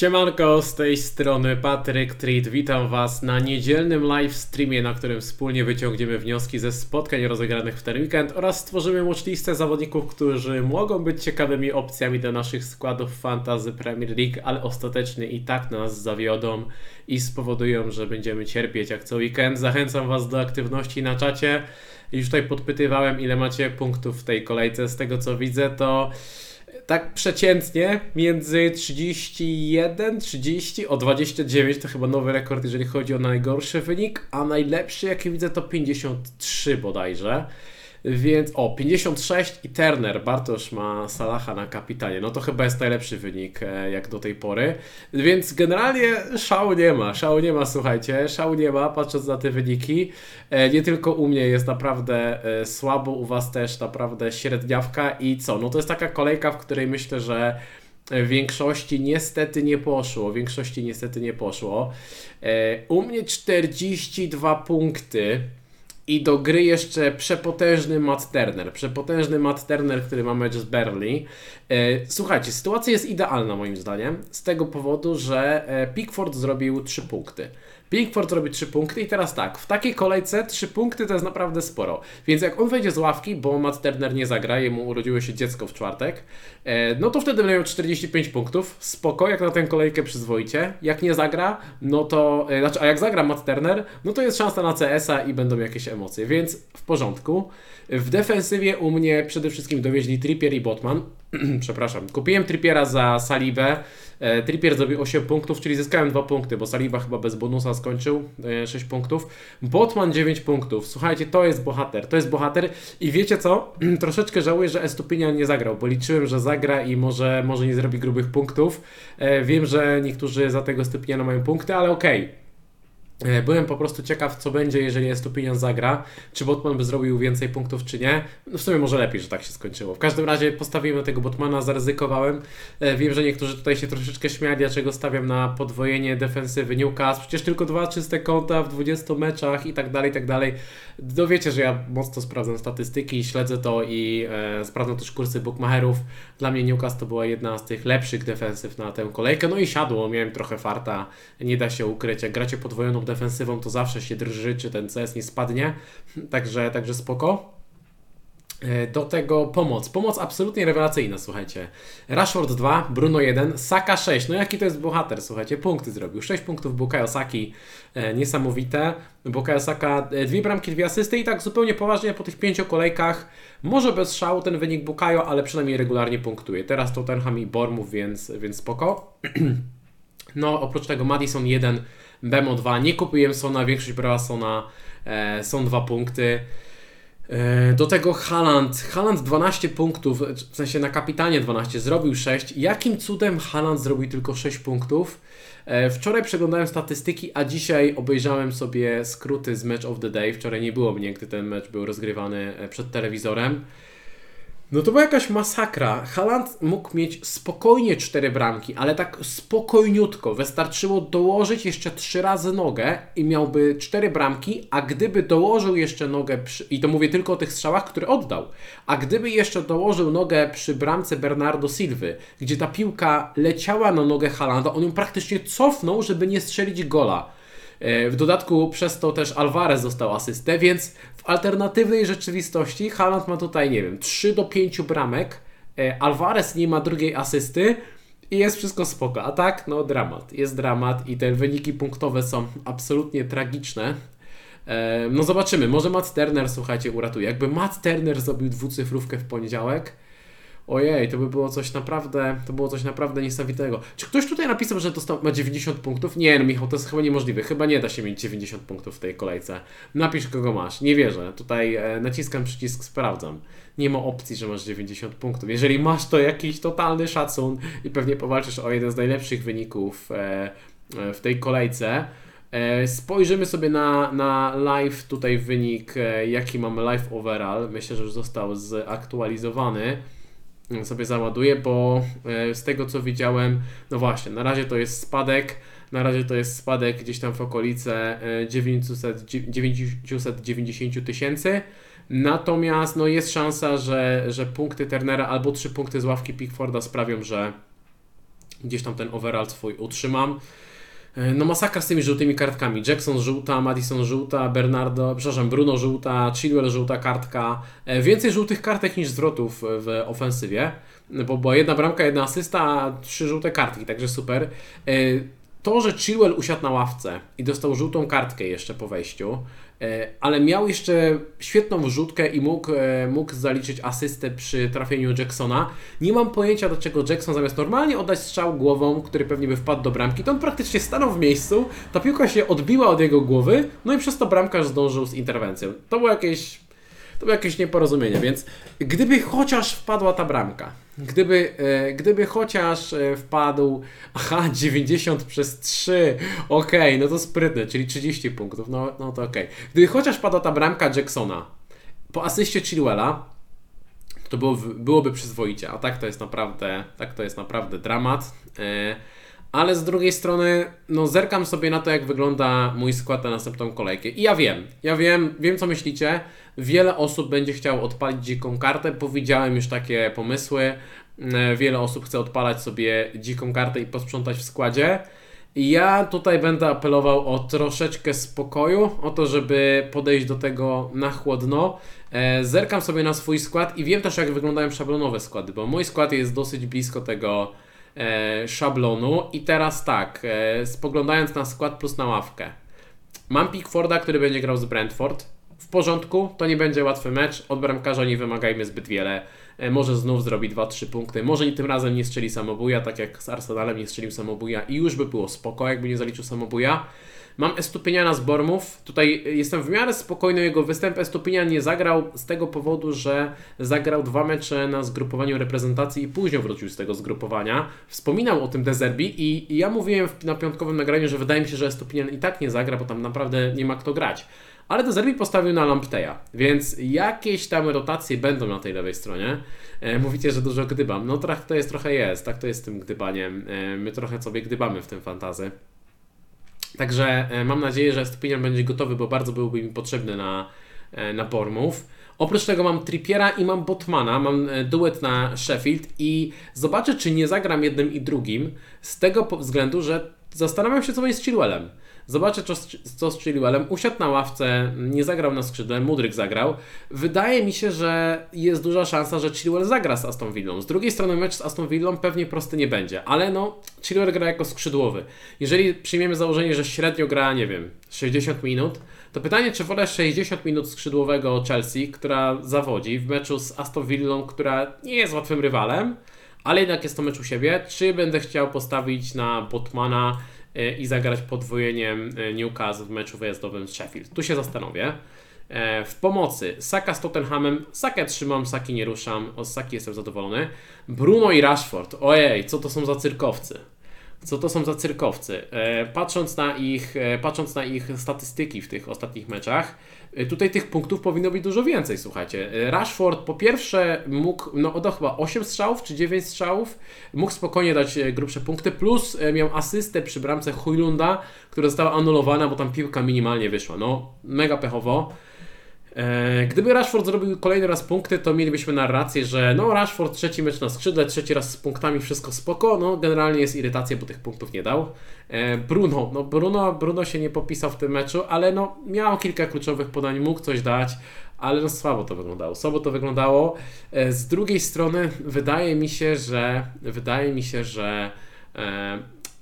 Siemanko, z tej strony Patryk Treat. Witam Was na niedzielnym live streamie, na którym wspólnie wyciągniemy wnioski ze spotkań rozegranych w ten weekend oraz stworzymy watchlistę zawodników, którzy mogą być ciekawymi opcjami do naszych składów fantasy Premier League, ale ostatecznie i tak nas zawiodą i spowodują, że będziemy cierpieć jak co weekend. Zachęcam Was do aktywności na czacie. Już tutaj podpytywałem, ile macie punktów w tej kolejce. Z tego co widzę, to tak przeciętnie między 31, 30, o 29 to chyba nowy rekord, jeżeli chodzi o najgorszy wynik, a najlepszy jaki widzę to 53 bodajże. Więc o, 56 i Turner, Bartosz ma Salaha na kapitanie. No to chyba jest najlepszy wynik e, jak do tej pory. Więc generalnie szału nie ma, szału nie ma, słuchajcie, szału nie ma, patrząc na te wyniki. E, nie tylko u mnie jest naprawdę e, słabo, u Was też naprawdę średniawka i co? No to jest taka kolejka, w której myślę, że w większości niestety nie poszło. W większości niestety nie poszło. U mnie 42 punkty. I do gry jeszcze przepotężny Matt Turner. Przepotężny Matt Turner, który ma mecz z Berlin. E, słuchajcie, sytuacja jest idealna moim zdaniem. Z tego powodu, że e, Pickford zrobił 3 punkty. Pickford robi 3 punkty i teraz tak, w takiej kolejce 3 punkty to jest naprawdę sporo. Więc jak on wejdzie z ławki, bo Matt Turner nie zagra, jemu urodziło się dziecko w czwartek, e, no to wtedy miał 45 punktów. Spoko, jak na tę kolejkę przyzwoicie. Jak nie zagra, no to, e, znaczy, a jak zagra Matt Turner, no to jest szansa na CS-a i będą jakieś emocje, więc w porządku. W defensywie u mnie przede wszystkim dowieźli Trippier i Botman. Przepraszam. Kupiłem Trippiera za Salibę. E, Trippier zrobił 8 punktów, czyli zyskałem 2 punkty, bo Saliba chyba bez bonusa skończył 6 e, punktów. Botman 9 punktów. Słuchajcie, to jest bohater. To jest bohater i wiecie co? Troszeczkę żałuję, że Estupinian nie zagrał, bo liczyłem, że zagra i może, może nie zrobi grubych punktów. E, wiem, że niektórzy za tego Estupiniana mają punkty, ale okej. Okay. E, byłem po prostu ciekaw, co będzie, jeżeli Estupinian zagra. Czy Botman by zrobił więcej punktów, czy nie. No w sumie może lepiej, że tak się skończyło. W każdym razie postawiłem na tego Botmana, zaryzykowałem. E, wiem, że niektórzy tutaj się troszeczkę śmiali, dlaczego stawiam na podwojenie defensywy Newcastle. Przecież tylko dwa czyste konta w 20 meczach i tak dalej, i tak dalej. Dowiecie, że ja mocno sprawdzam statystyki, śledzę to i e, sprawdzam też kursy bookmacherów. Dla mnie Newcastle to była jedna z tych lepszych defensyw na tę kolejkę. No i siadło, miałem trochę farta, nie da się ukryć. Jak gracie podwojoną defensywą, to zawsze się drży, czy ten CS nie spadnie. Także, także spoko. E, do tego pomoc. Pomoc absolutnie rewelacyjna, słuchajcie. Rashford 2, Bruno 1, Saka 6. No jaki to jest bohater, słuchajcie. Punkty zrobił. 6 punktów Bukayo Saki. E, niesamowite. Bukayo Saka, e, dwie bramki, dwie asysty i tak zupełnie poważnie po tych pięciu kolejkach. Może bez szału ten wynik Bukayo, ale przynajmniej regularnie punktuje. Teraz Tottenham i Bormów, więc, więc spoko. no oprócz tego Madison 1, Bemo 2. Nie kupiłem Sona, większość brała Sona. E, są dwa punkty. E, do tego Haland. Haland 12 punktów, w sensie na kapitanie 12, zrobił 6. Jakim cudem Haland zrobił tylko 6 punktów? E, wczoraj przeglądałem statystyki, a dzisiaj obejrzałem sobie skróty z Match of the Day. Wczoraj nie było mnie, gdy ten mecz był rozgrywany e, przed telewizorem. No to była jakaś masakra. Haland mógł mieć spokojnie cztery bramki, ale tak spokojniutko. Wystarczyło dołożyć jeszcze trzy razy nogę i miałby cztery bramki, a gdyby dołożył jeszcze nogę, przy, i to mówię tylko o tych strzałach, które oddał, a gdyby jeszcze dołożył nogę przy bramce Bernardo Silwy, gdzie ta piłka leciała na nogę Halanda, on ją praktycznie cofnął, żeby nie strzelić gola. E, w dodatku przez to też Alvarez dostał asystę, więc w alternatywnej rzeczywistości Haaland ma tutaj, nie wiem, 3 do 5 bramek, e, Alvarez nie ma drugiej asysty i jest wszystko spoko. A tak, no dramat. Jest dramat i te wyniki punktowe są absolutnie tragiczne. E, no zobaczymy, może Matt Turner, słuchajcie, uratuje. Jakby Matt Turner zrobił dwucyfrówkę w poniedziałek, Ojej, to by było coś naprawdę, to było coś naprawdę niesamowitego. Czy ktoś tutaj napisał, że dostał, ma 90 punktów? Nie, no Michał, to jest chyba niemożliwe. Chyba nie da się mieć 90 punktów w tej kolejce. Napisz, kogo masz. Nie wierzę. Tutaj e, naciskam przycisk, sprawdzam. Nie ma opcji, że masz 90 punktów. Jeżeli masz, to jakiś totalny szacun i pewnie powalczysz o jeden z najlepszych wyników e, e, w tej kolejce. E, spojrzymy sobie na, na live, tutaj wynik, e, jaki mamy live overall. Myślę, że już został zaktualizowany sobie załaduję, bo e, z tego co widziałem, no właśnie, na razie to jest spadek, na razie to jest spadek gdzieś tam w okolice 900, 990 tysięcy. Natomiast no, jest szansa, że, że punkty Turnera albo trzy punkty z ławki Pickforda sprawią, że, gdzieś tam ten overall swój utrzymam. E, no masakra z tymi żółtymi kartkami. Jackson żółta, Madison żółta, Bernardo, przepraszam, Bruno żółta, Chilwell żółta kartka. E, więcej żółtych kartek niż zwrotów w ofensywie, bo była jedna bramka, jedna asysta, trzy żółte kartki, także super. E, to, że Chilwell usiadł na ławce i dostał żółtą kartkę jeszcze po wejściu, ale miał jeszcze świetną wrzutkę i mógł, e, mógł zaliczyć asystę przy trafieniu Jacksona. Nie mam pojęcia, dlaczego Jackson zamiast normalnie oddać strzał głową, który pewnie by wpadł do bramki, to on praktycznie stanął w miejscu, ta piłka się odbiła od jego głowy, no i przez to bramkarz zdążył z interwencją. To było jakieś to było jakieś nieporozumienie, więc gdyby chociaż wpadła ta bramka, gdyby, e, gdyby chociaż e, wpadł, aha, 90 przez 3, okej, okay, no to sprytne, czyli 30 punktów, no, no to okej. Okay. Gdyby chociaż wpadła ta bramka Jacksona po asyście Chilwella, to było, byłoby przyzwoicie, a tak to jest naprawdę, tak to jest naprawdę dramat. E, ale z drugiej strony, no zerkam sobie na to, jak wygląda mój skład na następną kolejkę. I ja wiem, ja wiem, wiem co myślicie. Wiele osób będzie chciało odpalić dziką kartę. Powiedziałem już takie pomysły. E, wiele osób chce odpalać sobie dziką kartę i posprzątać w składzie. Ja tutaj będę apelował o troszeczkę spokoju, o to, żeby podejść do tego na chłodno. E, zerkam sobie na swój skład i wiem też, jak wyglądają szablonowe składy, bo mój skład jest dosyć blisko tego szablonu. I teraz tak, e, spoglądając na skład plus na ławkę. Mam Pickforda, który będzie grał z Brentford. W porządku, to nie będzie łatwy mecz. Od bramkarza nie wymagajmy zbyt wiele. E, może znów zrobi 2-3 punkty. Może tym razem nie strzeli samobuja, tak jak z Arsenalem nie strzelił samobuja i już by było spoko, jakby nie zaliczył samobuja. Mam Estupiniana z Bormów. Tutaj jestem w miarę spokojny jego występ. Estupinian nie zagrał z tego powodu, że zagrał dwa mecze na zgrupowaniu reprezentacji i później wrócił z tego zgrupowania. Wspominał o tym Dezerbi i, i ja mówiłem na piątkowym nagraniu, że wydaje mi się, że Estupinian i tak nie zagra, bo tam naprawdę nie ma kto grać. Ale Dezerbi postawił na Lampteja, więc jakieś tam rotacje będą na tej lewej stronie. E, mówicie, że dużo gdybam. No tak to jest trochę jest, tak to jest z tym gdybaniem. E, my trochę sobie gdybamy w tym fantazy. Także e, mam nadzieję, że Stupinian będzie gotowy, bo bardzo byłby mi potrzebny na, e, na Bormów. Oprócz tego mam Trippiera i mam Botmana, mam e, duet na Sheffield i zobaczę, czy nie zagram jednym i drugim z tego względu, że zastanawiam się, co jest z Chilwellem. Zobaczę, co, z Chilwellem. Usiadł na ławce, nie zagrał na skrzydle, Mudryk zagrał. Wydaje mi się, że jest duża szansa, że Chilwell zagra z Aston Villą. Z drugiej strony mecz z Aston Villą pewnie prosty nie będzie, ale no, Chilwell gra jako skrzydłowy. Jeżeli przyjmiemy założenie, że średnio gra, nie wiem, 60 minut, to pytanie, czy wolę 60 minut skrzydłowego Chelsea, która zawodzi w meczu z Aston Villą, która nie jest łatwym rywalem, ale jednak jest to mecz u siebie, czy będę chciał postawić na Botmana i zagrać podwojeniem e, Newcastle w meczu wyjazdowym z Sheffield. Tu się zastanowię. E, w pomocy Saka z Tottenhamem. Sakę trzymam, Saki nie ruszam. O Saki jestem zadowolony. Bruno i Rashford. Ojej, co to są za cyrkowcy? Co to są za cyrkowcy? Patrząc na ich, patrząc na ich statystyki w tych ostatnich meczach, Y, tutaj tych punktów powinno być dużo więcej, słuchajcie. Y, Rashford po pierwsze mógł, no oddał chyba 8 strzałów czy 9 strzałów, mógł spokojnie dać y, grubsze punkty, plus miał asystę przy bramce Hujlunda, która została anulowana, bo tam piłka minimalnie wyszła. No, mega pechowo. E, gdyby Rashford zrobił kolejny raz punkty, to mielibyśmy narrację, że no Rashford trzeci mecz na skrzydle, trzeci raz z punktami, wszystko spoko. No generalnie jest irytacja, bo tych punktów nie dał. E, Bruno, no Bruno, Bruno się nie popisał w tym meczu, ale no miał kilka kluczowych podań, mógł coś dać, ale no słabo to wyglądało. Słabo to wyglądało. E, z drugiej strony wydaje mi się, że wydaje mi się, że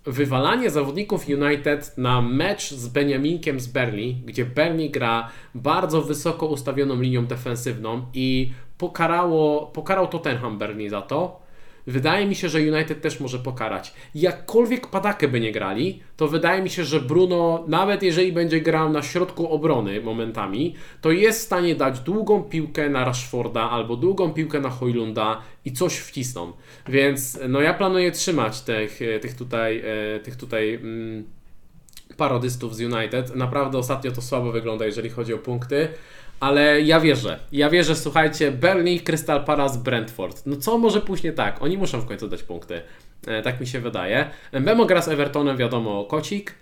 wywalanie zawodników United na mecz z Beniaminkiem z Berli, gdzie Berli gra bardzo wysoko ustawioną linią defensywną i pokarało, pokarał Tottenham Berli za to, Wydaje mi się, że United też może pokarać. Jakkolwiek padakę by nie grali, to wydaje mi się, że Bruno, nawet jeżeli będzie grał na środku obrony momentami, to jest w stanie dać długą piłkę na Rashforda albo długą piłkę na Hojlunda i coś wcisną. Więc no ja planuję trzymać tych, tych tutaj, e, tych tutaj mm, parodystów z United. Naprawdę ostatnio to słabo wygląda, jeżeli chodzi o punkty. Ale ja wierzę. Ja wierzę, słuchajcie, Burnley, Crystal Palace, Brentford. No co może później tak? Oni muszą w końcu dać punkty. E, tak mi się wydaje. Memo gra z Evertonem, wiadomo, kocik.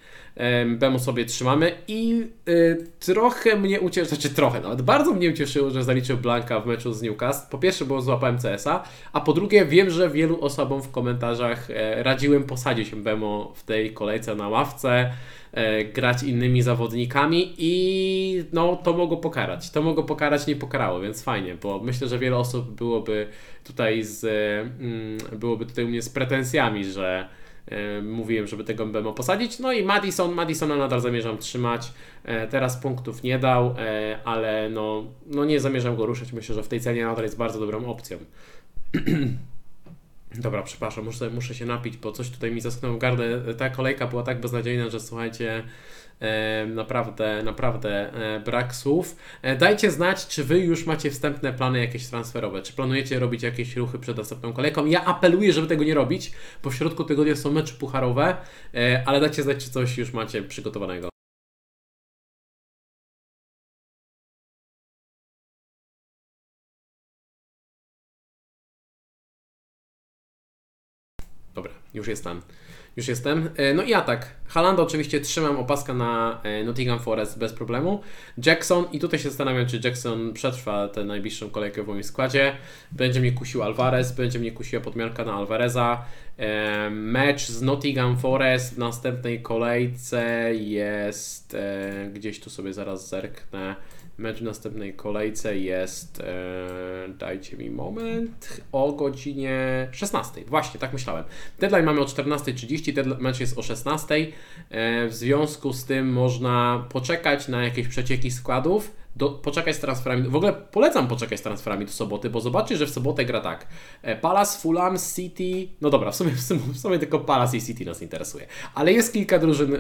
Bemu sobie trzymamy i y, trochę mnie ucieszyło, znaczy trochę, nawet bardzo mnie ucieszyło, że zaliczył Blanka w meczu z Newcastle. Po pierwsze, bo złapałem CS-a, a po drugie, wiem, że wielu osobom w komentarzach e, radziłem posadzić Bemo w tej kolejce na ławce, e, grać innymi zawodnikami i no to mogło pokarać. To mogło pokarać, nie pokarało, więc fajnie, bo myślę, że wiele osób byłoby tutaj z, mm, byłoby tutaj u mnie z pretensjami, że mówiłem, żeby tego Mbemo posadzić. No i Madison, Madisona nadal zamierzam trzymać. E, teraz punktów nie dał, e, ale no, no nie zamierzam go ruszać. Myślę, że w tej cenie nadal jest bardzo dobrą opcją. Dobra, przepraszam, muszę, muszę się napić, bo coś tutaj mi zasknął gardę. Ta kolejka była tak beznadziejna, że słuchajcie, naprawdę, naprawdę e, brak słów. E, dajcie znać, czy Wy już macie wstępne plany jakieś transferowe, czy planujecie robić jakieś ruchy przed następną kolejką. Ja apeluję, żeby tego nie robić, bo w środku tygodnia są mecze pucharowe, e, ale dajcie znać, czy coś już macie przygotowanego. Dobra, już jest tam. Już jestem. E, no i atak. Halanda oczywiście trzymam opaska na e, Nottingham Forest bez problemu. Jackson i tutaj się zastanawiam, czy Jackson przetrwa tę najbliższą kolejkę w moim składzie. Będzie mnie kusił Alvarez, będzie mnie kusiła podmianka na Alvareza. E, mecz z Nottingham Forest w następnej kolejce jest gdzieś tu sobie zaraz zerknę. Mecz w następnej kolejce jest, e, dajcie mi moment, o godzinie 16. Właśnie, tak myślałem. Deadline mamy o 14.30, mecz jest o 16. E, w związku z tym można poczekać na jakieś przecieki składów do, poczekać z transferami. W ogóle polecam poczekać z transferami do soboty, bo zobaczcie, że w sobotę gra tak. E, Palace, Fulham, City. No dobra, w sumie, w sumie, w sumie tylko Palace i City nas interesuje. Ale jest kilka drużyn e,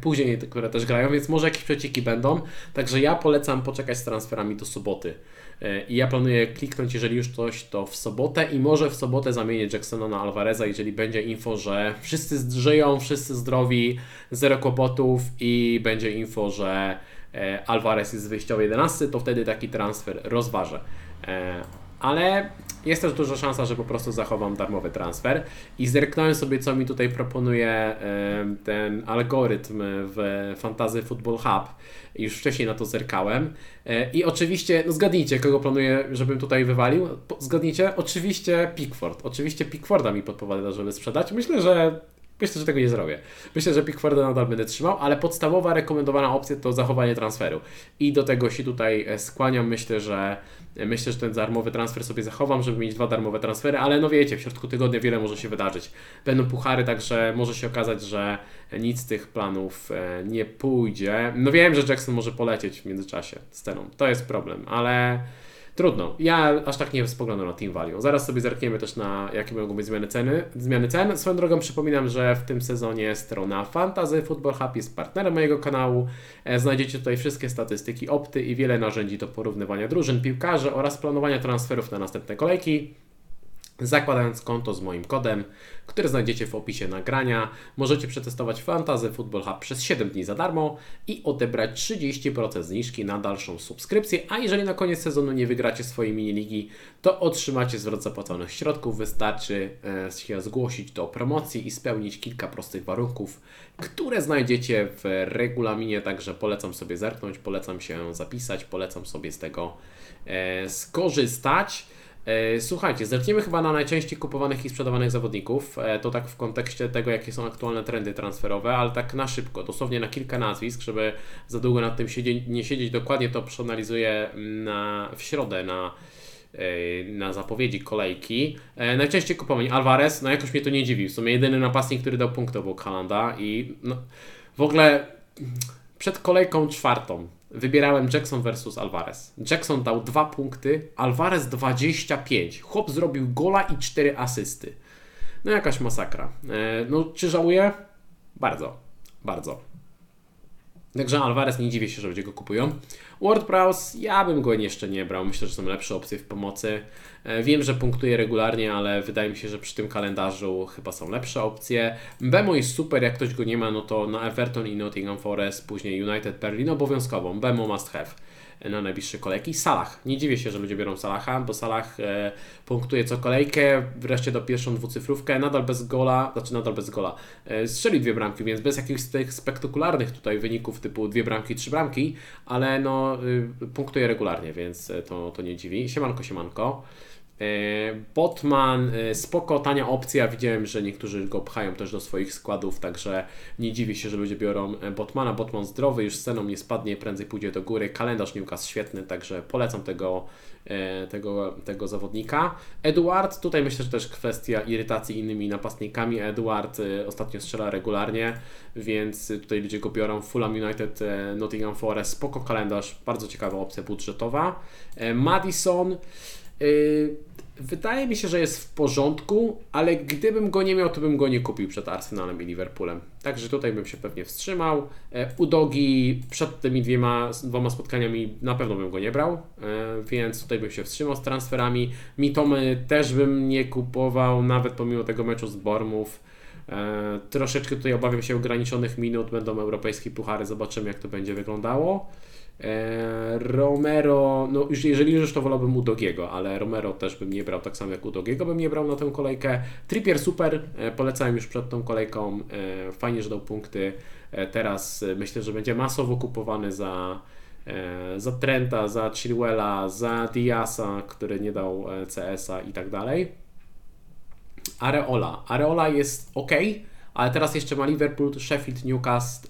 później, które też grają, więc może jakieś przecieki będą. Także ja polecam poczekać z transferami do soboty. E, I ja planuję kliknąć, jeżeli już coś, to w sobotę i może w sobotę zamienię Jacksona na Alvareza, jeżeli będzie info, że wszyscy żyją, wszyscy zdrowi, zero kłopotów i będzie info, że Alvarez jest z wyjściowej 11, to wtedy taki transfer rozważę. E, ale jest też duża szansa, że po prostu zachowam darmowy transfer i zerknąłem sobie, co mi tutaj proponuje e, ten algorytm w Fantasy Football Hub. Już wcześniej na to zerkałem. I oczywiście, no zgadnijcie, kogo planuję, żebym tutaj wywalił. Zgadnijcie? Oczywiście Pickford. Oczywiście Pickforda mi podpowiada, żeby sprzedać. Myślę, że Myślę, że tego nie zrobię. Myślę, że Pickforda nadal będę trzymał, ale podstawowa rekomendowana opcja to zachowanie transferu. I do tego się tutaj e, skłaniam. Myślę, że e, myślę, że ten darmowy transfer sobie zachowam, żeby mieć dwa darmowe transfery, ale no wiecie, w środku tygodnia wiele może się wydarzyć. Będą puchary, także może się okazać, że nic z tych planów e, nie pójdzie. No wiem, że Jackson może polecieć w międzyczasie z ceną. To jest problem, ale Trudno. Ja aż tak nie spoglądam na Team Value. Zaraz sobie zerkniemy też na jakie mogą być zmiany ceny. Zmiany cen. Swoją drogą przypominam, że w tym sezonie strona Fantasy Football Hub jest partnerem mojego kanału. E, znajdziecie tutaj wszystkie statystyki opty i wiele narzędzi do porównywania drużyn, piłkarzy oraz planowania transferów na następne kolejki. Zakładając konto z moim kodem, który znajdziecie w opisie nagrania, możecie przetestować Fantasy Football Hub przez 7 dni za darmo i odebrać 30% zniżki na dalszą subskrypcję, a jeżeli na koniec sezonu nie wygracie swojej mini-ligi, to otrzymacie zwrot zapłaconych środków. Wystarczy e, się zgłosić do promocji i spełnić kilka prostych warunków, które znajdziecie w regulaminie, także polecam sobie zerknąć, polecam się zapisać, polecam sobie z tego e, skorzystać. E, słuchajcie, zerkniemy chyba na najczęściej kupowanych i sprzedawanych zawodników. E, to tak w kontekście tego, jakie są aktualne trendy transferowe, ale tak na szybko, dosłownie na kilka nazwisk, żeby za długo nad tym siedzieć, nie siedzieć dokładnie, to przeanalizuję na, w środę na, e, na zapowiedzi kolejki. Najczęściej kupowani Alvarez, no jakoś mnie to nie dziwi. W sumie jedyny napastnik, który dał punkt to był Kalanda i no, w ogóle przed kolejką czwartą wybierałem Jackson versus Alvarez. Jackson dał 2 punkty, Alvarez 25. Chłop zrobił gola i 4 asysty. No jakaś masakra. E, no czy żałuję? Bardzo, bardzo. Także Alvarez nie dziwię się, że ludzie go kupują. WordPress, ja bym go jeszcze nie brał. Myślę, że są lepsze opcje w pomocy. E, wiem, że punktuje regularnie, ale wydaje mi się, że przy tym kalendarzu chyba są lepsze opcje. Bemo jest super, jak ktoś go nie ma, no to na Everton i Nottingham Forest, później United Berlin obowiązkową. Bemo must have. Na najbliższe kolejki. Salah. Nie dziwię się, że ludzie biorą Salaha, bo Salah e, punktuje co kolejkę, wreszcie do pierwszą dwucyfrówkę, nadal bez gola, znaczy nadal bez gola. E, strzeli dwie bramki, więc bez jakichś tych spektakularnych tutaj wyników typu dwie bramki, trzy bramki, ale no y, punktuje regularnie, więc to, to nie dziwi. Siemanko, siemanko. E, Botman, e, spoko, tania opcja. Widziałem, że niektórzy go pchają też do swoich składów, także nie dziwię się, że ludzie biorą e, Botmana. Botman zdrowy, już sceną nie spadnie, prędzej pójdzie do góry. Kalendarz Newcastle świetny, także polecam tego, tego, tego zawodnika. Eduard, tutaj myślę, że też kwestia irytacji innymi napastnikami. Eduard ostatnio strzela regularnie, więc tutaj ludzie go biorą. Fulham United, Nottingham Forest, spoko kalendarz, bardzo ciekawa opcja budżetowa. Madison, wydaje mi się, że jest w porządku, ale gdybym go nie miał, to bym go nie kupił przed Arsenalem i Liverpoolem. Także tutaj bym się pewnie wstrzymał. E, Udogi przed tymi dwiema, dwoma spotkaniami na pewno bym go nie brał, e, więc tutaj bym się wstrzymał z transferami. Mitomy też bym nie kupował, nawet pomimo tego meczu z Bormów. E, troszeczkę tutaj obawiam się ograniczonych minut, będą europejskie puchary, zobaczymy jak to będzie wyglądało. E, Romero, no już jeżeli już to wolałbym Udogiego, ale Romero też bym nie brał tak samo jak Udogiego bym nie brał na tę kolejkę. Trippier super, e, polecałem już przed tą kolejką, e, fajnie, że dał punkty. Teraz myślę, że będzie masowo kupowany za, za Trenta, za Chilwella, za Diasa, który nie dał CS-a i tak dalej. Areola. Areola jest ok, ale teraz jeszcze ma Liverpool, Sheffield, Newcastle,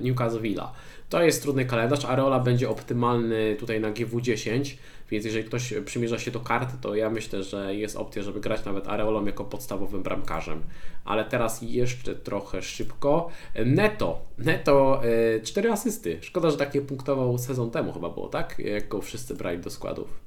Newcastle Villa. To jest trudny kalendarz. Areola będzie optymalny tutaj na GW10, więc jeżeli ktoś przymierza się do karty, to ja myślę, że jest opcja, żeby grać nawet Areolą jako podstawowym bramkarzem. Ale teraz jeszcze trochę szybko. Neto. Neto 4 e, asysty. Szkoda, że takie punktował sezon temu chyba było, tak? Jak go wszyscy brali do składów.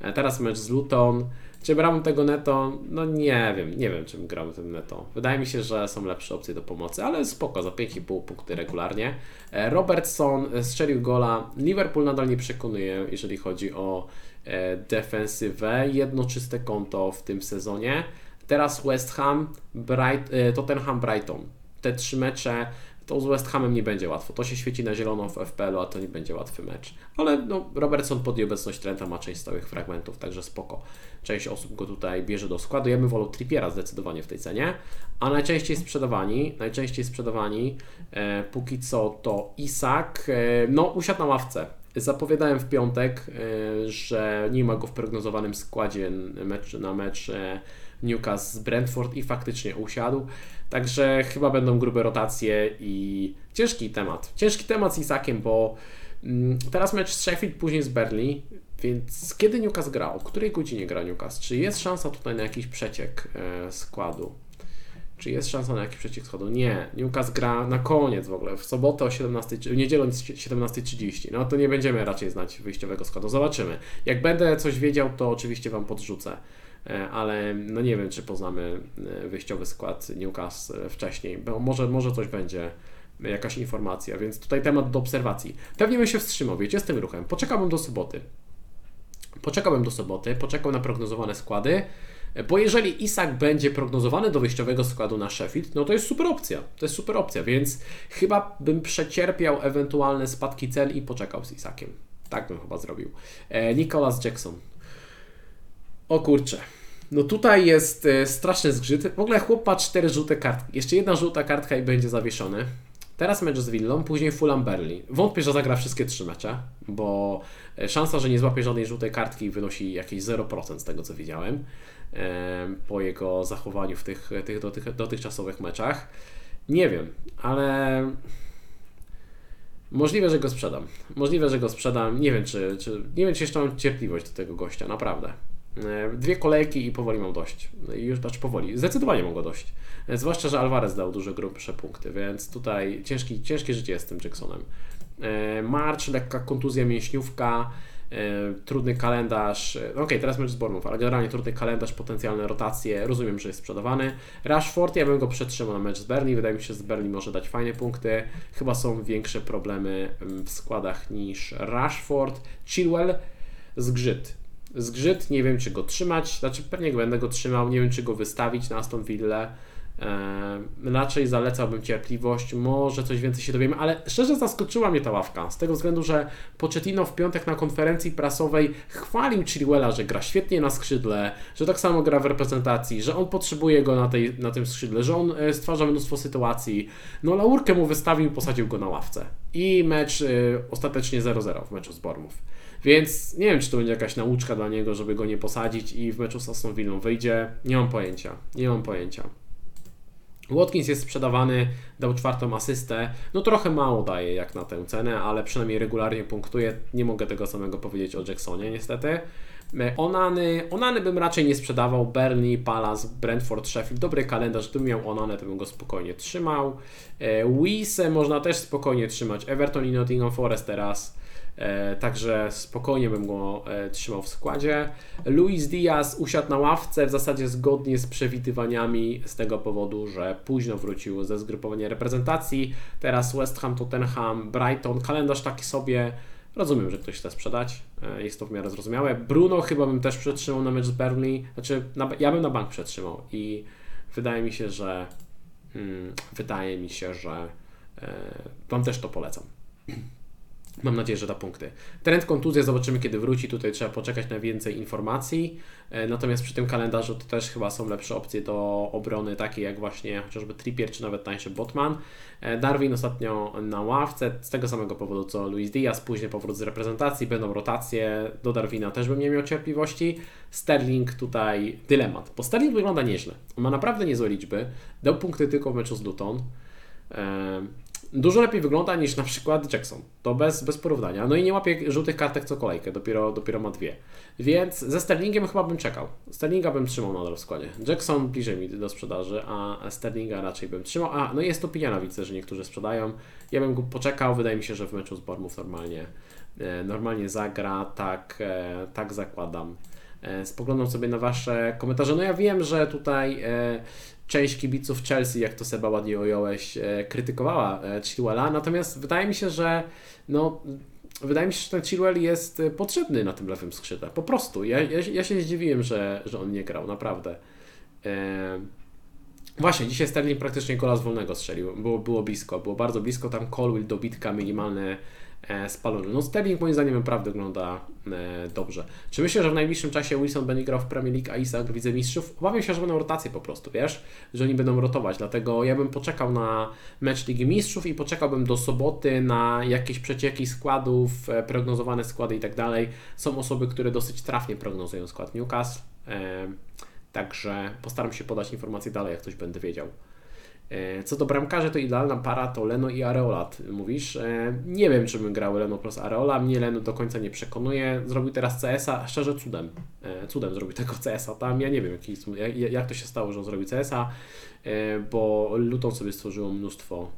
E, teraz mecz z Luton. Czy brałem tego neto? No nie wiem, nie wiem czym gramy tym neto. Wydaje mi się, że są lepsze opcje do pomocy, ale spoko, za 5,5 punkty regularnie. E, Robertson strzelił gola. Liverpool nadal nie przekonuje, jeżeli chodzi o e, defensywę. Jedno czyste konto w tym sezonie. Teraz West Ham, Bright, e, Tottenham, Brighton. Te trzy mecze to z West Hamem nie będzie łatwo. To się świeci na zielono w FPL-u, a to nie będzie łatwy mecz. Ale no, Robertson pod obecność Trenta ma część stałych fragmentów, także spoko. Część osób go tutaj bierze do składu. Ja bym wolał Trippiera zdecydowanie w tej cenie. A najczęściej sprzedawani, najczęściej sprzedawani e, póki co to Isak. E, no, usiadł na ławce. Zapowiadałem w piątek, e, że nie ma go w prognozowanym składzie mecz, na mecz e, Newcastle z Brentford i faktycznie usiadł. Także chyba będą grube rotacje i ciężki temat. Ciężki temat z Isakiem, bo mm, teraz mecz z Sheffield, później z Berlin. Więc kiedy Newcastle gra? O której godzinie gra Newcastle? Czy jest szansa tutaj na jakiś przeciek e, składu? Czy jest szansa na jakiś przeciek składu? Nie. Newcastle gra na koniec w ogóle, w sobotę o 17, w niedzielę o 17.30. No to nie będziemy raczej znać wyjściowego składu. Zobaczymy. Jak będę coś wiedział, to oczywiście Wam podrzucę. E, ale no nie wiem, czy poznamy e, wyjściowy skład Newcastle wcześniej, bo może, może coś będzie, jakaś informacja, więc tutaj temat do obserwacji. Pewnie bym się wstrzymał, wiecie, z tym ruchem. Poczekałbym do soboty. Poczekałbym do soboty, poczekał na prognozowane składy, bo jeżeli Isak będzie prognozowany do wyjściowego składu na Sheffield, no to jest super opcja. To jest super opcja, więc chyba bym przecierpiał ewentualne spadki cen i poczekał z Isakiem. Tak bym chyba zrobił. E, Nicholas Jackson. O kurczę. No tutaj jest e, straszny zgrzyt. W ogóle chłop ma cztery żółte kartki. Jeszcze jedna żółta kartka i będzie zawieszony. Teraz mecz z Villą, później Fulham Berlin. Wątpię, że zagra wszystkie trzy mecze, bo e, szansa, że nie złapie żadnej żółtej kartki wynosi jakieś 0% z tego co widziałem e, po jego zachowaniu w tych, tych, dotych, dotychczasowych meczach. Nie wiem, ale możliwe, że go sprzedam. Możliwe, że go sprzedam. Nie wiem, czy, czy, nie wiem, czy jeszcze mam cierpliwość do tego gościa, naprawdę. E, dwie kolejki i powoli mam dość. I już znaczy powoli. Zdecydowanie mam dość. E, zwłaszcza, że Alvarez dał dużo grubsze punkty, więc tutaj ciężki, ciężkie życie jest z tym Jacksonem. E, March, lekka kontuzja mięśniówka, trudny kalendarz. No okej, okay, teraz mecz z Bournemouth, ale generalnie trudny kalendarz, potencjalne rotacje. Rozumiem, że jest sprzedawany. Rashford, ja bym go przetrzymał na mecz z Berlin. Wydaje mi się, że z Berlin może dać fajne punkty. Chyba są większe problemy w składach niż Rashford. Chilwell, zgrzyt Zgrzyt, nie wiem czy go trzymać, znaczy pewnie będę go trzymał, nie wiem czy go wystawić na Aston Villa. Raczej zalecałbym cierpliwość, może coś więcej się dowiemy, ale szczerze zaskoczyła mnie ta ławka, z tego względu, że Pochettino w piątek na konferencji prasowej chwalił Chilwella, że gra świetnie na skrzydle, że tak samo gra w reprezentacji, że on potrzebuje go na, tej, na tym skrzydle, że on e, stwarza mnóstwo sytuacji. No laurkę mu wystawił, posadził go na ławce. I mecz y, ostatecznie 0-0 w meczu z Bormów. Więc nie wiem, czy to będzie jakaś nauczka dla niego, żeby go nie posadzić i w meczu z Aston Villą wyjdzie. Nie mam pojęcia. Nie mam pojęcia. Watkins jest sprzedawany, dał czwartą asystę. No trochę mało daje jak na tę cenę, ale przynajmniej regularnie punktuje. Nie mogę tego samego powiedzieć o Jacksonie niestety. E, Onany, Onany bym raczej nie sprzedawał. Burnley, Palace, Brentford, Sheffield. Dobry kalendarz. Gdybym miał Onany, to bym go spokojnie trzymał. E, Wise można też spokojnie trzymać. Everton i Nottingham Forest teraz. E, także spokojnie bym go e, trzymał w składzie. Luis Diaz usiadł na ławce w zasadzie zgodnie z przewidywaniami z tego powodu, że późno wrócił ze zgrupowania reprezentacji. Teraz West Ham, Tottenham, Brighton. Kalendarz taki sobie. Rozumiem, że ktoś chce sprzedać. E, jest to w miarę zrozumiałe. Bruno chyba bym też przetrzymał na mecz z Burnley. Znaczy, na, ja bym na bank przetrzymał i wydaje mi się, że hmm, wydaje mi się, że e, Wam też to polecam. Mam nadzieję, że da punkty. Trend kontuzja zobaczymy, kiedy wróci. Tutaj trzeba poczekać na więcej informacji. E, natomiast przy tym kalendarzu to też chyba są lepsze opcje do obrony, takie jak właśnie chociażby Trippier czy nawet tańszy Botman. E, Darwin ostatnio na ławce, z tego samego powodu co Luis Diaz, później powrót z reprezentacji, będą rotacje. Do Darwina też bym nie miał cierpliwości. Sterling tutaj dylemat, bo Sterling wygląda nieźle. Ma naprawdę niezłe liczby. Dał punkty tylko w meczu z Luton. Dużo lepiej wygląda niż na przykład Jackson. To bez, bez porównania. No i nie łapie żółtych kartek co kolejkę, dopiero, dopiero ma dwie. Więc ze Sterlingiem chyba bym czekał. Sterlinga bym trzymał nadal w składzie. Jackson bliżej mi do sprzedaży, a Sterlinga raczej bym trzymał. A, no jest opinia na widzę, że niektórzy sprzedają. Ja bym go poczekał. Wydaje mi się, że w meczu z Bormów normalnie, e, normalnie zagra. Tak, e, tak zakładam. E, spoglądam sobie na Wasze komentarze. No ja wiem, że tutaj część kibiców Chelsea, jak to Seba ładnie ująłeś, e, krytykowała e, Chilwella, natomiast wydaje mi się, że no, wydaje mi się, że ten Chilwell jest e, potrzebny na tym lewym skrzydle. Po prostu. Ja, ja, ja się zdziwiłem, że, że on nie grał, naprawdę. Właśnie, dzisiaj Sterling praktycznie gola z wolnego strzelił. Było, było blisko, było bardzo blisko. Tam Colwill dobitka minimalne spalony. No Sterling moim zdaniem naprawdę wygląda e, dobrze. Czy myślę, że w najbliższym czasie Wilson będzie grał w Premier League, a Isak w Lidze Mistrzów? Obawiam się, że będą rotacje po prostu, wiesz? Że oni będą rotować, dlatego ja bym poczekał na mecz Ligi Mistrzów i poczekałbym do soboty na jakieś przecieki składów, e, prognozowane składy i tak dalej. Są osoby, które dosyć trafnie prognozują skład Newcastle, także postaram się podać informacje dalej, jak ktoś będę wiedział. E, co do bramkarzy, to idealna para to Leno i Areola, mówisz. E, nie wiem, czy bym grał Leno plus Areola, mnie Leno do końca nie przekonuje. Zrobił teraz CS-a, szczerze cudem. E, cudem zrobił tego CS-a tam, ja nie wiem jak to się stało, że on zrobił CS-a, bo Luton sobie stworzyło mnóstwo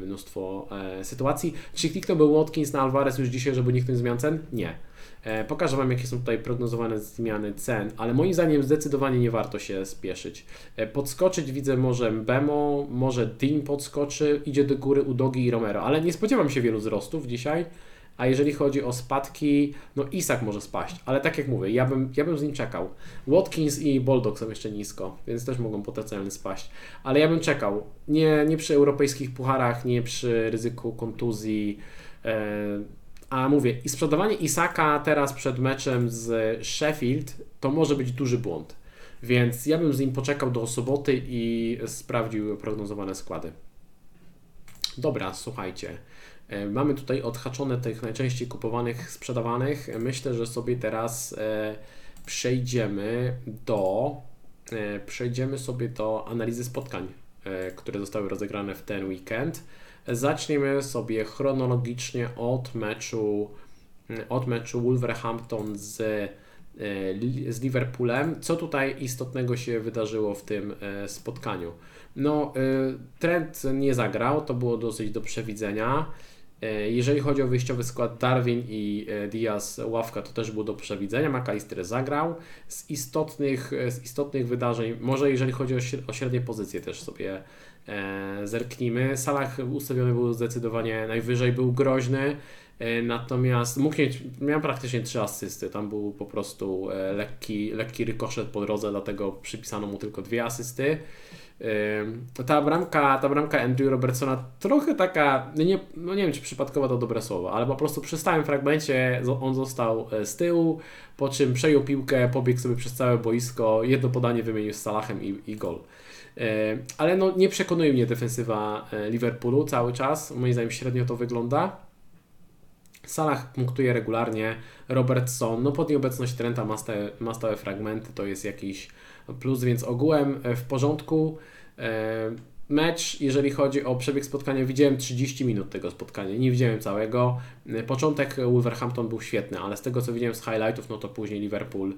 mnóstwo sytuacji. Czy kliknął był Watkins na Alvarez już dzisiaj, żeby ktoś zmian cen? Nie. E, pokażę Wam, jakie są tutaj prognozowane zmiany cen, ale moim zdaniem zdecydowanie nie warto się spieszyć. E, podskoczyć widzę może Bemo, może Dean podskoczy, idzie do góry Udogi i Romero, ale nie spodziewam się wielu wzrostów dzisiaj. A jeżeli chodzi o spadki, no Isak może spaść, ale tak jak mówię, ja bym, ja bym z nim czekał. Watkins i Bulldog są jeszcze nisko, więc też mogą potencjalnie spaść, ale ja bym czekał. Nie, nie przy europejskich pucharach, nie przy ryzyku kontuzji. E, a mówię, i sprzedawanie Isaka teraz przed meczem z Sheffield to może być duży błąd. Więc ja bym z nim poczekał do soboty i sprawdził prognozowane składy. Dobra, słuchajcie. E, mamy tutaj odhaczone tych najczęściej kupowanych, sprzedawanych. Myślę, że sobie teraz e, przejdziemy do e, przejdziemy sobie do analizy spotkań, które zostały rozegrane w ten weekend. Zaczniemy sobie chronologicznie od meczu, od meczu Wolverhampton z, e, z Liverpoolem. Co tutaj istotnego się wydarzyło w tym e, spotkaniu? No, e, Trent nie zagrał, to było dosyć do przewidzenia. Jeżeli chodzi o wyjściowy skład Darwin i Diaz ławka, to też było do przewidzenia. McAllister zagrał. Z istotnych, z istotnych wydarzeń, może jeżeli chodzi o średnie pozycje też sobie zerknijmy. Salah ustawiony był zdecydowanie najwyżej, był groźny, e, natomiast mógł mieć, miał praktycznie trzy asysty, tam był po prostu e, lekki, lekki rykoszet po drodze, dlatego przypisano mu tylko dwie asysty. Ta bramka, ta bramka Andrew Robertsona trochę taka, no nie, no nie wiem czy przypadkowo to dobre słowo, ale po prostu przy stałym fragmencie on został e, z tyłu, po czym przejął piłkę, pobiegł sobie przez całe boisko, jedno podanie wymienił z Salahem i, i gol. Ale no nie przekonuje mnie defensywa e, Liverpoolu cały czas, moim zdaniem średnio to wygląda. Salah punktuje regularnie, Robertson, no pod nieobecność Trenta ma stałe, ma stałe fragmenty, to jest jakiś plus, więc ogółem e, w porządku. E, mecz, jeżeli chodzi o przebieg spotkania, widziałem 30 minut tego spotkania, nie widziałem całego. E, początek Wolverhampton był świetny, ale z tego co widziałem z highlightów, no to później Liverpool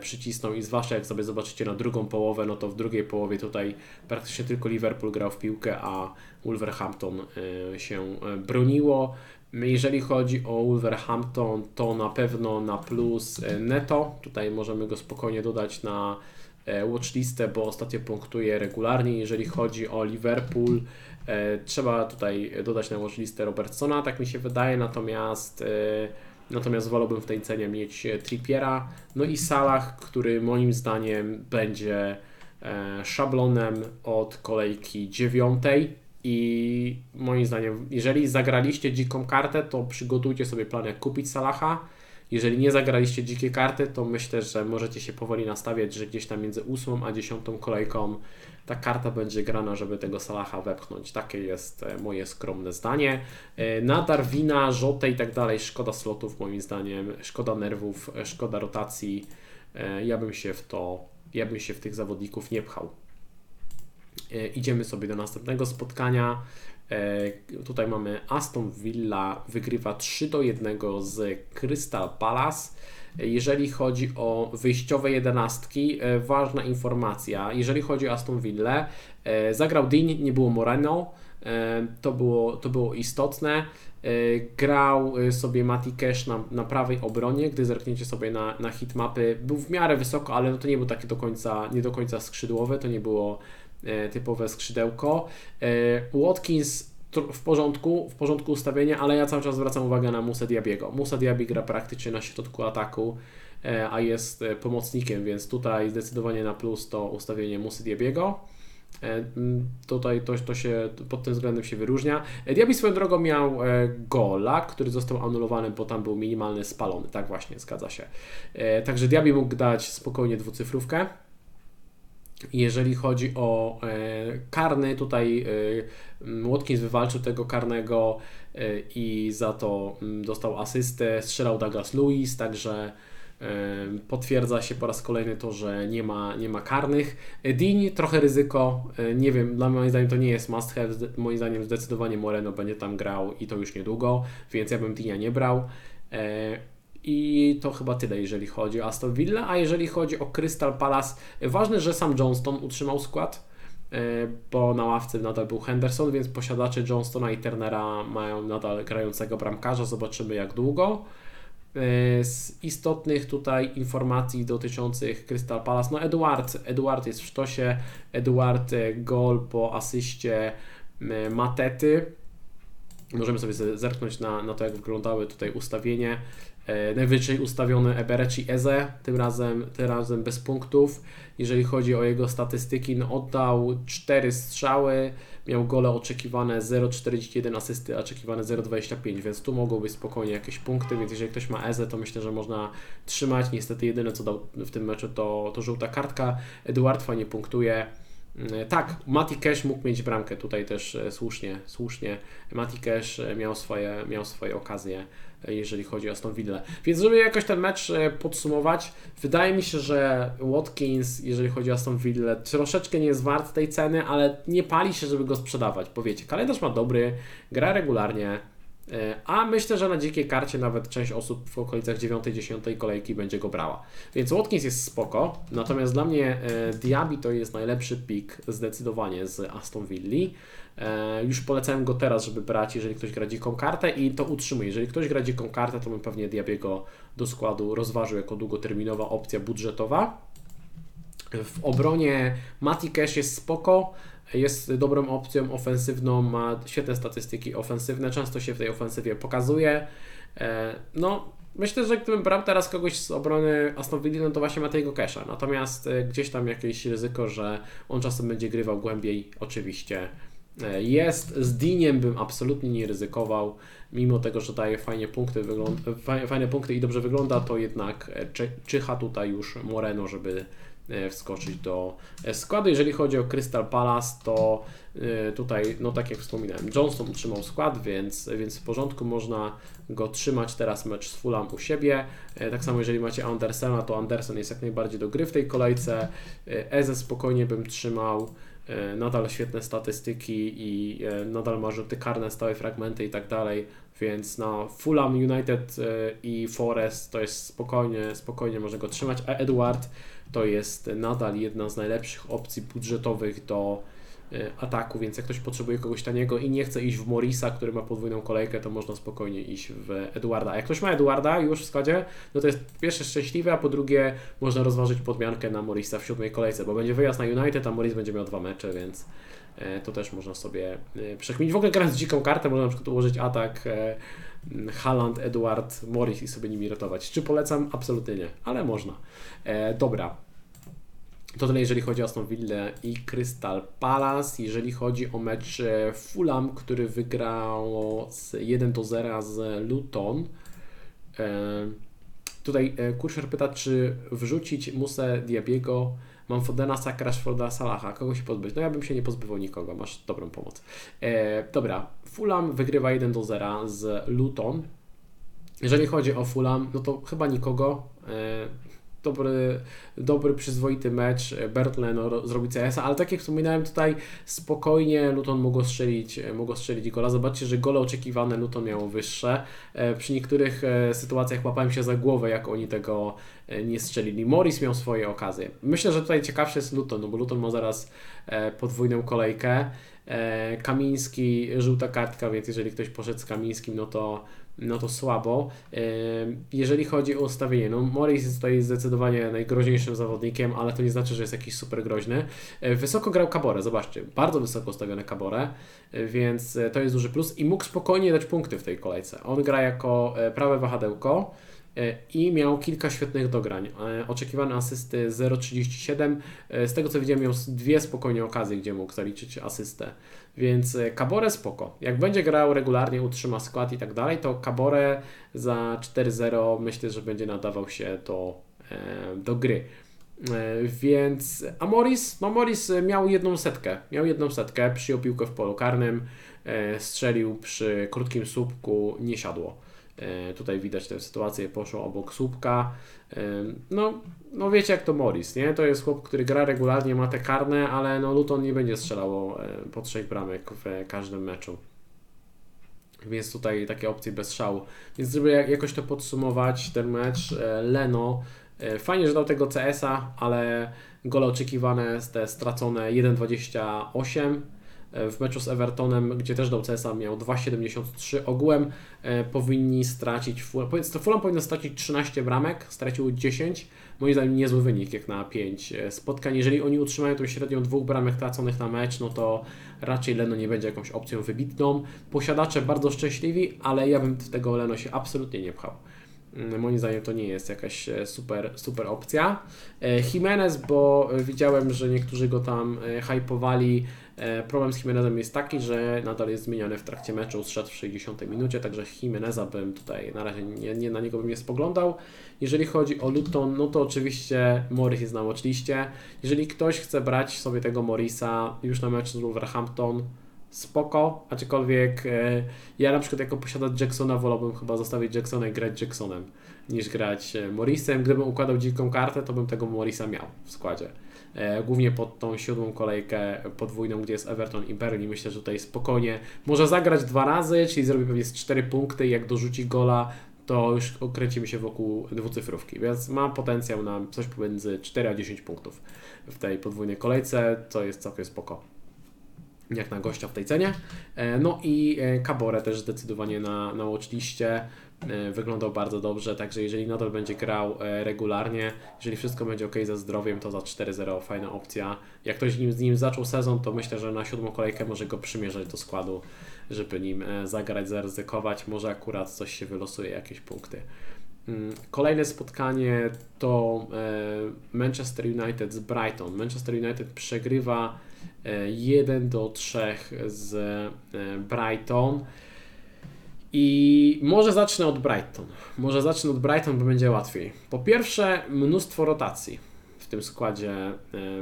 przycisnął i zwłaszcza jak sobie zobaczycie na drugą połowę, no to w drugiej połowie tutaj praktycznie tylko Liverpool grał w piłkę, a Wolverhampton się broniło. Jeżeli chodzi o Wolverhampton, to na pewno na plus Neto. Tutaj możemy go spokojnie dodać na E, watchlistę, bo ostatnio punktuje regularnie. Jeżeli chodzi o Liverpool, e, trzeba tutaj dodać na watchlistę Robertsona, tak mi się wydaje, natomiast e, natomiast wolałbym w tej cenie mieć Trippiera, no i Salah, który moim zdaniem będzie szablonem od kolejki dziewiątej. I moim zdaniem, jeżeli zagraliście dziką kartę, to przygotujcie sobie plan jak kupić Salaha, jeżeli nie zagraliście dzikie karty, to myślę, że możecie się powoli nastawiać, że gdzieś tam między 8 a 10 kolejką ta karta będzie grana, żeby tego Salaha wepchnąć. Takie jest e, moje skromne zdanie. E, na Darwina, Rzotę i tak dalej szkoda slotów moim zdaniem, szkoda nerwów, e, szkoda rotacji. Ja bym się w to, ja bym się w tych zawodników nie pchał. Idziemy sobie do następnego spotkania. E, tutaj mamy Aston Villa wygrywa 3 do 1 z Crystal Palace. Jeżeli chodzi o wyjściowe jedenastki, e, ważna informacja. Jeżeli chodzi o Aston Villa, e, zagrał Dean, nie było Moreno. To było, to było istotne. Grał sobie Mati Cash na, na prawej obronie, gdy zerkniecie sobie na, na hitmapy. Był w miarę wysoko, ale no to nie był taki do końca, nie do końca skrzydłowy, to nie było typowe skrzydełko. E, Watkins w porządku, w porządku ustawienia, ale ja cały czas zwracam uwagę na Musa Diabiego. Musa Diabi gra praktycznie na środku ataku, e, a jest pomocnikiem, więc tutaj zdecydowanie na plus to ustawienie Musy Diabiego. Tutaj to, to się pod tym względem się wyróżnia. Diaby swoją drogą miał gola, który został anulowany, bo tam był minimalny spalony. Tak właśnie, zgadza się. Także Diaby mógł dać spokojnie dwucyfrówkę. Jeżeli chodzi o e, karny, tutaj e, Watkins wywalczył tego karnego e, i za to m, dostał asystę, strzelał Douglas Lewis, także e, potwierdza się po raz kolejny to, że nie ma, nie ma karnych. Dean trochę ryzyko, e, nie wiem, dla moim zdaniem to nie jest must have, moim zdaniem zdecydowanie Moreno będzie tam grał i to już niedługo, więc ja bym Deania nie brał. I to chyba tyle, jeżeli chodzi o Aston Villa. A jeżeli chodzi o Crystal Palace, ważne, że sam Johnston utrzymał skład, e, bo na ławce nadal był Henderson, więc posiadacze Johnstona i Turnera mają nadal grającego bramkarza. Zobaczymy jak długo. E, z istotnych tutaj informacji dotyczących Crystal Palace, no Eduard, Eduard jest w sztosie, Eduard e, gol po asyście Matety. Możemy sobie zerknąć na, na to, jak wyglądały tutaj ustawienie. E, najwyżej ustawiony Eberechi Eze, tym razem, tym razem bez punktów. Jeżeli chodzi o jego statystyki, no oddał 4 strzały, miał gole oczekiwane 0,41 asysty, oczekiwane 0,25, więc tu mogą być spokojnie jakieś punkty, więc jeżeli ktoś ma Eze, to myślę, że można trzymać. Niestety jedyne co dał w tym meczu to, to żółta kartka. Eduard fajnie punktuje. E, tak, Mati Cash mógł mieć bramkę, tutaj też e, słusznie, słusznie. Mati Cash miał swoje, miał swoje okazje jeżeli chodzi o Aston Villa. Więc żeby jakoś ten mecz e, podsumować, wydaje mi się, że Watkins, jeżeli chodzi o Aston Villa, troszeczkę nie jest wart tej ceny, ale nie pali się, żeby go sprzedawać, bo wiecie, kalendarz ma dobry, gra regularnie, e, a myślę, że na dzikiej karcie nawet część osób w okolicach 9-10 kolejki będzie go brała. Więc Watkins jest spoko, natomiast dla mnie e, Diaby to jest najlepszy pick zdecydowanie z Aston Villa. E, już polecałem go teraz, żeby brać, jeżeli ktoś gra dziką kartę i to utrzymuje. Jeżeli ktoś gra dziką kartę, to bym pewnie Diabiego do składu rozważył jako długoterminowa opcja budżetowa. W obronie Mati Cash jest spoko, jest dobrą opcją ofensywną, ma świetne statystyki ofensywne, często się w tej ofensywie pokazuje. E, no, Myślę, że gdybym brał teraz kogoś z obrony Aston Villa, no to właśnie Matejego Kesha. Natomiast e, gdzieś tam jakieś ryzyko, że on czasem będzie grywał głębiej, oczywiście e, jest. Z Diniem bym absolutnie nie ryzykował, mimo tego, że daje fajnie punkty, fajne punkty i dobrze wygląda, to jednak czyha tutaj już Moreno, żeby wskoczyć do e, składu. Jeżeli chodzi o Crystal Palace, to e, tutaj, no tak jak wspominałem, Johnson utrzymał skład, więc, więc w porządku można go trzymać teraz mecz z Fulham u siebie. Tak samo jeżeli macie Andersena, to Andersen jest jak najbardziej do gry w tej kolejce. Eze spokojnie bym trzymał nadal świetne statystyki i nadal ma rzuty karne, stałe fragmenty i tak dalej, więc na Fulham United i Forest to jest spokojnie, spokojnie można go trzymać, a Edward to jest nadal jedna z najlepszych opcji budżetowych do e, ataku, więc jak ktoś potrzebuje kogoś taniego i nie chce iść w Morisa, który ma podwójną kolejkę, to można spokojnie iść w Eduarda. A jak ktoś ma Eduarda już w składzie, no to jest pierwsze szczęśliwe, a po drugie można rozważyć podmiankę na Morisa w siódmej kolejce, bo będzie wyjazd na United, a Morris będzie miał dwa mecze, więc e, to też można sobie e, przekminić. W ogóle grając dziką kartę można na przykład ułożyć atak Haaland, Eduard, Morris i sobie nimi ratować. Czy polecam? Absolutnie nie, ale można. E, dobra. To tyle jeżeli chodzi o Aston Villa i Crystal Palace. Jeżeli chodzi o mecz e, Fulham, który wygrał z 1 do 0 z Luton. E, tutaj e, Kurszer pyta, czy wrzucić Musę Diabiego Mam Fodena, Saka, Rashforda, Salaha. Kogo się pozbyć? No ja bym się nie pozbywał nikogo, masz dobrą pomoc. E, dobra, Fulham wygrywa 1 do 0 z Luton. Jeżeli chodzi o Fulham, no to chyba nikogo. E, dobry, dobry, przyzwoity mecz. Bertle no, zrobi CS, ale tak jak wspominałem tutaj, spokojnie Luton mogło strzelić, mogło strzelić gola. Zobaczcie, że gole oczekiwane Luton miało wyższe. E, przy niektórych e, sytuacjach łapałem się za głowę, jak oni tego e, nie strzelili. Morris miał swoje okazje. Myślę, że tutaj ciekawszy jest Luton, no bo Luton ma zaraz podwójną kolejkę. Kamiński, żółta kartka, więc jeżeli ktoś poszedł z Kamińskim, no to no to słabo. Jeżeli chodzi o ustawienie, no Morris jest tutaj zdecydowanie najgroźniejszym zawodnikiem, ale to nie znaczy, że jest jakiś super groźny. E, wysoko grał Kabore, zobaczcie, bardzo wysoko ustawione Kabore, e, więc e, to jest duży plus i mógł spokojnie dać punkty w tej kolejce. On gra jako prawe wahadełko i miał kilka świetnych dograń. Oczekiwane asysty 0,37. Z tego co widziałem, miał dwie spokojnie okazje, gdzie mógł zaliczyć asystę. Więc Kabore e, spoko. Jak będzie grał regularnie, utrzyma skład i tak dalej, to Kabore za 4-0 myślę, że będzie nadawał się do, e, do gry. E, więc Amoris, no Morris miał jedną setkę, miał jedną setkę, przyjął piłkę w polu karnym, strzelił przy krótkim słupku, nie siadło. E, tutaj widać tę sytuację, poszło obok słupka. E, no, no wiecie jak to Morris, nie? To jest chłop, który gra regularnie, ma te karne, ale no Luton nie będzie strzelało e, po trzech bramek w każdym meczu. Więc tutaj takie opcje bez szału. Więc żeby jakoś to podsumować, ten mecz, Leno, fajnie, że dał tego CS-a, ale gole oczekiwane, te stracone 1,28 w meczu z Evertonem, gdzie też dał CSA miał 2,73 ogółem e, powinni stracić, Fulham powinno stracić 13 bramek, stracił 10, moim zdaniem niezły wynik jak na 5 e, spotkań. Jeżeli oni utrzymają tą średnią dwóch bramek traconych na mecz, no to raczej Leno nie będzie jakąś opcją wybitną. Posiadacze bardzo szczęśliwi, ale ja bym w tego Leno się absolutnie nie pchał. Mm, moim zdaniem to nie jest jakaś e, super, super opcja. Jimenez, bo widziałem, że niektórzy go tam hypowali E, problem z Jimenezem jest taki, że nadal jest zmieniany w trakcie meczu, zszedł w 60 minucie, także Jimeneza bym tutaj na razie nie, nie, na niego bym nie spoglądał. Jeżeli chodzi o Luton, no to oczywiście Morris jest na watchliście. Jeżeli ktoś chce brać sobie tego Morisa już na mecz z Wolverhampton, spoko, aczkolwiek e, ja na przykład jako posiadacz Jacksona wolałbym chyba zostawić Jacksona i grać Jacksonem niż grać e, Morrisem. Gdybym układał dziką kartę, to bym tego Morisa miał w składzie. E, głównie pod tą siódmą kolejkę podwójną, gdzie jest Everton i Burnley. Myślę, że tutaj spokojnie może zagrać dwa razy, czyli zrobi pewnie z cztery punkty i jak dorzuci gola, to już okręcimy się wokół dwucyfrówki, więc ma potencjał na coś pomiędzy 4 a 10 punktów w tej podwójnej kolejce, co jest całkiem spoko jak na gościa w tej cenie. E, no i Cabore też zdecydowanie na, na watchliście. E, wyglądał bardzo dobrze, także jeżeli nadal będzie grał e, regularnie, jeżeli wszystko będzie ok ze zdrowiem, to za 4-0 fajna opcja. Jak ktoś z nim zaczął sezon, to myślę, że na siódmą kolejkę może go przymierzać do składu, żeby nim zagrać, zaryzykować. Może akurat coś się wylosuje, jakieś punkty. Mm, kolejne spotkanie to Manchester United z Brighton. Manchester United przegrywa 1 do 3 z Brighton. I może zacznę od Brighton. Może zacznę od Brighton, bo będzie łatwiej. Po pierwsze, mnóstwo rotacji w tym składzie e,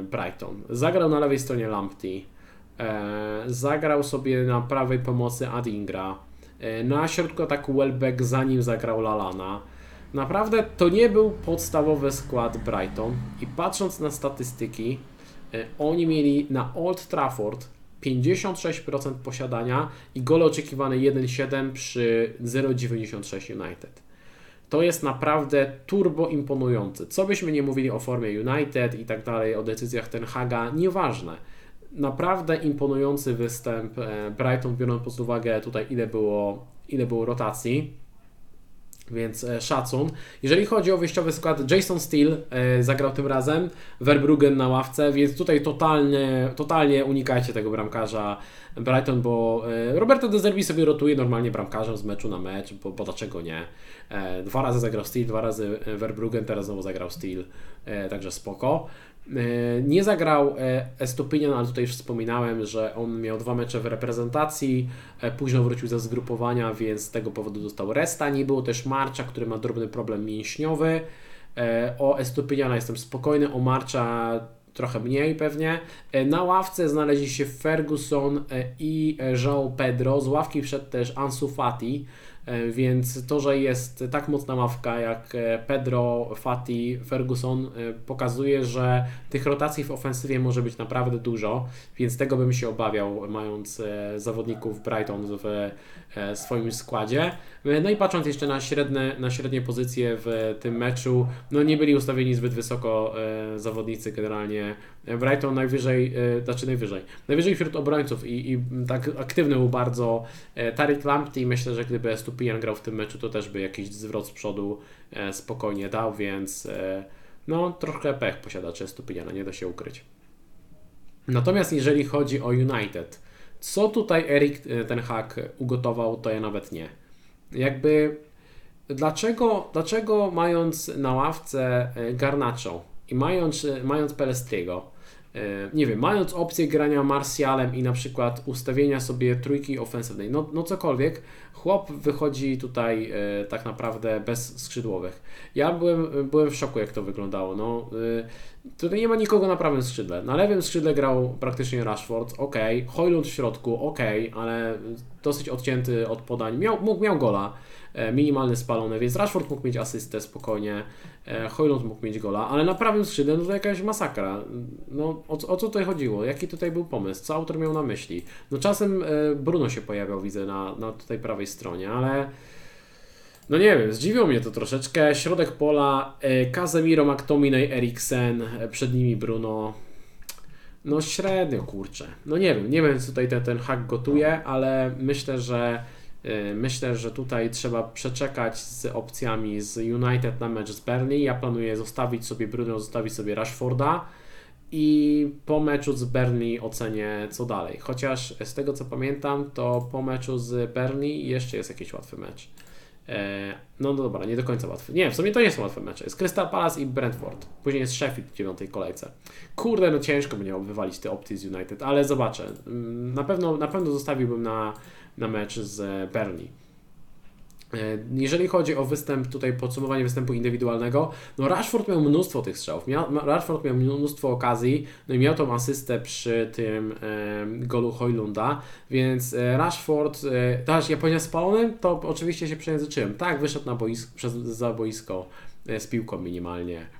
Brighton. Zagrał na lewej stronie Lamptey, e, zagrał sobie na prawej pomocy Adingra, e, na środku ataku Welbeck zanim zagrał Lalana. Naprawdę to nie był podstawowy skład Brighton i patrząc na statystyki, oni mieli na Old Trafford 56% posiadania i gole oczekiwane 1,7 przy 0,96 United. To jest naprawdę turbo imponujące. Co byśmy nie mówili o formie United i tak dalej, o decyzjach Ten Haga, nieważne. Naprawdę imponujący występ e, Brighton, biorąc pod uwagę tutaj ile było, ile było rotacji więc e, szacun. Jeżeli chodzi o wyjściowy skład, Jason Steele e, zagrał tym razem, Verbruggen na ławce, więc tutaj totalnie, totalnie unikajcie tego bramkarza Brighton, bo e, Roberto De Zerbi sobie rotuje normalnie bramkarzem z meczu na mecz, bo, bo dlaczego nie. Dwa razy zagrał Steele, dwa razy Verbruggen, teraz znowu zagrał Steele, także spoko. E, nie zagrał e, Estupinian, ale tutaj już wspominałem, że on miał dwa mecze w reprezentacji, e, późno wrócił ze zgrupowania, więc z tego powodu dostał resta. Nie było też Marcza, który ma drobny problem mięśniowy. O Estupiniana jestem spokojny, o Marcza trochę mniej pewnie. Na ławce znaleźli się Ferguson i João Pedro. Z ławki wszedł też Ansu Fati. E, więc to, że jest tak mocna ławka jak e, Pedro, Fati, Ferguson e, pokazuje, że tych rotacji w ofensywie może być naprawdę dużo, więc tego bym się obawiał, mając zawodników Brighton w swoim składzie. No i patrząc jeszcze na średnie, na średnie pozycje w tym meczu, no nie byli ustawieni zbyt wysoko zawodnicy generalnie. Brighton najwyżej, znaczy najwyżej, najwyżej wśród obrońców i, i tak aktywny był bardzo Tarik Lamptey. Myślę, że gdyby Stupijan grał w tym meczu, to też by jakiś zwrot z przodu e, spokojnie dał, więc e, no troszkę pech posiadacze Stupiniana, nie da się ukryć. Natomiast jeżeli chodzi o United, co tutaj Erik e, ten hak ugotował, to ja nawet nie. Jakby dlaczego, dlaczego mając na ławce Garnacho i mając, mając Pelestriego, E, nie wiem, mając opcję grania Marsjalem i na przykład ustawienia sobie trójki ofensywnej, no, no cokolwiek, chłop wychodzi tutaj e, tak naprawdę bez skrzydłowych. Ja byłem, byłem w szoku, jak to wyglądało. No, e, tutaj nie ma nikogo na prawym skrzydle. Na lewym skrzydle grał praktycznie Rashford, ok, Hojlund w środku, ok, ale dosyć odcięty od podań. Miał, mógł, miał gola. E, minimalny spalony, więc Rashford mógł mieć asystę spokojnie, e, Hojlund mógł mieć gola, ale na prawym skrzydle no to jakaś masakra. No, o, o co tutaj chodziło? Jaki tutaj był pomysł? Co autor miał na myśli? No czasem e, Bruno się pojawiał, widzę, na, na tutaj prawej stronie, ale no nie wiem, zdziwiło mnie to troszeczkę. Środek pola, Casemiro, McTominay, Eriksen, przed nimi Bruno. No średnio, kurczę. No nie wiem, nie wiem co tutaj ten, ten hack gotuje, ale myślę, że Y, myślę, że tutaj trzeba przeczekać z opcjami z United na mecz z Burnley. Ja planuję zostawić sobie Bruno, zostawić sobie Rashforda i po meczu z Burnley ocenię co dalej. Chociaż z tego co pamiętam, to po meczu z Burnley jeszcze jest jakiś łatwy mecz. E, no, no dobra, nie do końca łatwy. Nie, w sumie to nie są łatwe mecze. Jest Crystal Palace i Brentford. Później jest Sheffield w dziewiątej kolejce. Kurde, no ciężko będzie wywalić te opcje z United, ale zobaczę. Mm, na pewno, na pewno zostawiłbym na na mecz z Burnley. E, jeżeli chodzi o występ, tutaj podsumowanie występu indywidualnego, no Rashford miał mnóstwo tych strzałów, miał, Rashford miał mnóstwo okazji, no i miał tą asystę przy tym e, golu Hojlunda, więc e, Rashford, e, też ja powiedziałem spalony, to oczywiście się przejęzyczyłem, tak, wyszedł na boisko, przez, za boisko e, z piłką minimalnie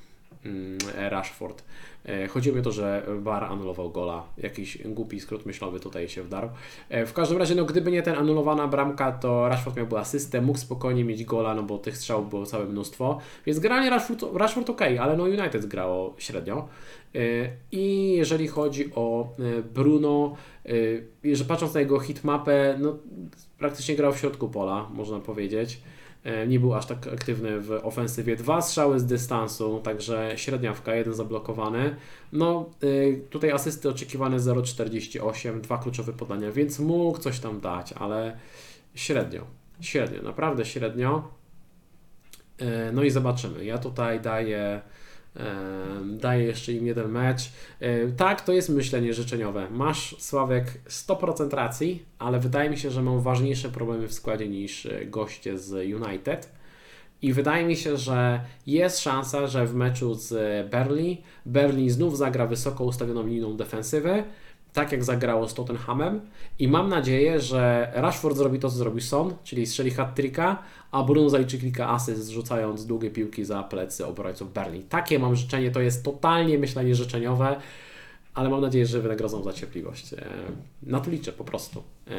Rashford. E, Chodziło mi o to, że VAR anulował gola. Jakiś głupi skrót myślowy tutaj się wdarł. E, w każdym razie, no gdyby nie ten anulowana bramka, to Rashford miałby asystę, mógł spokojnie mieć gola, no bo tych strzałów było całe mnóstwo. Więc generalnie Rashford, Rashford ok, ale no United grało średnio. E, I jeżeli chodzi o Bruno, że patrząc na jego hitmapę, no praktycznie grał w środku pola, można powiedzieć. E, nie był aż tak aktywny w ofensywie. Dwa strzały z dystansu, także średniawka, jeden zablokowany. No, e, tutaj asysty oczekiwane 0,48, dwa kluczowe podania, więc mógł coś tam dać, ale średnio. Średnio, naprawdę średnio. E, no i zobaczymy. Ja tutaj daję daje jeszcze im jeden mecz. Tak, to jest myślenie życzeniowe. Masz, Sławek, 100% racji, ale wydaje mi się, że mam ważniejsze problemy w składzie niż goście z United. I wydaje mi się, że jest szansa, że w meczu z Berlin, Berlin znów zagra wysoko ustawioną linią defensywy, tak jak zagrało z Tottenhamem i mam nadzieję, że Rashford zrobi to, co zrobił Son, czyli strzeli hat-tricka, a Bruno zaliczy kilka asyst, rzucając długie piłki za plecy obrońców Berlin. Takie mam życzenie, to jest totalnie myślenie życzeniowe, ale mam nadzieję, że wynagrodzą za cierpliwość. E, na to liczę po prostu. E,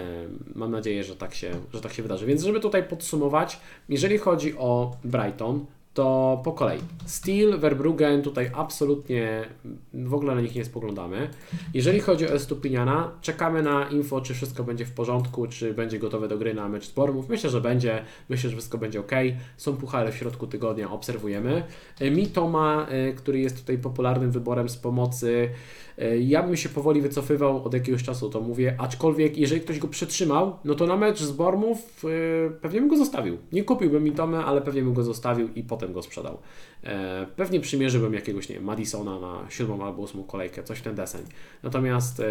mam nadzieję, że tak się, że tak się wydarzy. Więc żeby tutaj podsumować, jeżeli chodzi o Brighton, to po kolei. Steel, Verbruggen, tutaj absolutnie w ogóle na nich nie spoglądamy. Jeżeli chodzi o Estupiniana, czekamy na info, czy wszystko będzie w porządku, czy będzie gotowe do gry na mecz z Bormów. Myślę, że będzie. Myślę, że wszystko będzie ok. Są puchary w środku tygodnia, obserwujemy. Mi Toma, e, który jest tutaj popularnym wyborem z pomocy E, ja bym się powoli wycofywał od jakiegoś czasu, to mówię, aczkolwiek jeżeli ktoś go przetrzymał, no to na mecz z Bormów yy, pewnie bym go zostawił. Nie kupiłbym Mitome, ale pewnie bym go zostawił i potem go sprzedał. Yy, pewnie przymierzyłbym jakiegoś, nie wiem, Madisona na siódmą albo ósmą kolejkę, coś w ten deseń. Natomiast,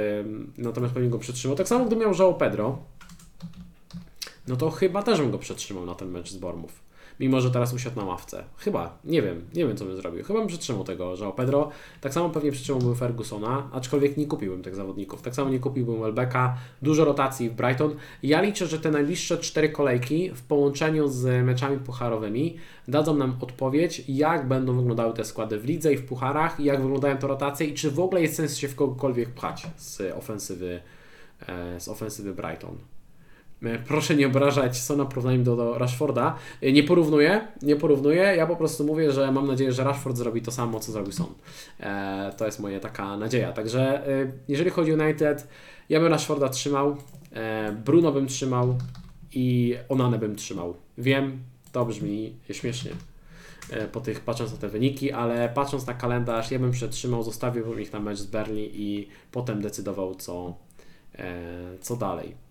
natomiast pewnie go przetrzymał. Tak samo gdybym miał Żao Pedro, no to chyba też bym go przetrzymał na ten mecz z Bormów mimo że teraz usiadł na ławce. Chyba, nie wiem, nie wiem co bym zrobił. Chyba bym przytrzymał tego João Pedro. Tak samo pewnie przytrzymałbym Fergusona, aczkolwiek nie kupiłbym tych zawodników. Tak samo nie kupiłbym Welbecka. Dużo rotacji w Brighton. Ja liczę, że te najbliższe cztery kolejki w połączeniu z meczami pucharowymi dadzą nam odpowiedź, jak będą wyglądały te składy w lidze i w pucharach, jak wyglądają te rotacje i czy w ogóle jest sens się w kogokolwiek pchać z ofensywy, e, z ofensywy Brighton. E, proszę nie obrażać Sona porównaniem do, do Rashforda. E, nie porównuję, nie porównuję. Ja po prostu mówię, że mam nadzieję, że Rashford zrobi to samo, co zrobił Son. E, to jest moja taka nadzieja. Także e, jeżeli chodzi o United, ja bym Rashforda trzymał, e, Bruno bym trzymał i Onanę bym trzymał. Wiem, to brzmi śmiesznie e, po tych, patrząc na te wyniki, ale patrząc na kalendarz, ja bym przetrzymał, zostawiłbym ich na mecz z Berlin i potem decydował, co, co dalej.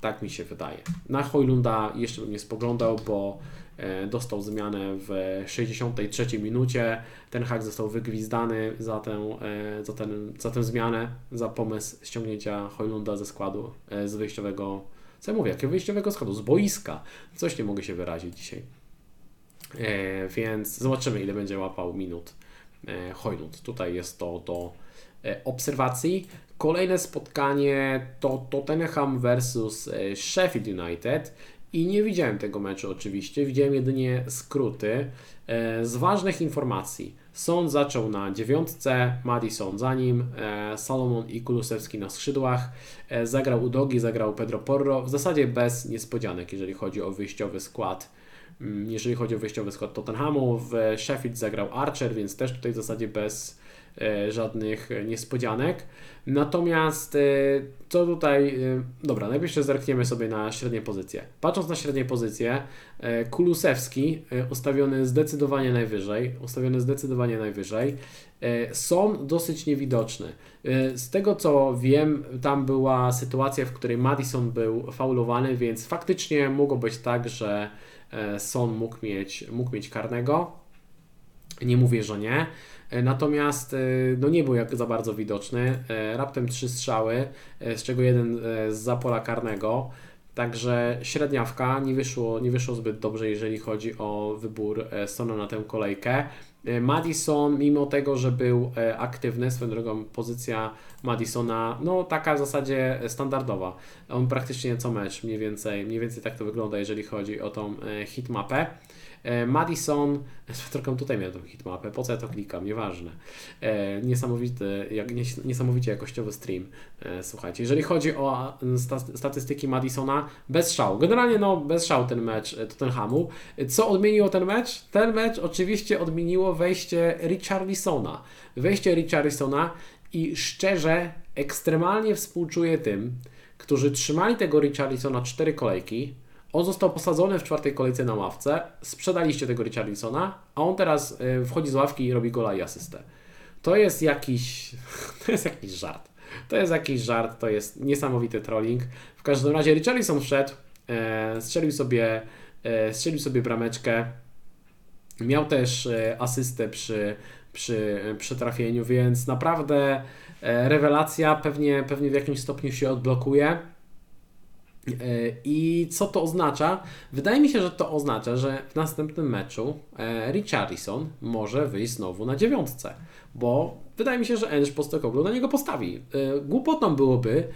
Tak mi się wydaje. Na Hojlunda jeszcze bym nie spoglądał, bo e, dostał zmianę w 63 minucie. Ten hak został wygwizdany za tę, e, za, ten, za tę zmianę, za pomysł ściągnięcia Hojlunda ze składu, e, z wyjściowego, co ja mówię, jakiego wyjściowego składu? Z boiska. Coś nie mogę się wyrazić dzisiaj. Więc zobaczymy, ile będzie łapał minut Hojlund. Tutaj jest to do obserwacji. Kolejne spotkanie to Tottenham versus e, Sheffield United i nie widziałem tego meczu oczywiście, widziałem jedynie skróty. E, z ważnych informacji, Son zaczął na dziewiątce, Madison za nim, e, Salomon i Kulusewski na skrzydłach, zagrał Udogi, zagrał Pedro Porro, w zasadzie bez niespodzianek, jeżeli chodzi o wyjściowy skład. Mm, jeżeli chodzi o wyjściowy skład Tottenhamu, w Sheffield zagrał Archer, więc też tutaj w zasadzie bez żadnych niespodzianek. Natomiast e, co tutaj, e, dobra, najpierw jeszcze zerkniemy sobie na średnie pozycje. Patrząc na średnie pozycje, e, Kulusewski ustawiony zdecydowanie najwyżej, ustawiony zdecydowanie najwyżej, są dosyć niewidoczny. Z tego co wiem, tam była sytuacja, w której Madison był faulowany, więc faktycznie mogło być tak, że Son mógł mieć, mógł mieć karnego. Nie mówię, że nie. E, natomiast e, no nie był jak za bardzo widoczny. E, raptem trzy strzały, z czego jeden z zapola karnego. Także średniawka nie wyszło, nie wyszło zbyt dobrze, jeżeli chodzi o wybór Sona na tę kolejkę. Madison, mimo tego, że był aktywny, swoją drogą pozycja Madisona, no taka w zasadzie standardowa. On praktycznie co mecz, mniej więcej, mniej więcej tak to wygląda, jeżeli chodzi o tą hitmapę. E, Madison, trochę tutaj miałem tą hitmapę, po co ja to klikam, nieważne. E, niesamowity, jak, niesamowicie jakościowy stream, e, słuchajcie. Jeżeli chodzi o statystyki Madisona, bez szału. Generalnie no, bez szału ten mecz Tottenhamu. Co odmieniło ten mecz? Ten mecz oczywiście odmieniło wejście Richarlisona. Wejście Richarlisona i szczerze, ekstremalnie współczuję tym, którzy trzymali tego Richarlisona cztery kolejki, on został posadzony w czwartej kolejce na ławce, sprzedaliście tego Richarlisona, a on teraz y, wchodzi z ławki i robi gola i asystę. To jest jakiś, to jest jakiś żart. To jest jakiś żart, to jest niesamowity trolling. W każdym razie Richarlison wszedł, e, strzelił sobie, e, strzelił sobie brameczkę, Miał też asystę przy, przy, przy trafieniu, więc naprawdę rewelacja, pewnie, pewnie w jakimś stopniu się odblokuje. I co to oznacza? Wydaje mi się, że to oznacza, że w następnym meczu Richarlison może wyjść znowu na dziewiątce, bo wydaje mi się, że Enż Postecoglou na niego postawi. Głupotą byłoby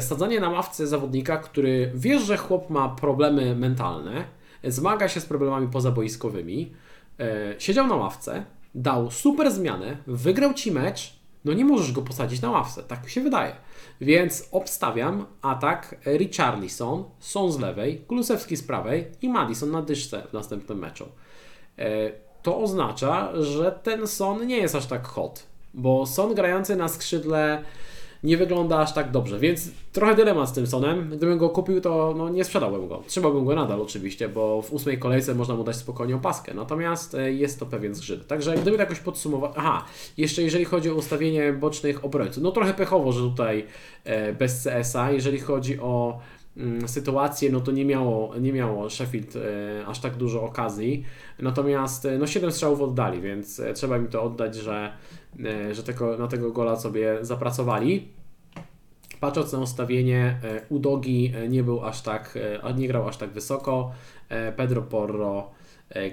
sadzanie na ławce zawodnika, który wiesz, że chłop ma problemy mentalne, zmaga się z problemami pozaboiskowymi, e, siedział na ławce, dał super zmianę, wygrał Ci mecz, no nie możesz go posadzić na ławce, tak mi się wydaje. Więc obstawiam atak Richarlison, Son z lewej, Kulusewski z prawej i Madison na dyszce w następnym meczu. E, to oznacza, że ten Son nie jest aż tak hot, bo Son grający na skrzydle nie wygląda aż tak dobrze, więc trochę dylemat z tym Sonem. Gdybym go kupił, to no, nie sprzedałbym go. Trzymałbym go nadal oczywiście, bo w ósmej kolejce można mu dać spokojnie opaskę, natomiast e, jest to pewien zgrzyt. Także gdyby jakoś podsumować... Aha, jeszcze jeżeli chodzi o ustawienie bocznych obrońców, no trochę pechowo, że tutaj e, bez CS-a, jeżeli chodzi o sytuację, no to nie miało, nie miało Sheffield e, aż tak dużo okazji. Natomiast no 7 strzałów oddali, więc trzeba im to oddać, że E, że tego, na tego gola sobie zapracowali. Patrząc na ustawienie, e, Udogi e, nie był aż tak, nie grał aż tak wysoko. Pedro Porro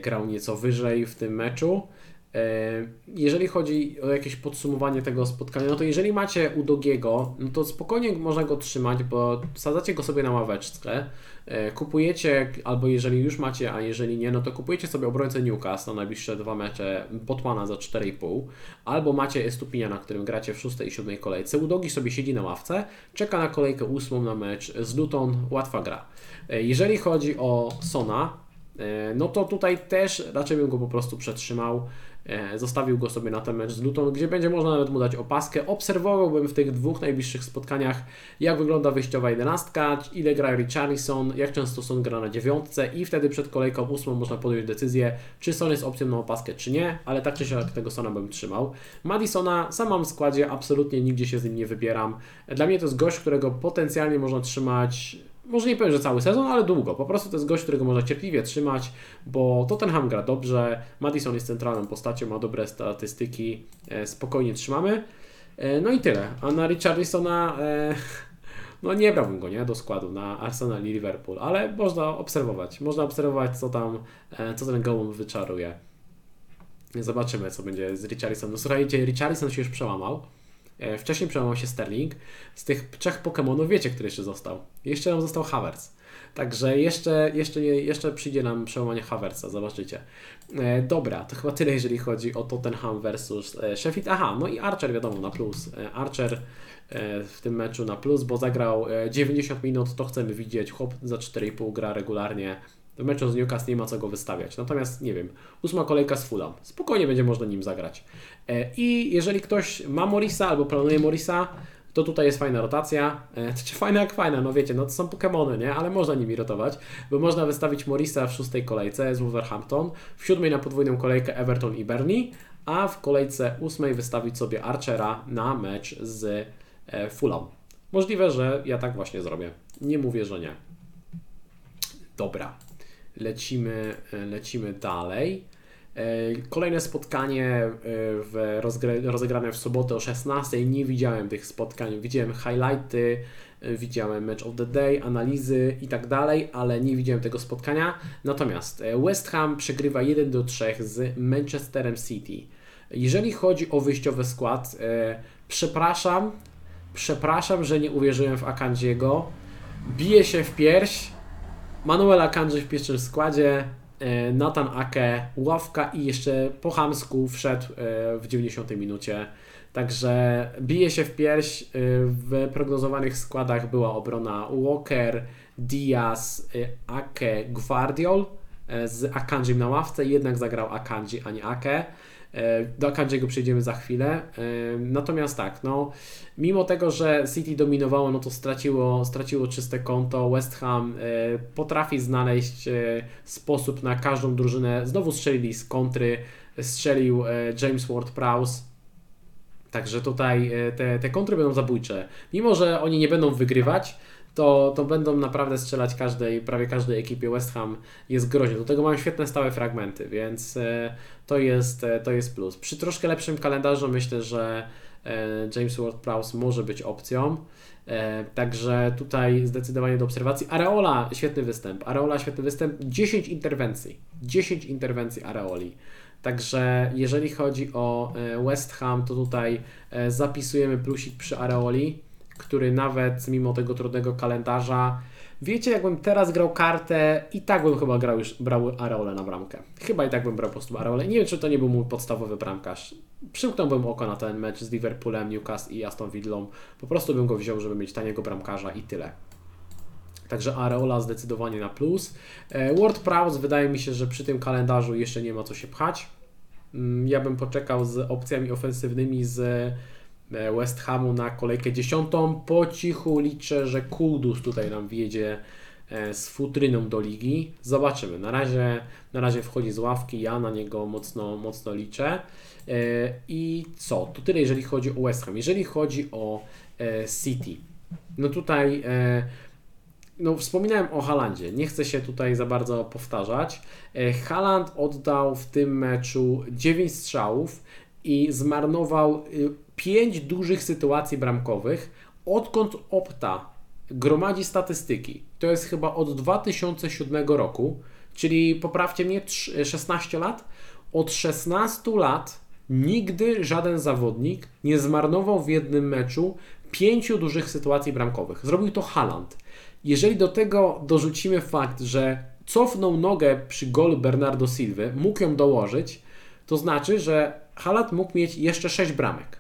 grał nieco wyżej w tym meczu. E, jeżeli chodzi o jakieś podsumowanie tego spotkania, no to jeżeli macie Udogiego, no to spokojnie można go trzymać, bo sadzacie go sobie na ławeczce, e, kupujecie, albo jeżeli już macie, a jeżeli nie, no to kupujecie sobie obrońcę Newcastle na najbliższe dwa mecze Botmana za 4,5, albo macie Estupinia, na którym gracie w szóstej i siódmej kolejce. Udogi sobie siedzi na ławce, czeka na kolejkę ósmą na mecz z Luton, łatwa gra. E, jeżeli chodzi o Sona, no to tutaj też raczej bym go po prostu przetrzymał. E, zostawił go sobie na ten mecz z Luton, gdzie będzie można nawet mu dać opaskę. Obserwowałbym w tych dwóch najbliższych spotkaniach, jak wygląda wyjściowa jedenastka, ile gra Richarlison, jak często Son gra na dziewiątce i wtedy przed kolejką ósmą można podjąć decyzję, czy Son jest opcją na opaskę, czy nie, ale tak czy siak tego Sona bym trzymał. Madisona sam mam w składzie, absolutnie nigdzie się z nim nie wybieram. Dla mnie to jest gość, którego potencjalnie można trzymać może nie powiem, że cały sezon, ale długo. Po prostu to jest gość, którego można cierpliwie trzymać, bo Tottenham gra dobrze, Madison jest centralną postacią, ma dobre statystyki, e, spokojnie trzymamy. E, no i tyle. A na Richarlisona e, no nie brałbym go nie, do składu na Arsenal i Liverpool, ale można obserwować. Można obserwować, co tam, co ten gołąb wyczaruje. Zobaczymy, co będzie z Richarlisonem. No słuchajcie, Richarlison się już przełamał. E, wcześniej przełamał się Sterling. Z tych trzech Pokémonów wiecie, który jeszcze został. Jeszcze nam został Havertz. Także jeszcze, jeszcze, jeszcze przyjdzie nam przełamanie Havertza, zobaczycie. E, dobra, to chyba tyle, jeżeli chodzi o Tottenham versus e, Sheffield. Aha, no i Archer wiadomo na plus. E, Archer e, w tym meczu na plus, bo zagrał 90 e, minut, to chcemy widzieć. Chłop za 4,5 gra regularnie. W meczu z Newcastle nie ma co go wystawiać. Natomiast nie wiem, ósma kolejka z Fulham. Spokojnie będzie można nim zagrać. E, I jeżeli ktoś ma Morisa albo planuje Morisa, to tutaj jest fajna rotacja. E, czy fajna jak fajna, no wiecie, no to są Pokémony, nie? Ale można nimi rotować, bo można wystawić Morisa w szóstej kolejce z Wolverhampton, w siódmej na podwójną kolejkę Everton i Burnley, a w kolejce ósmej wystawić sobie Archera na mecz z e, Fulham. Możliwe, że ja tak właśnie zrobię. Nie mówię, że nie. Dobra, lecimy, lecimy dalej. E, kolejne spotkanie e, w rozegrane w sobotę o 16. Nie widziałem tych spotkań. Widziałem highlighty, e, widziałem match of the day, analizy i tak dalej, ale nie widziałem tego spotkania. Natomiast West Ham przegrywa 1 do 3 z Manchesterem City. Jeżeli chodzi o wyjściowy skład, przepraszam, przepraszam, że nie uwierzyłem w Akandziego. Bije się w pierś. Manuel Akanji w pierwszym składzie, E, Nathan Ake, ławka i jeszcze po hamsku wszedł e, w 90 minucie. Także bije się w pierś. E, w prognozowanych składach była obrona Walker, Diaz, Ake, Guardiol z Akanjim na ławce. Jednak zagrał Akanji, a nie Ake. E, do Akanjiego przejdziemy za chwilę. E, natomiast tak, no, mimo tego, że City dominowało, no to straciło, straciło czyste konto. West Ham e, potrafi znaleźć sposób na każdą drużynę. Znowu strzelili z kontry, strzelił James Ward-Prowse. Także tutaj te, te kontry będą zabójcze. Mimo, że oni nie będą wygrywać, to, to będą naprawdę strzelać każdej, prawie każdej ekipie. West Ham jest groźny. Do tego mają świetne stałe fragmenty, więc e, to jest, e, to jest plus. Przy troszkę lepszym kalendarzu myślę, że e, James Ward-Prowse może być opcją. Także tutaj zdecydowanie do obserwacji. Areola, świetny występ. Areola, świetny występ. 10 interwencji. 10 interwencji Areoli. Także jeżeli chodzi o West Ham, to tutaj zapisujemy plusik przy Areoli który nawet mimo tego trudnego kalendarza, wiecie, jakbym teraz grał kartę, i tak bym chyba grał już, brał Areole na bramkę. Chyba i tak bym brał po prostu Areole. Nie wiem, czy to nie był mój podstawowy bramkarz. Przymknąłbym oko na ten mecz z Liverpoolem, Newcastle i Aston Villą. Po prostu bym go wziął, żeby mieć taniego bramkarza i tyle. Także Areola zdecydowanie na plus. E, Ward Prowse wydaje mi się, że przy tym kalendarzu jeszcze nie ma co się pchać. Mm, ja bym poczekał z opcjami ofensywnymi z West Hamu na kolejkę dziesiątą. Po cichu liczę, że Kuldus tutaj nam wjedzie e, z futryną do ligi. Zobaczymy. Na razie, na razie wchodzi z ławki, ja na niego mocno, mocno liczę. E, I co? To tyle, jeżeli chodzi o West Ham. Jeżeli chodzi o City, no tutaj no wspominałem o Halandzie, nie chcę się tutaj za bardzo powtarzać. Haland oddał w tym meczu 9 strzałów i zmarnował y, pięć dużych sytuacji bramkowych, odkąd Opta gromadzi statystyki. To jest chyba od 2007 roku, czyli poprawcie mnie 16 lat. Od 16 lat nigdy żaden zawodnik nie zmarnował w jednym meczu pięciu dużych sytuacji bramkowych. Zrobił to Haaland. Jeżeli do tego dorzucimy fakt, że cofnął nogę przy golu Bernardo Silva, mógł ją dołożyć, to znaczy, że Haaland mógł mieć jeszcze 6 bramek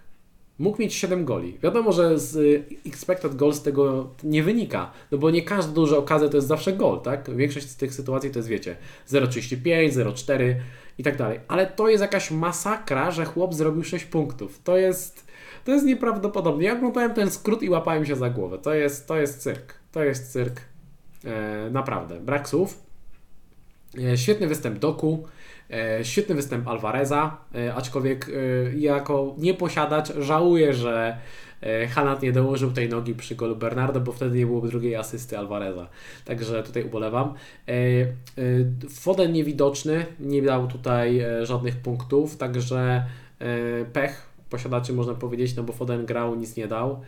mógł mieć 7 goli. Wiadomo, że z y, expected goals tego nie wynika, no bo nie każda duża okazja to jest zawsze gol, tak? Większość z tych sytuacji to jest, wiecie, 0,35, 0,4 i tak dalej. Ale to jest jakaś masakra, że chłop zrobił 6 punktów. To jest, to jest nieprawdopodobne. Ja oglądałem ten skrót i łapałem się za głowę. To jest, to jest cyrk. To jest cyrk. E, naprawdę. Brak słów. E, świetny występ Doku. E, świetny występ Alvareza, e, aczkolwiek e, jako nieposiadacz żałuję, że Hanat nie dołożył tej nogi przy golu Bernardo, bo wtedy nie byłoby drugiej asysty Alvareza. Także tutaj ubolewam. Foden niewidoczny, nie dał tutaj żadnych punktów, także pech posiadaczy można powiedzieć, no bo Foden grał, nic nie dał.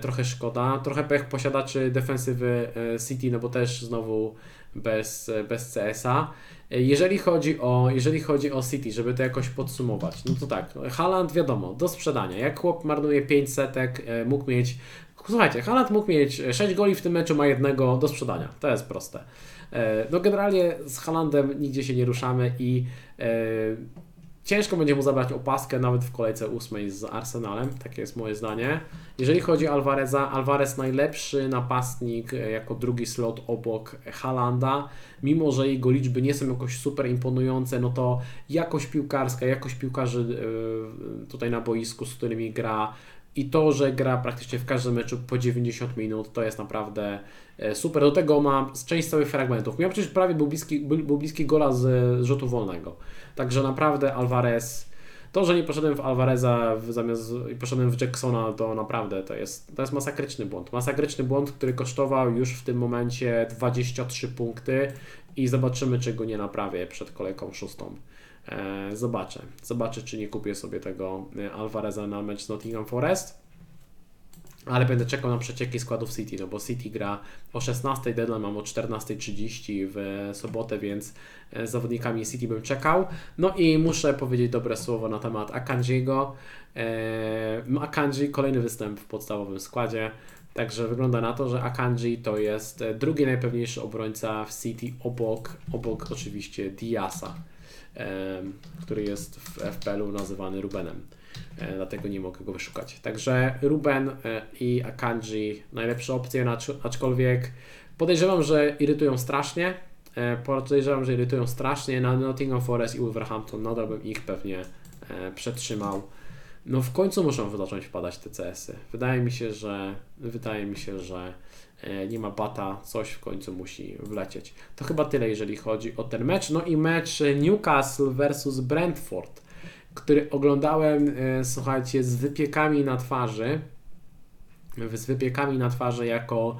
Trochę szkoda. Trochę pech posiadaczy defensywy City, no bo też znowu bez, bez CS-a. Jeżeli chodzi, o, jeżeli chodzi o City, żeby to jakoś podsumować, no to tak, Haaland wiadomo, do sprzedania. Jak chłop marnuje 5 setek, e, mógł mieć. Słuchajcie, Haaland mógł mieć 6 goli w tym meczu, ma jednego do sprzedania. To jest proste. E, no generalnie z Haalandem nigdzie się nie ruszamy i e, Ciężko będzie mu zabrać opaskę nawet w kolejce ósmej z Arsenalem, takie jest moje zdanie. Jeżeli chodzi o Alvareza, Alvarez najlepszy napastnik e, jako drugi slot obok Halanda, mimo że jego liczby nie są jakoś super imponujące, no to jakość piłkarska, jakość piłkarzy e, tutaj na boisku, z którymi gra i to, że gra praktycznie w każdym meczu po 90 minut, to jest naprawdę e, super. Do tego ma część całych fragmentów. Miał przecież prawie był bliski, był bliski gola z rzutu wolnego. Także naprawdę Alvarez, to, że nie poszedłem w Alvareza zamiast poszedłem w Jacksona, to naprawdę to jest, to jest masakryczny błąd. Masakryczny błąd, który kosztował już w tym momencie 23 punkty i zobaczymy, czy go nie naprawię przed kolejką szóstą. E, zobaczę. Zobaczę, czy nie kupię sobie tego e, Alvareza na mecz z Nottingham Forest ale będę czekał na przecieki składów City, no bo City gra o 16, deadline mam o 14.30 w sobotę, więc e, z zawodnikami City bym czekał. No i muszę powiedzieć dobre słowo na temat Akanjiego. Akanji, kolejny występ w podstawowym składzie. Także wygląda na to, że Akanji to jest drugi najpewniejszy obrońca w City obok, obok oczywiście Diasa, który jest w FPL-u nazywany Rubenem. E, dlatego nie mogę go wyszukać. Także Ruben e, i Akanji najlepsze opcje, aczkolwiek podejrzewam, że irytują strasznie. E, podejrzewam, że irytują strasznie. Na Nottingham Forest i Wolverhampton nadal bym ich pewnie przetrzymał. No w końcu muszą zacząć wpadać te CS-y. Wydaje mi się, że wydaje mi się, że nie ma bata, coś w końcu musi wlecieć. To chyba tyle, jeżeli chodzi o ten mecz. No i mecz Newcastle versus Brentford który oglądałem, e, słuchajcie, z wypiekami na twarzy. z wypiekami na twarzy jako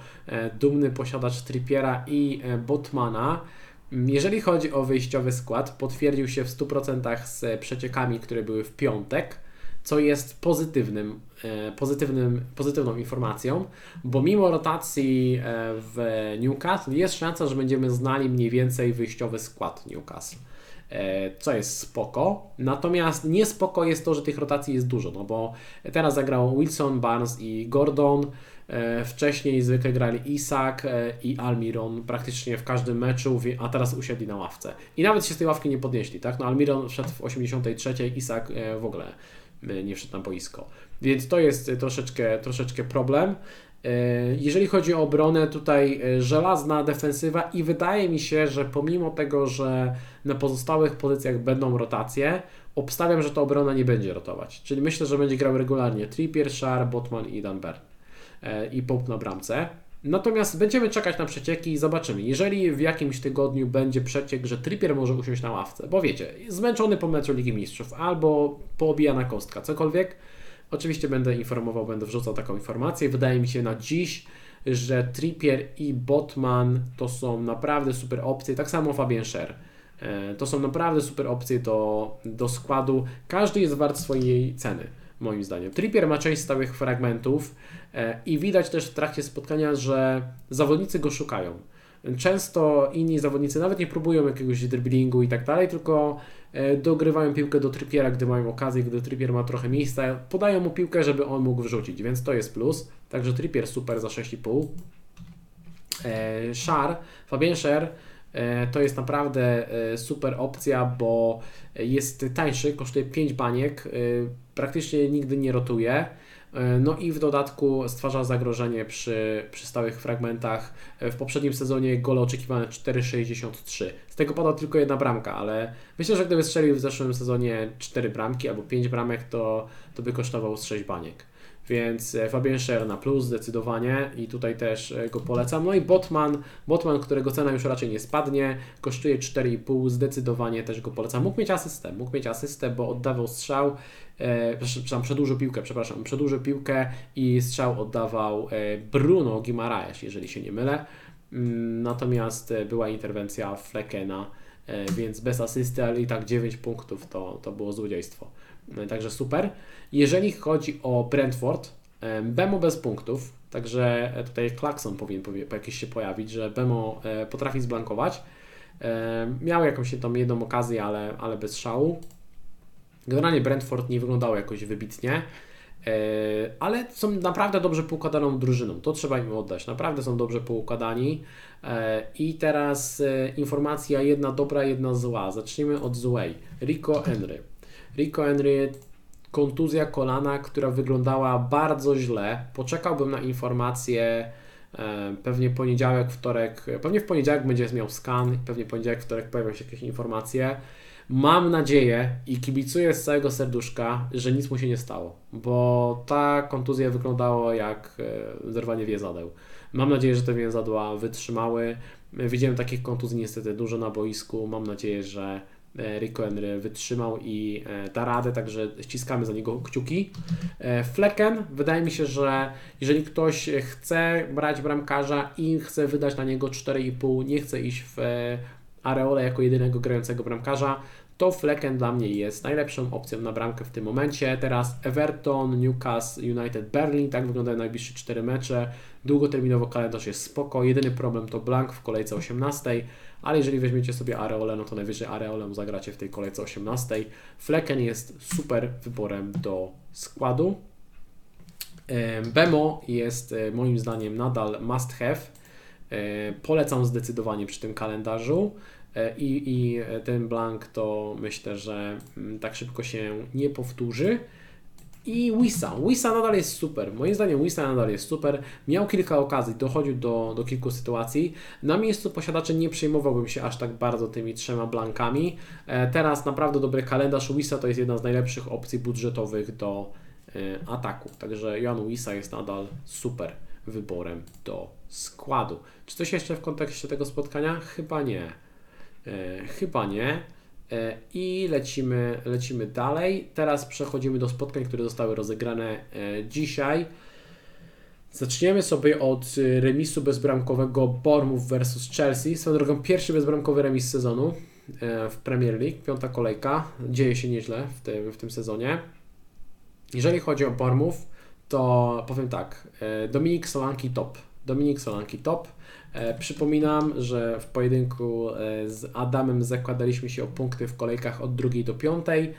dumny posiadacz Trippiera i Botmana. Jeżeli chodzi o wyjściowy skład, potwierdził się w 100% z przeciekami, które były w piątek co jest pozytywnym, e, pozytywnym, pozytywną informacją, bo mimo rotacji e, w Newcastle jest szansa, że będziemy znali mniej więcej wyjściowy skład Newcastle e, co jest spoko. Natomiast niespoko jest to, że tych rotacji jest dużo, no bo teraz zagrał Wilson, Barnes i Gordon. Wcześniej zwykle grali Isak i Almiron praktycznie w każdym meczu, a teraz usiedli na ławce. I nawet się z tej ławki nie podnieśli, tak? No Almiron wszedł w 83, Isak w ogóle nie wszedł na boisko. Więc to jest troszeczkę, troszeczkę problem. E, jeżeli chodzi o obronę, tutaj e, żelazna defensywa i wydaje mi się, że pomimo tego, że na pozostałych pozycjach będą rotacje, obstawiam, że ta obrona nie będzie rotować. Czyli myślę, że będzie grał regularnie Trippier, Shar, Botman i Danber i Pope na bramce. Natomiast będziemy czekać na przecieki i zobaczymy. Jeżeli w jakimś tygodniu będzie przeciek, że Trippier może usiąść na ławce, bo wiecie, zmęczony po meczu Ligi Mistrzów albo poobijana kostka, cokolwiek, oczywiście będę informował, będę wrzucał taką informację. Wydaje mi się na dziś, że Trippier i Botman to są naprawdę super opcje, tak samo Fabien Scher. E, to są naprawdę super opcje do, do składu. Każdy jest wart swojej ceny moim zdaniem. Trippier ma część stałych fragmentów e, i widać też w trakcie spotkania, że zawodnicy go szukają. Często inni zawodnicy nawet nie próbują jakiegoś driblingu i tak dalej, tylko e, dogrywają piłkę do Trippiera, gdy mają okazję, gdy Trippier ma trochę miejsca, podają mu piłkę, żeby on mógł wrzucić, więc to jest plus. Także Trippier super za 6,5. E, Szar, Fabien Scher to jest naprawdę super opcja, bo jest tańszy, kosztuje 5 baniek praktycznie nigdy nie rotuje. E, no i w dodatku stwarza zagrożenie przy, przy stałych fragmentach. E, w poprzednim sezonie gole oczekiwane 4,63. Z tego pada tylko jedna bramka, ale myślę, że gdyby strzelił w zeszłym sezonie 4 bramki albo 5 bramek, to, to by kosztował z 6 baniek. Więc e, Fabien Scher na plus zdecydowanie i tutaj też go polecam. No i Botman, Botman, którego cena już raczej nie spadnie, kosztuje 4,5, zdecydowanie też go polecam. Mógł mieć asystę, mógł mieć asystę, bo oddawał strzał e, przepraszam, przedłużył piłkę, przepraszam, przedłużył piłkę i strzał oddawał e, Bruno Guimaraes, jeżeli się nie mylę. Mm, natomiast e, była interwencja Fleckena, e, więc bez asysty, ale i tak 9 punktów to, to było złodziejstwo. Także super. Jeżeli chodzi o Brentford, Bemo bez punktów, także tutaj klakson powinien jakiś się pojawić, że Bemo potrafi zblankować. Miał jakąś tam jedną okazję, ale, ale bez szału. Generalnie Brentford nie wyglądało jakoś wybitnie, e, ale są naprawdę dobrze poukładaną drużyną. To trzeba im oddać. Naprawdę są dobrze poukładani. E, I teraz e, informacja jedna dobra, jedna zła. Zacznijmy od złej. Rico Henry. Rico Henry kontuzja kolana, która wyglądała bardzo źle. Poczekałbym na informację pewnie poniedziałek, wtorek, pewnie w poniedziałek będzie miał skan, pewnie poniedziałek, wtorek pojawią się jakieś informacje. Mam nadzieję i kibicuję z całego serduszka, że nic mu się nie stało, bo ta kontuzja wyglądała jak e, zerwanie więzadeł. Mam nadzieję, że te więzadła wytrzymały. Widziałem takich kontuzji niestety dużo na boisku. Mam nadzieję, że e, Rico Henry wytrzymał i e, da radę, także ściskamy za niego kciuki. Flecken, wydaje mi się, że jeżeli ktoś chce brać bramkarza i chce wydać na niego 4,5, nie chce iść w Areola jako jedynego grającego bramkarza, to Flecken dla mnie jest najlepszą opcją na bramkę w tym momencie. Teraz Everton, Newcastle, United, Berlin, tak wyglądają najbliższe 4 mecze. Długoterminowo kalendarz jest spoko. Jedyny problem to blank w kolejce 18, ale jeżeli weźmiecie sobie Areole, no to najwyżej Areolem zagracie w tej kolejce 18. Flecken jest super wyborem do składu. Bemo jest e, moim zdaniem nadal must have. E, polecam zdecydowanie przy tym kalendarzu. E, i, i ten blank to myślę, że mm, tak szybko się nie powtórzy. I Wisa. Wisa nadal jest super. Moim zdaniem Wisa nadal jest super. Miał kilka okazji, dochodził do, do kilku sytuacji. Na miejscu posiadaczy nie przejmowałbym się aż tak bardzo tymi trzema blankami. E, teraz naprawdę dobry kalendarz. Wisa to jest jedna z najlepszych opcji budżetowych do e, ataku. Także Jan Wisa jest nadal super wyborem do składu. Czy coś jeszcze w kontekście tego spotkania? Chyba nie. E, chyba nie. E, I lecimy, lecimy dalej. Teraz przechodzimy do spotkań, które zostały rozegrane e, dzisiaj. Zaczniemy sobie od remisu bezbramkowego Bournemouth versus Chelsea. Swoją drogą pierwszy bezbramkowy remis sezonu w Premier League, piąta kolejka. Dzieje się nieźle w tym, w tym sezonie. Jeżeli chodzi o Bournemouth, to powiem tak, Dominik Solanki top. Dominik Solanki top. E, przypominam, że w pojedynku z Adamem zakładaliśmy się o punkty w kolejkach od drugiej do piątej.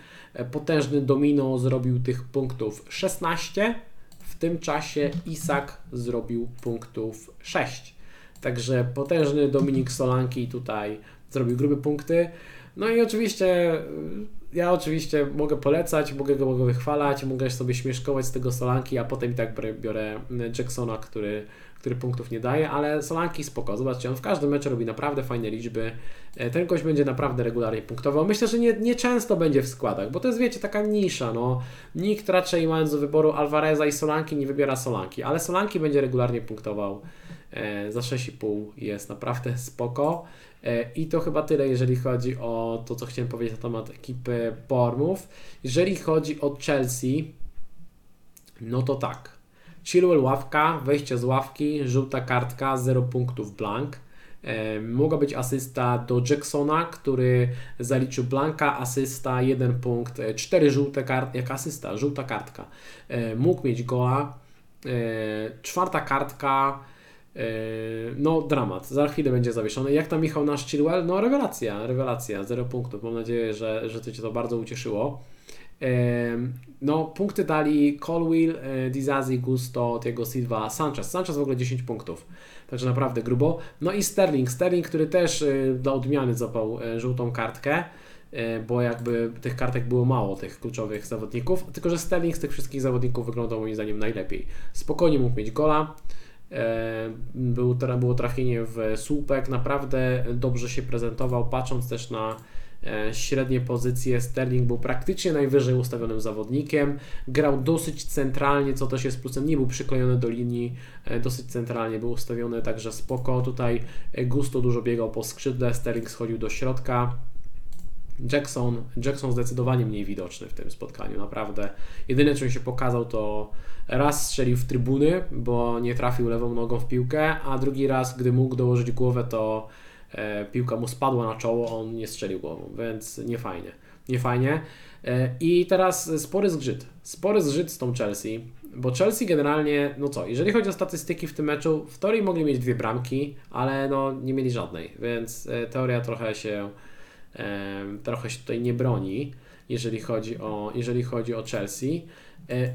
Potężny domino zrobił tych punktów 16 w tym czasie Isak zrobił punktów 6. Także potężny Dominik Solanki tutaj zrobił grube punkty. No i oczywiście ja oczywiście mogę polecać, mogę go, mogę wychwalać, mogę sobie śmieszkować z tego Solanki, a potem i tak biorę Jacksona, który który punktów nie daje, ale Solanki spoko. Zobaczcie, on w każdym meczu robi naprawdę fajne liczby. E, ten gość będzie naprawdę regularnie punktował. Myślę, że nie, nie często będzie w składach, bo to jest, wiecie, taka nisza. No. Nikt raczej mając do wyboru Alvareza i Solanki nie wybiera Solanki, ale Solanki będzie regularnie punktował e, za 6,5 jest naprawdę spoko. E, I to chyba tyle, jeżeli chodzi o to, co chciałem powiedzieć na temat ekipy Bormów. Jeżeli chodzi o Chelsea, no to tak. Chilwell ławka, wejście z ławki, żółta kartka, 0 punktów blank. E, mogła być asysta do Jacksona, który zaliczył blanka, asysta, 1 punkt, 4 e, żółte kartki, jak asysta, żółta kartka. E, mógł mieć goła. Czwarta kartka, no dramat, za chwilę będzie zawieszony. Jak tam Michał nasz Chilwell? No rewelacja, rewelacja, 0 punktów. Mam nadzieję, że, że to Cię to bardzo ucieszyło. No, punkty dali Colwill, e, Dizazi, Gusto, Diego Silva, Sanchez. Sanchez w ogóle 10 punktów, także naprawdę grubo. No i Sterling, Sterling, który też e, dla odmiany zapał e, żółtą kartkę, bo jakby tych kartek było mało, tych kluczowych zawodników, tylko że Sterling z tych wszystkich zawodników wyglądał moim zdaniem najlepiej. Spokojnie mógł mieć gola. Był, było trafienie w słupek, naprawdę dobrze się prezentował, patrząc też na średnie pozycje. Sterling był praktycznie najwyżej ustawionym zawodnikiem. Grał dosyć centralnie, co też jest plusem. Nie był przyklejony do linii, e, dosyć centralnie był ustawiony, także spoko. Tutaj Gusto dużo biegał po skrzydle, Sterling schodził do środka. Jackson, Jackson zdecydowanie mniej widoczny w tym spotkaniu, naprawdę. Jedyne, czym się pokazał, to raz strzelił w trybuny, bo nie trafił lewą nogą w piłkę, a drugi raz, gdy mógł dołożyć głowę, to E, piłka mu spadła na czoło, on nie strzelił głową, więc nie fajnie. Nie fajnie. E, I teraz spory zgrzyt. Spory zgrzyt z tą Chelsea, bo Chelsea generalnie, no co, jeżeli chodzi o statystyki w tym meczu, w teorii mogli mieć dwie bramki, ale no nie mieli żadnej, więc e, teoria trochę się trochę się tutaj nie broni, jeżeli chodzi o, jeżeli chodzi o Chelsea.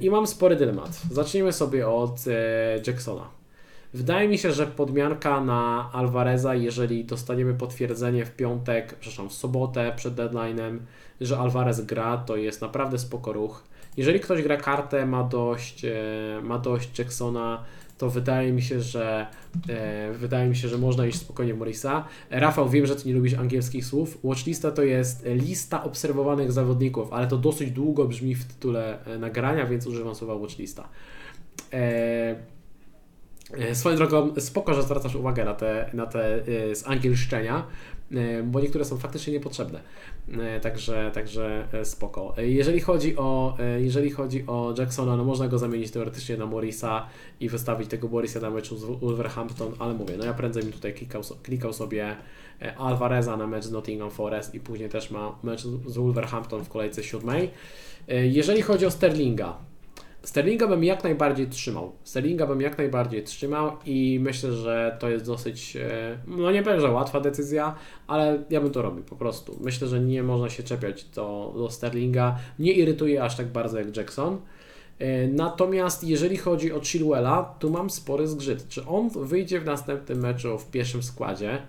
I mam spory dylemat. Zacznijmy sobie od Jacksona. Wydaje mi się, że podmianka na Alvareza, jeżeli dostaniemy potwierdzenie w piątek, przepraszam, w sobotę przed deadline'em, że Alvarez gra, to jest naprawdę spoko ruch. Jeżeli ktoś gra kartę, ma dość, e, ma dość Jacksona, to wydaje mi się, że e, wydaje mi się, że można iść spokojnie Morisa. Rafał, wiem, że ty nie lubisz angielskich słów. Watchlista to jest lista obserwowanych zawodników, ale to dosyć długo brzmi w tytule e, nagrania, więc używam słowa watchlista. E, swoją drogą, spoko, że zwracasz uwagę na te, na te e, z angielszczenia, e, bo niektóre są faktycznie niepotrzebne. Także, także spoko. Jeżeli chodzi o, jeżeli chodzi o Jacksona, no można go zamienić teoretycznie na Morisa i wystawić tego Morisa na meczu z Wolverhampton, ale mówię, no ja prędzej bym tutaj klikał, klikał sobie Alvareza na mecz z Nottingham Forest i później też ma mecz z Wolverhampton w kolejce siódmej. Jeżeli chodzi o Sterlinga, Sterlinga bym jak najbardziej trzymał. Sterlinga bym jak najbardziej trzymał i myślę, że to jest dosyć, e, no nie powiem, że łatwa decyzja, ale ja bym to robił po prostu. Myślę, że nie można się czepiać do, do Sterlinga. Nie irytuje aż tak bardzo jak Jackson. E, natomiast jeżeli chodzi o Chilwella, tu mam spory zgrzyt. Czy on wyjdzie w następnym meczu w pierwszym składzie?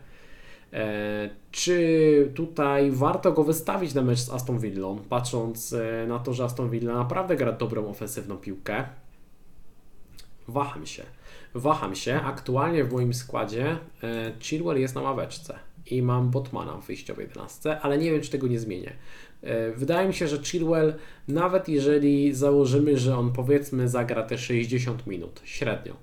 E, czy tutaj warto go wystawić na mecz z Aston Villą, patrząc e, na to, że Aston Villa naprawdę gra dobrą ofensywną piłkę? Waham się. Waham się. Aktualnie w moim składzie e, Chilwell jest na ławeczce i mam Botmana w wyjściowej 11, ale nie wiem, czy tego nie zmienię. Wydaje mi się, że Chilwell, nawet jeżeli założymy, że on powiedzmy zagra te 60 minut średnio,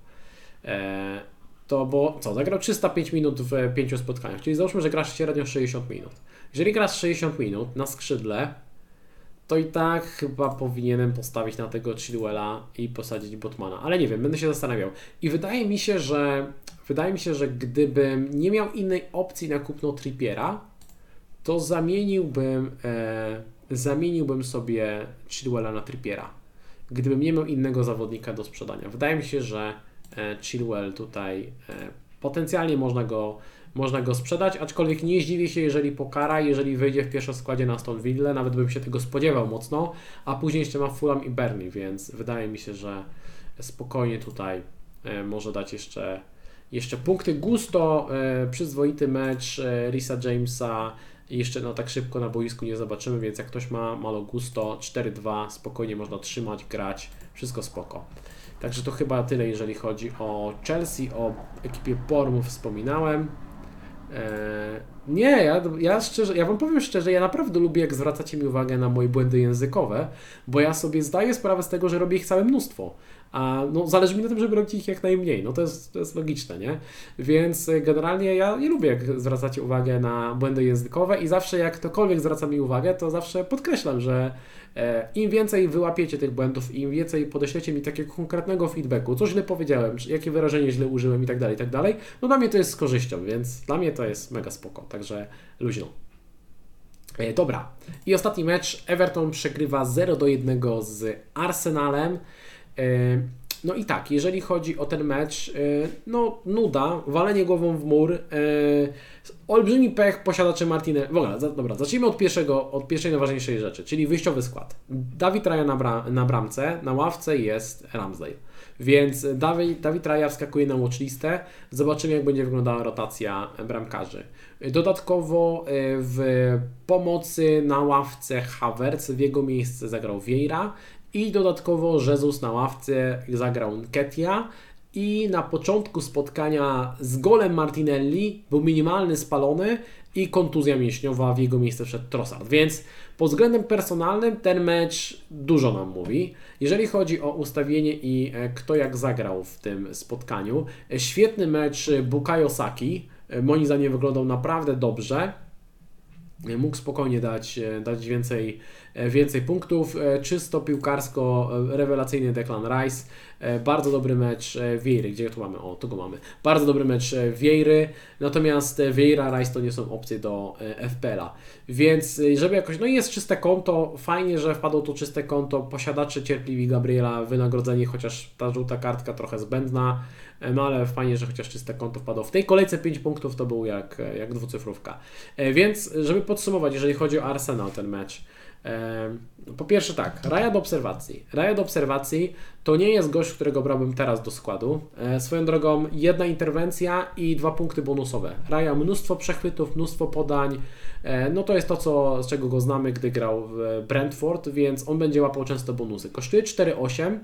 to bo co, zagrał 305 minut w pięciu spotkaniach, czyli załóżmy, że grasz średnio 60 minut. Jeżeli grasz 60 minut na skrzydle, to i tak chyba powinienem postawić na tego Chilwella i posadzić Botmana, ale nie wiem, będę się zastanawiał. I wydaje mi się, że wydaje mi się, że gdybym nie miał innej opcji na kupno Trippiera, to zamieniłbym e, zamieniłbym sobie Chilwella na Trippiera. Gdybym nie miał innego zawodnika do sprzedania. Wydaje mi się, że Chilwell tutaj e, potencjalnie można go można go sprzedać, aczkolwiek nie zdziwię się, jeżeli pokara, jeżeli wyjdzie w pierwszym składzie na Aston Villa, nawet bym się tego spodziewał mocno, a później jeszcze ma Fulham i Burnley, więc wydaje mi się, że spokojnie tutaj e, może dać jeszcze, jeszcze punkty. Gusto, e, przyzwoity mecz e, Risa Jamesa, jeszcze no tak szybko na boisku nie zobaczymy, więc jak ktoś ma malo gusto, 4-2, spokojnie można trzymać, grać, wszystko spoko. Także to chyba tyle, jeżeli chodzi o Chelsea, o ekipie Pormów wspominałem. Eee, nie, ja, ja szczerze, ja Wam powiem szczerze, ja naprawdę lubię, jak zwracacie mi uwagę na moje błędy językowe, bo ja sobie zdaję sprawę z tego, że robię ich całe mnóstwo. A no, zależy mi na tym, żeby robić ich jak najmniej. No to jest, to jest logiczne, nie? Więc e, generalnie ja nie lubię, jak zwracacie uwagę na błędy językowe i zawsze jak ktokolwiek zwraca mi uwagę, to zawsze podkreślam, że e, im więcej wyłapiecie tych błędów, im więcej podeślecie mi takiego konkretnego feedbacku, co źle powiedziałem, jakie wyrażenie źle użyłem i tak dalej, i tak dalej, no dla mnie to jest z korzyścią, więc dla mnie to jest mega spoko, także luźno. E, dobra. I ostatni mecz. Everton przegrywa 0 do 1 z Arsenalem. E, no i tak, jeżeli chodzi o ten mecz, e, no nuda, walenie głową w mur, e, olbrzymi pech posiadaczy Martinez. W ogóle, dobra, zacznijmy od, pierwszego, od pierwszej najważniejszej rzeczy, czyli wyjściowy skład. Dawid Raja na, bra na bramce, na ławce jest Ramsdale. Więc Dawid, Dawid Raja wskakuje na watchlistę. Zobaczymy, jak będzie wyglądała rotacja bramkarzy. Dodatkowo w pomocy na ławce Havertz w jego miejsce zagrał Vieira i dodatkowo Jezus na ławce zagrał Nketia i na początku spotkania z golem Martinelli był minimalny spalony i kontuzja mięśniowa w jego miejsce wszedł Trossard. Więc pod względem personalnym ten mecz dużo nam mówi. Jeżeli chodzi o ustawienie i e, kto jak zagrał w tym spotkaniu, e, świetny mecz Bukayo Saki. E, moim zdaniem wyglądał naprawdę dobrze mógł spokojnie dać, dać więcej, więcej punktów. Czysto piłkarsko rewelacyjny Declan Rice. Bardzo dobry mecz Wiejry. Gdzie tu mamy? O, tu go mamy. Bardzo dobry mecz Wiejry. Natomiast Vieira, Rice to nie są opcje do FPL-a. Więc żeby jakoś, no jest czyste konto. Fajnie, że wpadło to czyste konto. Posiadacze cierpliwi Gabriela, wynagrodzenie, chociaż ta żółta kartka trochę zbędna. No ale fajnie, że chociaż czyste konto wpadło. W tej kolejce 5 punktów to był jak, jak dwucyfrówka. Więc, żeby podsumować, jeżeli chodzi o Arsenal, ten mecz. Po pierwsze tak, Raja do obserwacji. Raja do obserwacji to nie jest gość, którego brałbym teraz do składu. E, swoją drogą jedna interwencja i dwa punkty bonusowe. Raja mnóstwo przechwytów, mnóstwo podań. E, no to jest to, co, z czego go znamy, gdy grał w Brentford, więc on będzie łapał często bonusy. Kosztuje 4,8.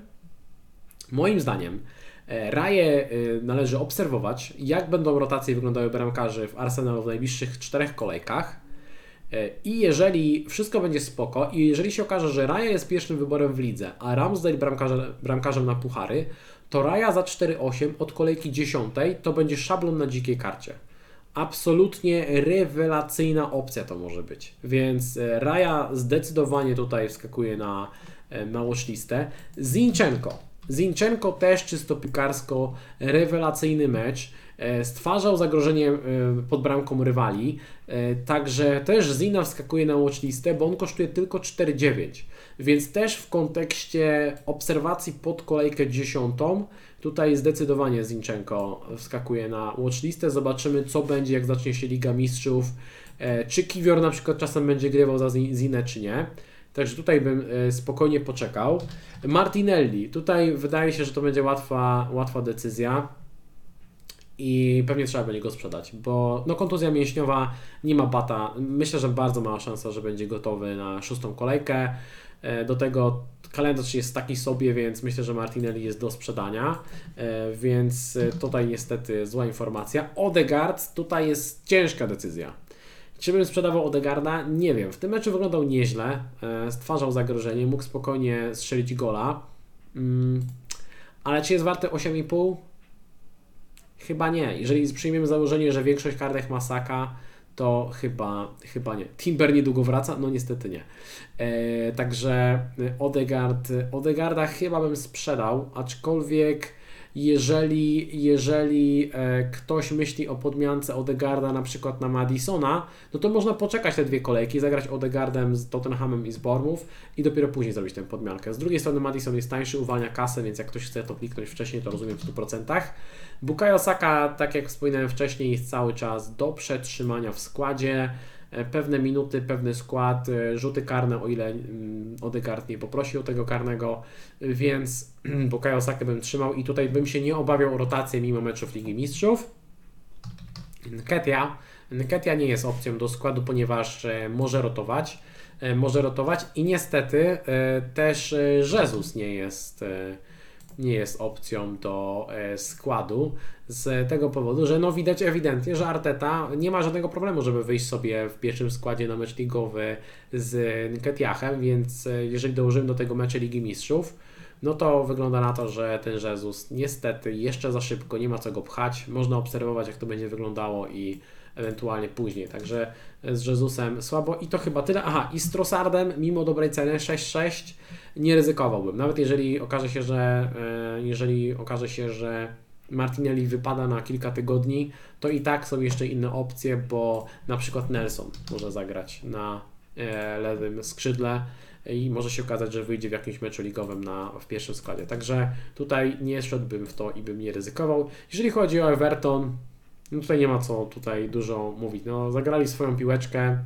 Moim zdaniem e, Raje należy obserwować, jak będą rotacje wyglądały bramkarzy w Arsenalu w najbliższych czterech kolejkach E, I jeżeli wszystko będzie spoko i jeżeli się okaże, że Raja jest pierwszym wyborem w lidze, a Ramsdale bramkarzem, bramkarzem na puchary, to Raja za 4-8 od kolejki 10 to będzie szablon na dzikiej karcie. Absolutnie rewelacyjna opcja to może być. Więc e, Raja zdecydowanie tutaj wskakuje na, e, na watchlistę. Zinchenko. Zinchenko też czysto piłkarsko rewelacyjny mecz. E, stwarzał zagrożenie e, pod bramką rywali, e, także też Zina wskakuje na watchlistę, bo on kosztuje tylko 4,9, więc też w kontekście obserwacji pod kolejkę dziesiątą, tutaj zdecydowanie Zinchenko wskakuje na watchlistę, zobaczymy co będzie jak zacznie się Liga Mistrzów, czy Kiwior na przykład czasem będzie grywał za Zinę czy nie. Także tutaj bym spokojnie poczekał. Martinelli, tutaj wydaje się, że to będzie łatwa, łatwa decyzja i pewnie trzeba będzie go sprzedać, bo no, kontuzja mięśniowa nie ma bata. Myślę, że bardzo mała szansa, że będzie gotowy na szóstą kolejkę. E, do tego kalendarz jest taki sobie, więc myślę, że Martinelli jest do sprzedania, e, więc e, tutaj niestety zła informacja. Odegaard, tutaj jest ciężka decyzja. Czy bym sprzedawał Odegarda? Nie wiem. W tym meczu wyglądał nieźle, stwarzał zagrożenie, mógł spokojnie strzelić gola, mm, ale czy jest warte 8,5? Chyba nie. Jeżeli przyjmiemy założenie, że większość kartek ma Saka, to chyba, chyba nie. Timber niedługo wraca? No niestety nie. E, także Odegaard, Odegaarda chyba bym sprzedał, aczkolwiek jeżeli, jeżeli e, ktoś myśli o podmiance Odegarda na przykład na Madisona, no to można poczekać te dwie kolejki, zagrać Odegardem z Tottenhamem i z Bournemouth i dopiero później zrobić tę podmiankę. Z drugiej strony Madison jest tańszy, uwalnia kasę, więc jak ktoś chce to kliknąć wcześniej, to rozumiem w 100%. Bukayo Saka, tak jak wspominałem wcześniej, jest cały czas do przetrzymania w składzie. E, pewne minuty, pewny skład, e, rzuty karne, o ile mm, Odegaard nie poprosił tego karnego, więc Bukayo Saka bym trzymał i tutaj bym się nie obawiał o rotację mimo meczów Ligi Mistrzów. Nketia, Nketia nie jest opcją do składu, ponieważ e, może rotować, może rotować i niestety też Jezus nie jest nie jest opcją do e, składu z tego powodu, że no widać ewidentnie, że Arteta nie ma żadnego problemu, żeby wyjść sobie w pierwszym składzie na mecz ligowy z Nketiachem, więc e, jeżeli dołożymy do tego mecze Ligi Mistrzów, no to wygląda na to, że ten Jezus niestety jeszcze za szybko, nie ma co go pchać, można obserwować jak to będzie wyglądało i ewentualnie później, także z Jezusem słabo i to chyba tyle. Aha, i z Trossardem mimo dobrej ceny 6-6 nie ryzykowałbym. Nawet jeżeli okaże się, że e, jeżeli okaże się, że Martinelli wypada na kilka tygodni, to i tak są jeszcze inne opcje, bo na przykład Nelson może zagrać na e, lewym skrzydle i może się okazać, że wyjdzie w jakimś meczu ligowym na, w pierwszym składzie. Także tutaj nie szedłbym w to i bym nie ryzykował. Jeżeli chodzi o Everton, no tutaj nie ma co tutaj dużo mówić. No, zagrali swoją piłeczkę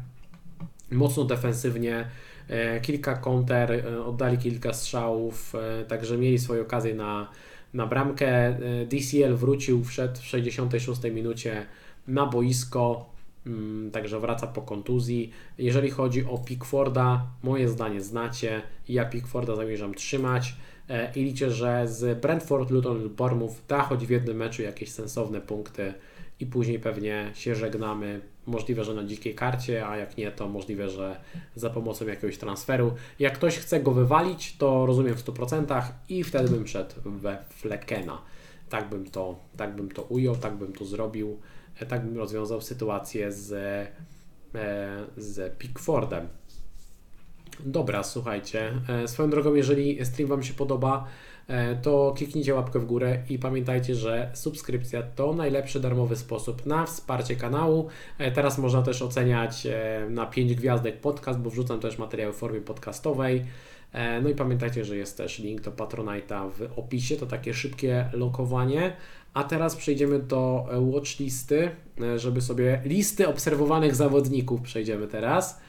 mocno defensywnie, E, kilka konter, e, oddali kilka strzałów, e, także mieli swoje okazje na, na bramkę. DCL wrócił, wszedł w 66 minucie na boisko, mm, także wraca po kontuzji. Jeżeli chodzi o Pickforda, moje zdanie znacie, ja Pickforda zamierzam trzymać i liczę, że z Brentford, Luton lub Bournemouth da choć w jednym meczu jakieś sensowne punkty i później pewnie się żegnamy. Możliwe, że na dzikiej karcie, a jak nie, to możliwe, że za pomocą jakiegoś transferu. Jak ktoś chce go wywalić, to rozumiem w 100% i wtedy bym szedł we Flekena. Tak bym to, tak bym to ujął, tak bym to zrobił, e, tak bym rozwiązał sytuację z, e, z Pickfordem. Dobra, słuchajcie. E, swoją drogą, jeżeli stream Wam się podoba, to kliknijcie łapkę w górę i pamiętajcie, że subskrypcja to najlepszy darmowy sposób na wsparcie kanału. E, teraz można też oceniać e, na 5 gwiazdek podcast, bo wrzucam też materiały w formie podcastowej. No i pamiętajcie, że jest też link do Patronite'a w opisie, to takie szybkie lokowanie. A teraz przejdziemy do watchlisty, żeby sobie listy obserwowanych zawodników przejdziemy teraz.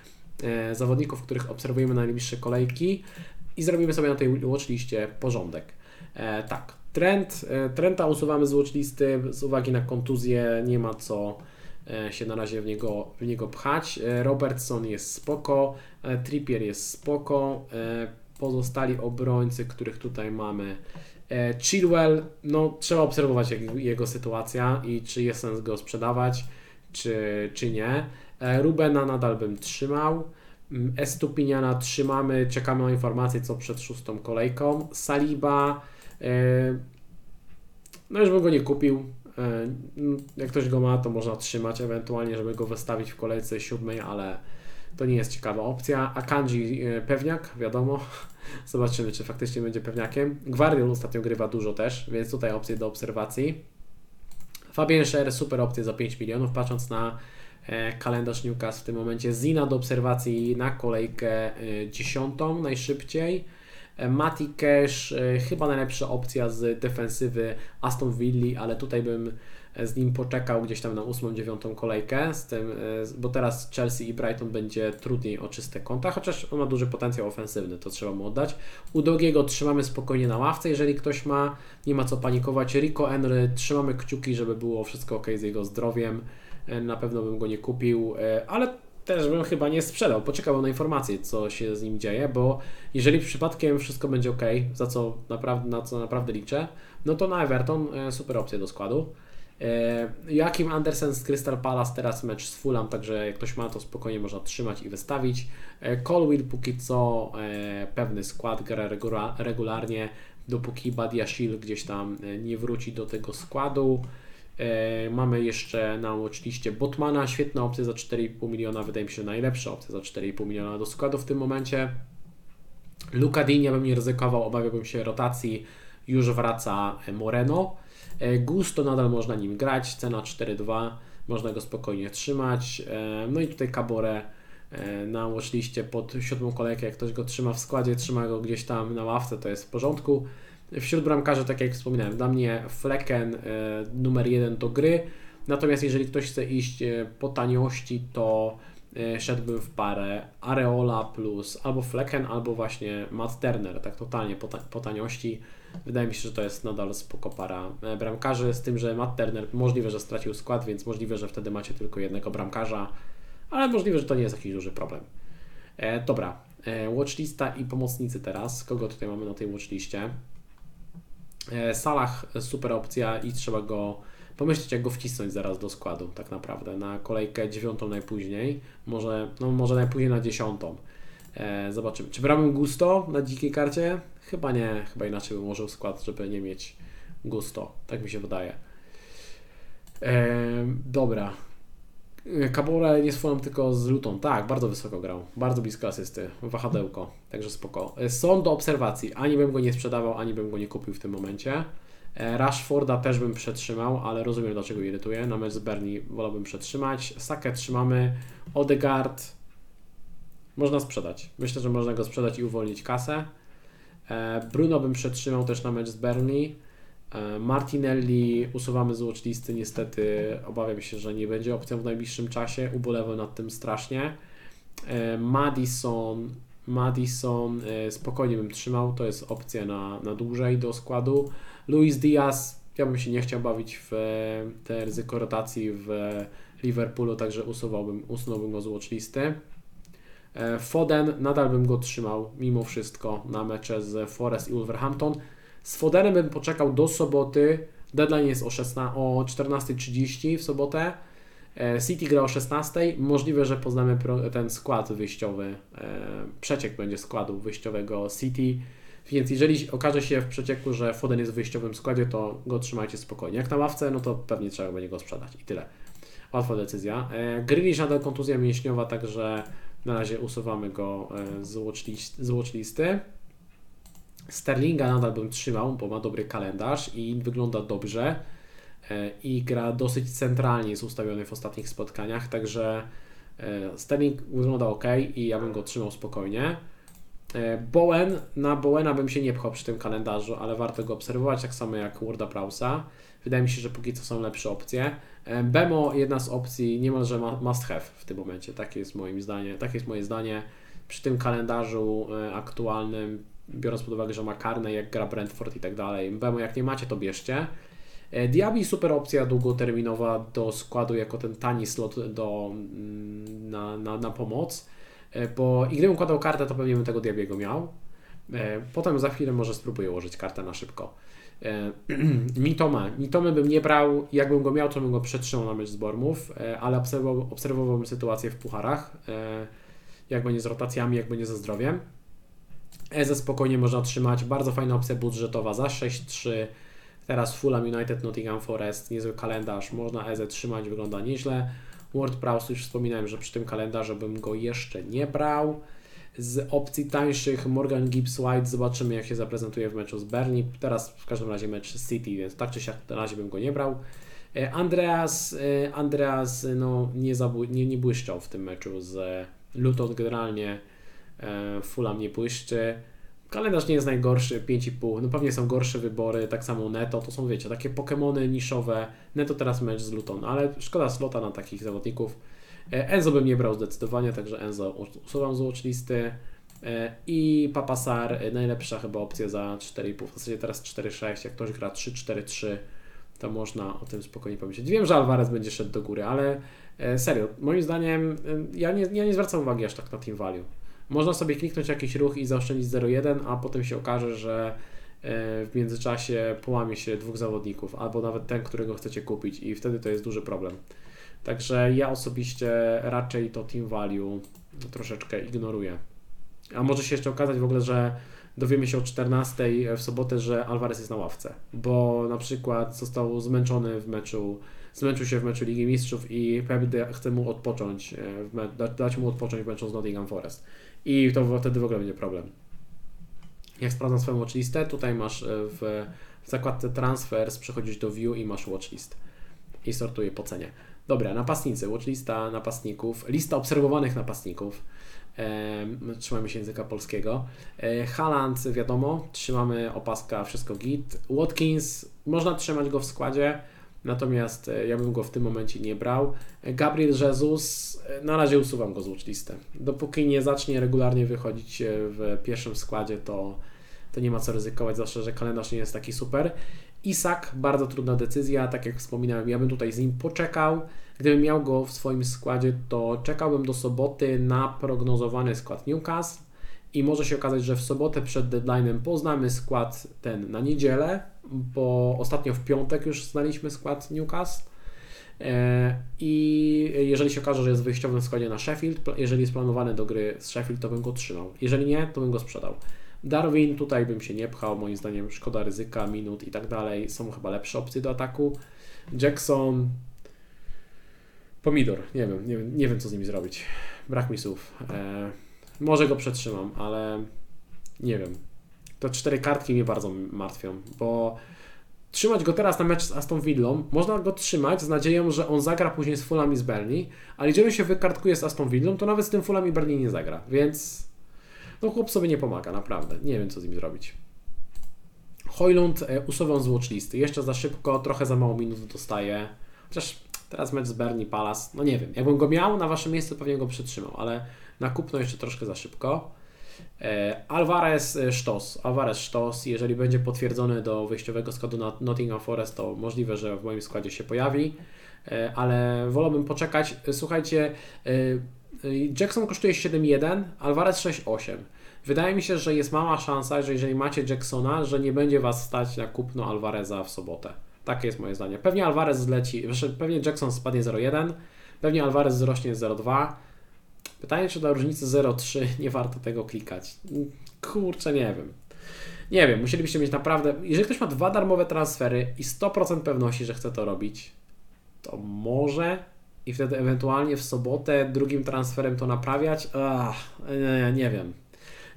Zawodników, których obserwujemy na najbliższe kolejki i zrobimy sobie na tej watchliście porządek. E, tak, trend, e, Trenta usuwamy z watchlisty z uwagi na kontuzję, nie ma co e, się na razie w niego, w niego pchać. E, Robertson jest spoko, e, Trippier jest spoko, e, pozostali obrońcy, których tutaj mamy. Chilwell, no trzeba obserwować jego, jego sytuacja i czy jest sens go sprzedawać, czy, czy nie. Rubena nadal bym trzymał. Estupiniana trzymamy, czekamy na informacje co przed szóstą kolejką. Saliba, e, no już bym go nie kupił. E, jak ktoś go ma, to można trzymać, ewentualnie, żeby go wystawić w kolejce siódmej, ale to nie jest ciekawa opcja. A Kanji e, pewniak, wiadomo. Zobaczymy, czy faktycznie będzie pewniakiem. Guardian ostatnio grywa dużo też, więc tutaj opcje do obserwacji. Fabien Scher, super opcje za 5 milionów, patrząc na kalendarz Newcastle w tym momencie. Zina do obserwacji na kolejkę e, dziesiątą najszybciej. E, Mati Cash, chyba najlepsza opcja z defensywy Aston Villa, ale tutaj bym z nim poczekał gdzieś tam na 8-9 kolejkę, z tym, bo teraz Chelsea i Brighton będzie trudniej o czyste konta, chociaż on ma duży potencjał ofensywny, to trzeba mu oddać. U Dogiego trzymamy spokojnie na ławce, jeżeli ktoś ma, nie ma co panikować. Rico Henry trzymamy kciuki, żeby było wszystko ok z jego zdrowiem. E, na pewno bym go nie kupił, e, ale też bym chyba nie sprzedał. Poczekał na informacje, co się z nim dzieje, bo jeżeli przypadkiem wszystko będzie ok, za co naprawdę, na co naprawdę liczę, no to na Everton e, super opcja do składu. Joachim Andersen z Crystal Palace teraz mecz z Fulham, także jak ktoś ma to spokojnie można trzymać i wystawić. Colwill póki co pewny skład gra regularnie, dopóki Badiashil gdzieś tam nie wróci do tego składu. E, mamy jeszcze na watchliście Botmana, świetna opcja za 4,5 miliona, wydaje mi się najlepsza opcja za 4,5 miliona do składu w tym momencie. Luka Dinia bym nie ryzykował, obawiałbym się rotacji, już wraca Moreno. E, Gusto nadal można nim grać, cena 4,2, można go spokojnie trzymać. E, no i tutaj Cabore na watchliście pod siódmą kolejkę, jak ktoś go trzyma w składzie, trzyma go gdzieś tam na ławce, to jest w porządku. Wśród bramkarzy, tak jak wspominałem, dla mnie Flecken numer jeden do gry, natomiast jeżeli ktoś chce iść po taniości, to szedłbym w parę Areola plus albo Flecken, albo właśnie Matt Turner, tak totalnie po, ta po taniości. Wydaje mi się, że to jest nadal spoko para bramkarzy, z tym, że Matt Turner możliwe, że stracił skład, więc możliwe, że wtedy macie tylko jednego bramkarza, ale możliwe, że to nie jest jakiś duży problem. E, dobra, e, watchlista i pomocnicy teraz. Kogo tutaj mamy na tej watchliście? E, Salah super opcja i trzeba go pomyśleć, jak go wcisnąć zaraz do składu, tak naprawdę, na kolejkę dziewiątą najpóźniej, może, no może najpóźniej na dziesiątą. E, zobaczymy. Czy brałem Gusto na dzikiej karcie? Chyba nie, chyba inaczej bym ułożył skład, żeby nie mieć Gusto, tak mi się wydaje. E, dobra, Kabula nie swoją tylko z lutą. Tak, bardzo wysoko grał. Bardzo blisko asysty. Wahadełko. Także spoko. Są do obserwacji. Ani bym go nie sprzedawał, ani bym go nie kupił w tym momencie. E, Rashforda też bym przetrzymał, ale rozumiem dlaczego irytuje. Na mecz z Berni wolałbym przetrzymać. Sakę trzymamy. Odegaard można sprzedać. Myślę, że można go sprzedać i uwolnić kasę. E, Bruno bym przetrzymał też na mecz z Berni. E, Martinelli usuwamy z watchlisty, niestety obawiam się, że nie będzie opcją w najbliższym czasie, ubolewam nad tym strasznie. E, Madison, Madison e, spokojnie bym trzymał, to jest opcja na, na dłużej do składu. Luis Diaz, ja bym się nie chciał bawić w te ryzyko rotacji w Liverpoolu, także usuwałbym, usunąłbym go z watchlisty. Foden, nadal bym go trzymał mimo wszystko na mecze z Forest i Wolverhampton. Z Fodenem bym poczekał do soboty. Deadline jest o, 16, o 14.30 w sobotę. E, City gra o 16. Możliwe, że poznamy ten skład wyjściowy. E, przeciek będzie składu wyjściowego City. Więc jeżeli okaże się w przecieku, że Foden jest w wyjściowym składzie, to go trzymajcie spokojnie. Jak na ławce, no to pewnie trzeba będzie go sprzedać i tyle. Łatwa decyzja. E, Grealish nadal kontuzja mięśniowa, także na razie usuwamy go z watchlisty. Z watchlisty. Sterlinga nadal bym trzymał, bo ma dobry kalendarz i wygląda dobrze e, i gra dosyć centralnie, jest ustawiony w ostatnich spotkaniach, także e, Sterling wygląda ok i ja bym go trzymał spokojnie. E, Bowen, na Bowena bym się nie pchał przy tym kalendarzu, ale warto go obserwować, tak samo jak Worda Prausa. Wydaje mi się, że póki co są lepsze opcje. Bemo, jedna z opcji, niemalże must have w tym momencie, takie jest moim zdaniem, takie jest moje zdanie. Przy tym kalendarzu aktualnym biorąc pod uwagę, że ma karne, jak gra Brentford i tak dalej. Bemo, jak nie macie, to bierzcie. E, Diaby super opcja długoterminowa do składu jako ten tani slot do, mm, na, na, na pomoc, e, bo i gdybym układał kartę, to pewnie bym tego Diabiego miał. E, potem za chwilę może spróbuję ułożyć kartę na szybko. Mitoma. Mitomy bym nie brał, jakbym go miał, to bym go przetrzymał na mecz z Bormów, ale obserwował, obserwowałbym sytuację w pucharach, jak będzie z rotacjami, jak będzie ze zdrowiem. Eze spokojnie można otrzymać. Bardzo fajna opcja budżetowa za 6-3. Teraz Fulham United, Nottingham Forest, niezły kalendarz. Można Eze trzymać, wygląda nieźle. WordPress już wspominałem, że przy tym kalendarzu bym go jeszcze nie brał. Z opcji tańszych Morgan Gibbs White zobaczymy jak się zaprezentuje w meczu z Bernie. Teraz w każdym razie mecz City, więc tak czy siak na razie bym go nie brał. E, Andreas, e, Andreas no, nie, nie, nie błyszczał w tym meczu z Luton generalnie Fulham nie błyszczy. Kalendarz nie jest najgorszy, 5,5. No pewnie są gorsze wybory, tak samo Neto. To są, wiecie, takie Pokémony niszowe. Neto teraz mecz z Luton, ale szkoda slota na takich zawodników. E, Enzo bym nie brał zdecydowanie, także Enzo usuwam z watchlisty. E, I Papasar, najlepsza chyba opcja za 4,5. W zasadzie teraz 4,6. Jak ktoś gra 3-4-3, to można o tym spokojnie pomyśleć. Wiem, że Alvarez będzie szedł do góry, ale serio, moim zdaniem ja nie, ja nie zwracam uwagi aż tak na team value. Można sobie kliknąć jakiś ruch i zaoszczędzić 0,1, a potem się okaże, że e, w międzyczasie połamie się dwóch zawodników, albo nawet ten, którego chcecie kupić i wtedy to jest duży problem. Także ja osobiście raczej to team value troszeczkę ignoruję. A może się jeszcze okazać w ogóle, że dowiemy się o 14 w sobotę, że Alvarez jest na ławce, bo na przykład został zmęczony w meczu, zmęczył się w meczu Ligi Mistrzów i Pep chce mu odpocząć, e, dać mu odpocząć w meczu z Nottingham Forest. I to wtedy w ogóle będzie problem. Jak sprawdzam swoją watchlistę, tutaj masz e, w, w zakładce Transfers, przechodzisz do View i masz watchlist. I sortuję po cenie. Dobra, napastnicy, watchlista napastników, lista obserwowanych napastników. E, trzymamy się języka polskiego. E, wiadomo, trzymamy opaska, wszystko git. Watkins, można trzymać go w składzie, natomiast e, ja bym go w tym momencie nie brał. E, Gabriel Jesus, e, na razie usuwam go z watchlisty. Dopóki nie zacznie regularnie wychodzić w pierwszym składzie, to, to nie ma co ryzykować, zwłaszcza, że kalendarz nie jest taki super. Isak, bardzo trudna decyzja, tak jak wspominałem, ja bym tutaj z nim poczekał. Gdybym miał go w swoim składzie, to czekałbym do soboty na prognozowany skład Newcastle i może się okazać, że w sobotę przed deadline'em poznamy skład ten na niedzielę, bo ostatnio w piątek już znaliśmy skład Newcastle. E, I jeżeli się okaże, że jest w wyjściowym składzie na Sheffield, jeżeli jest planowany do gry z Sheffield, to bym go trzymał. Jeżeli nie, to bym go sprzedał. Darwin, tutaj bym się nie pchał, moim zdaniem szkoda ryzyka, minut i tak dalej. Są chyba lepsze opcje do ataku. Jackson, pomidor, nie wiem, nie wiem, nie wiem co z nimi zrobić. Brak mi słów. E, może go przetrzymam, ale nie wiem. Te cztery kartki mnie bardzo martwią, bo trzymać go teraz na mecz z Aston Villą, można go trzymać z nadzieją, że on zagra później z Fulham i z Berlin, ale jeżeli się wykartkuje z Aston Villą, to nawet z tym Fulham i Berlin nie zagra, więc no chłop sobie nie pomaga, naprawdę. Nie wiem, co z nim zrobić. Hojlund e, usuwam z watchlisty. Jeszcze za szybko, trochę za mało minut dostaje. Chociaż teraz mecz z Berni Palace, no nie wiem. Jakbym go miał na waszym miejscu, pewnie go przytrzymał, ale na kupno jeszcze troszkę za szybko. E, Alvarez e, Sztos. Alvarez Sztos, jeżeli będzie potwierdzony do wyjściowego składu Nottingham Forest, to możliwe, że w moim składzie się pojawi, ale wolałbym poczekać. Słuchajcie, Jackson kosztuje 7,1, Alvarez 6,8. Wydaje mi się, że jest mała szansa, że jeżeli macie Jacksona, że nie będzie Was stać na kupno Alvareza w sobotę. Takie jest moje zdanie. Pewnie Alvarez zleci, znaczy pewnie Jackson spadnie 0,1, pewnie Alvarez wzrośnie 0,2. Pytanie, czy dla różnicy 0,3 nie warto tego klikać. Kurczę, nie wiem. Nie wiem, musielibyście mieć naprawdę. Jeżeli ktoś ma dwa darmowe transfery i 100% pewności, że chce to robić, to może i wtedy ewentualnie w sobotę drugim transferem to naprawiać. Ach, nie, nie wiem.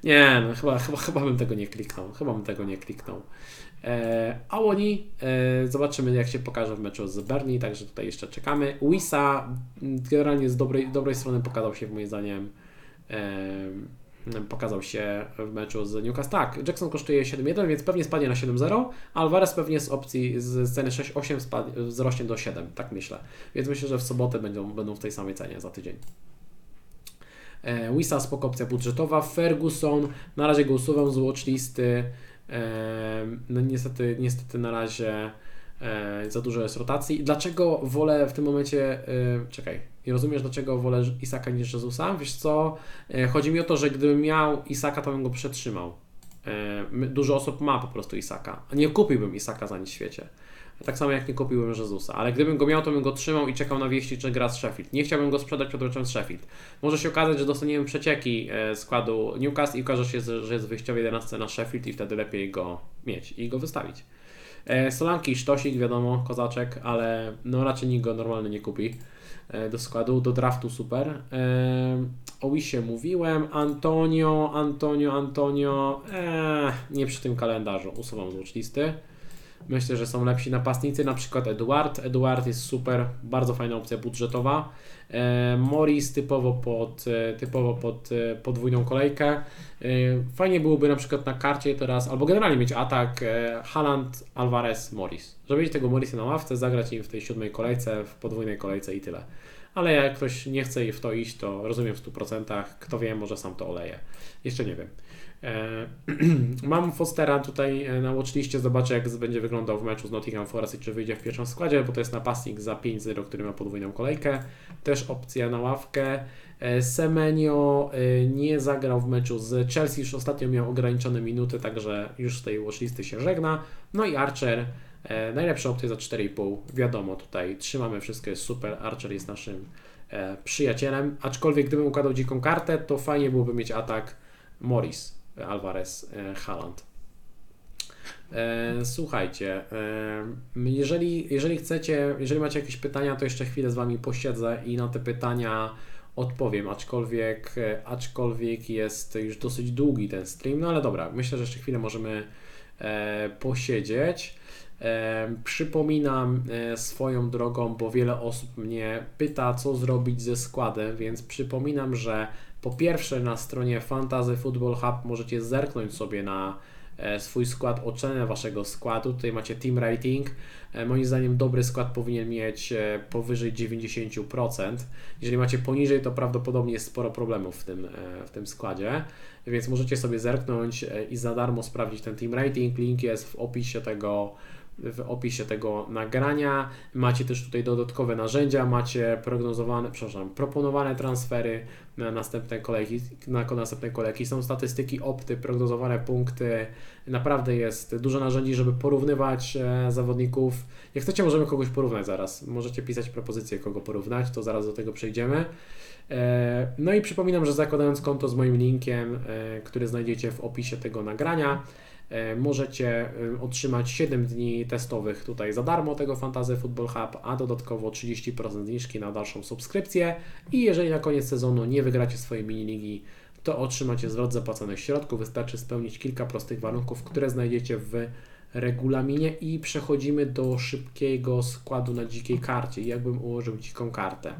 Nie, no chyba, chyba, chyba bym tego nie kliknął. Chyba bym tego nie kliknął. E, a oni e, zobaczymy, jak się pokaże w meczu z Berni, także tutaj jeszcze czekamy. Wisa generalnie z dobrej, dobrej strony pokazał się, moim zdaniem. E, pokazał się w meczu z Newcastle. Tak, Jackson kosztuje 7,1, więc pewnie spadnie na 7,0. Alvarez pewnie z opcji z ceny 6,8 wzrośnie do 7, tak myślę. Więc myślę, że w sobotę będą, będą w tej samej cenie za tydzień. Wisa spoko opcja budżetowa. Ferguson, na razie go usuwam z watchlisty. E, no niestety, niestety na razie e, za dużo jest rotacji. Dlaczego wolę w tym momencie, e, czekaj, nie rozumiesz dlaczego wolę Isaka niż Jezusa? Wiesz co, e, chodzi mi o to, że gdybym miał Isaka, to bym go przetrzymał. Dużo osób ma po prostu Isaka, nie kupiłbym Isaka za nic w świecie. Tak samo jak nie kupiłbym Jezusa, ale gdybym go miał, to bym go trzymał i czekał na wieści, czy gra z Sheffield. Nie chciałbym go sprzedać przed meczem z Sheffield. Może się okazać, że dostaniemy przecieki e, składu Newcastle i okaże się, że jest wyjściowy 11 na Sheffield i wtedy lepiej go mieć i go wystawić. E, Solanki, Sztosik, wiadomo, kozaczek, ale no raczej nikt go normalnie nie kupi e, do składu, do draftu super. O Wisie mówiłem, Antonio, Antonio, Antonio, eee, nie przy tym kalendarzu, usuwam z listy. Myślę, że są lepsi napastnicy, na przykład Eduard. Eduard jest super, bardzo fajna opcja budżetowa. E, Morris typowo pod, e, typowo pod e, podwójną kolejkę. Fajnie byłoby na przykład na karcie teraz, albo generalnie mieć atak Haaland, Alvarez, Morris. Żeby mieć tego Morrisa na ławce, zagrać im w tej siódmej kolejce, w podwójnej kolejce i tyle. Ale jak ktoś nie chce w to iść, to rozumiem w 100%. Kto wie, może sam to oleje. Jeszcze nie wiem. E, mam Fostera tutaj e, na watchliście, zobaczę jak będzie wyglądał w meczu z Nottingham Forest i czy wyjdzie w pierwszym składzie, bo to jest napastnik za 5-0, który ma podwójną kolejkę. Też opcja na ławkę. E, Semenio nie zagrał w meczu z Chelsea, już ostatnio miał ograniczone minuty, także już z tej watchlisty się żegna. No i Archer, najlepsza opcja za 4,5. Wiadomo, tutaj trzymamy wszystko, jest super. Archer jest naszym przyjacielem, aczkolwiek gdybym układał dziką kartę, to fajnie byłoby mieć atak Morris Alvarez, Haaland. Słuchajcie, jeżeli, jeżeli chcecie, jeżeli macie jakieś pytania, to jeszcze chwilę z Wami posiedzę i na te pytania odpowiem, aczkolwiek, aczkolwiek jest już dosyć długi ten stream, no ale dobra, myślę, że jeszcze chwilę możemy posiedzieć. Przypominam e, swoją drogą, bo wiele osób mnie pyta, co zrobić ze składem, więc przypominam, że po pierwsze na stronie Fantasy Football Hub możecie zerknąć sobie na e, swój skład, ocenę waszego składu. Tutaj macie team rating. E, moim zdaniem dobry skład powinien mieć powyżej 90%. Jeżeli macie poniżej, to prawdopodobnie jest sporo problemów w tym, w tym składzie, więc możecie sobie zerknąć i za darmo sprawdzić ten team rating. Link jest w opisie tego w opisie tego nagrania. Macie też tutaj dodatkowe narzędzia, macie prognozowane, przepraszam, proponowane transfery na następne kolejki, na następne kolejki. Są statystyki opty, prognozowane punkty. Naprawdę jest dużo narzędzi, żeby porównywać e, zawodników. Jak chcecie, możemy kogoś porównać zaraz. Możecie pisać propozycje, kogo porównać, to zaraz do tego przejdziemy. E, no i przypominam, że zakładając konto z moim linkiem, e, który znajdziecie w opisie tego nagrania, możecie e, otrzymać 7 dni testowych tutaj za darmo tego Fantasy Football Hub, a dodatkowo 30% zniżki na dalszą subskrypcję i jeżeli na koniec sezonu nie wygracie swojej miniligi, to otrzymacie zwrot zapłaconych środków. Wystarczy spełnić kilka prostych warunków, które znajdziecie w regulaminie i przechodzimy do szybkiego składu na dzikiej karcie. Jakbym ułożył dziką kartę?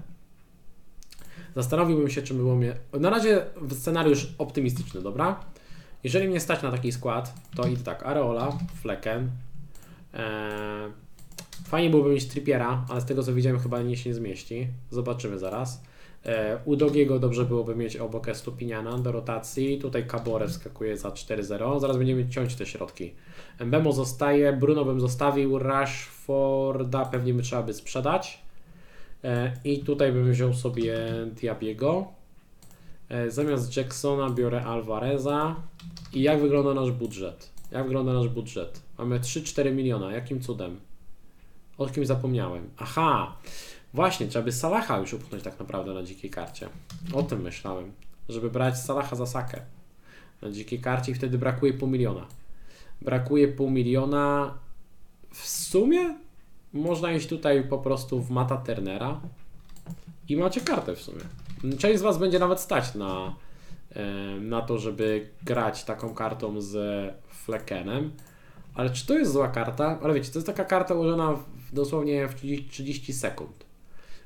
Zastanowiłbym się, czy było mnie. Na razie scenariusz optymistyczny, dobra? Jeżeli mnie stać na taki skład, to idę tak, Areola, Flecken. Eee, fajnie byłoby mieć Trippiera, ale z tego co widziałem chyba nie się nie zmieści. Zobaczymy zaraz. Eee, u Dogiego dobrze byłoby mieć obok Estupiniana do rotacji. Tutaj Kabore wskakuje za 4-0. Zaraz będziemy ciąć te środki. Mbemo zostaje, Bruno bym zostawił, Rashforda pewnie by trzeba by sprzedać. Eee, I tutaj bym wziął sobie Diabiego. Eee, zamiast Jacksona biorę Alvareza. I jak wygląda nasz budżet? Jak wygląda nasz budżet? Mamy 3-4 miliona. Jakim cudem? O kim zapomniałem? Aha! Właśnie, trzeba by Salaha już upchnąć tak naprawdę na dzikiej karcie. O tym myślałem. Żeby brać Salaha za sakę na dzikiej karcie i wtedy brakuje pół miliona. Brakuje pół miliona. W sumie można iść tutaj po prostu w Mata Turnera i macie kartę w sumie. Część z Was będzie nawet stać na na to, żeby grać taką kartą z Fleckenem. Ale czy to jest zła karta? Ale wiecie, to jest taka karta ułożona w, dosłownie w 30, 30 sekund.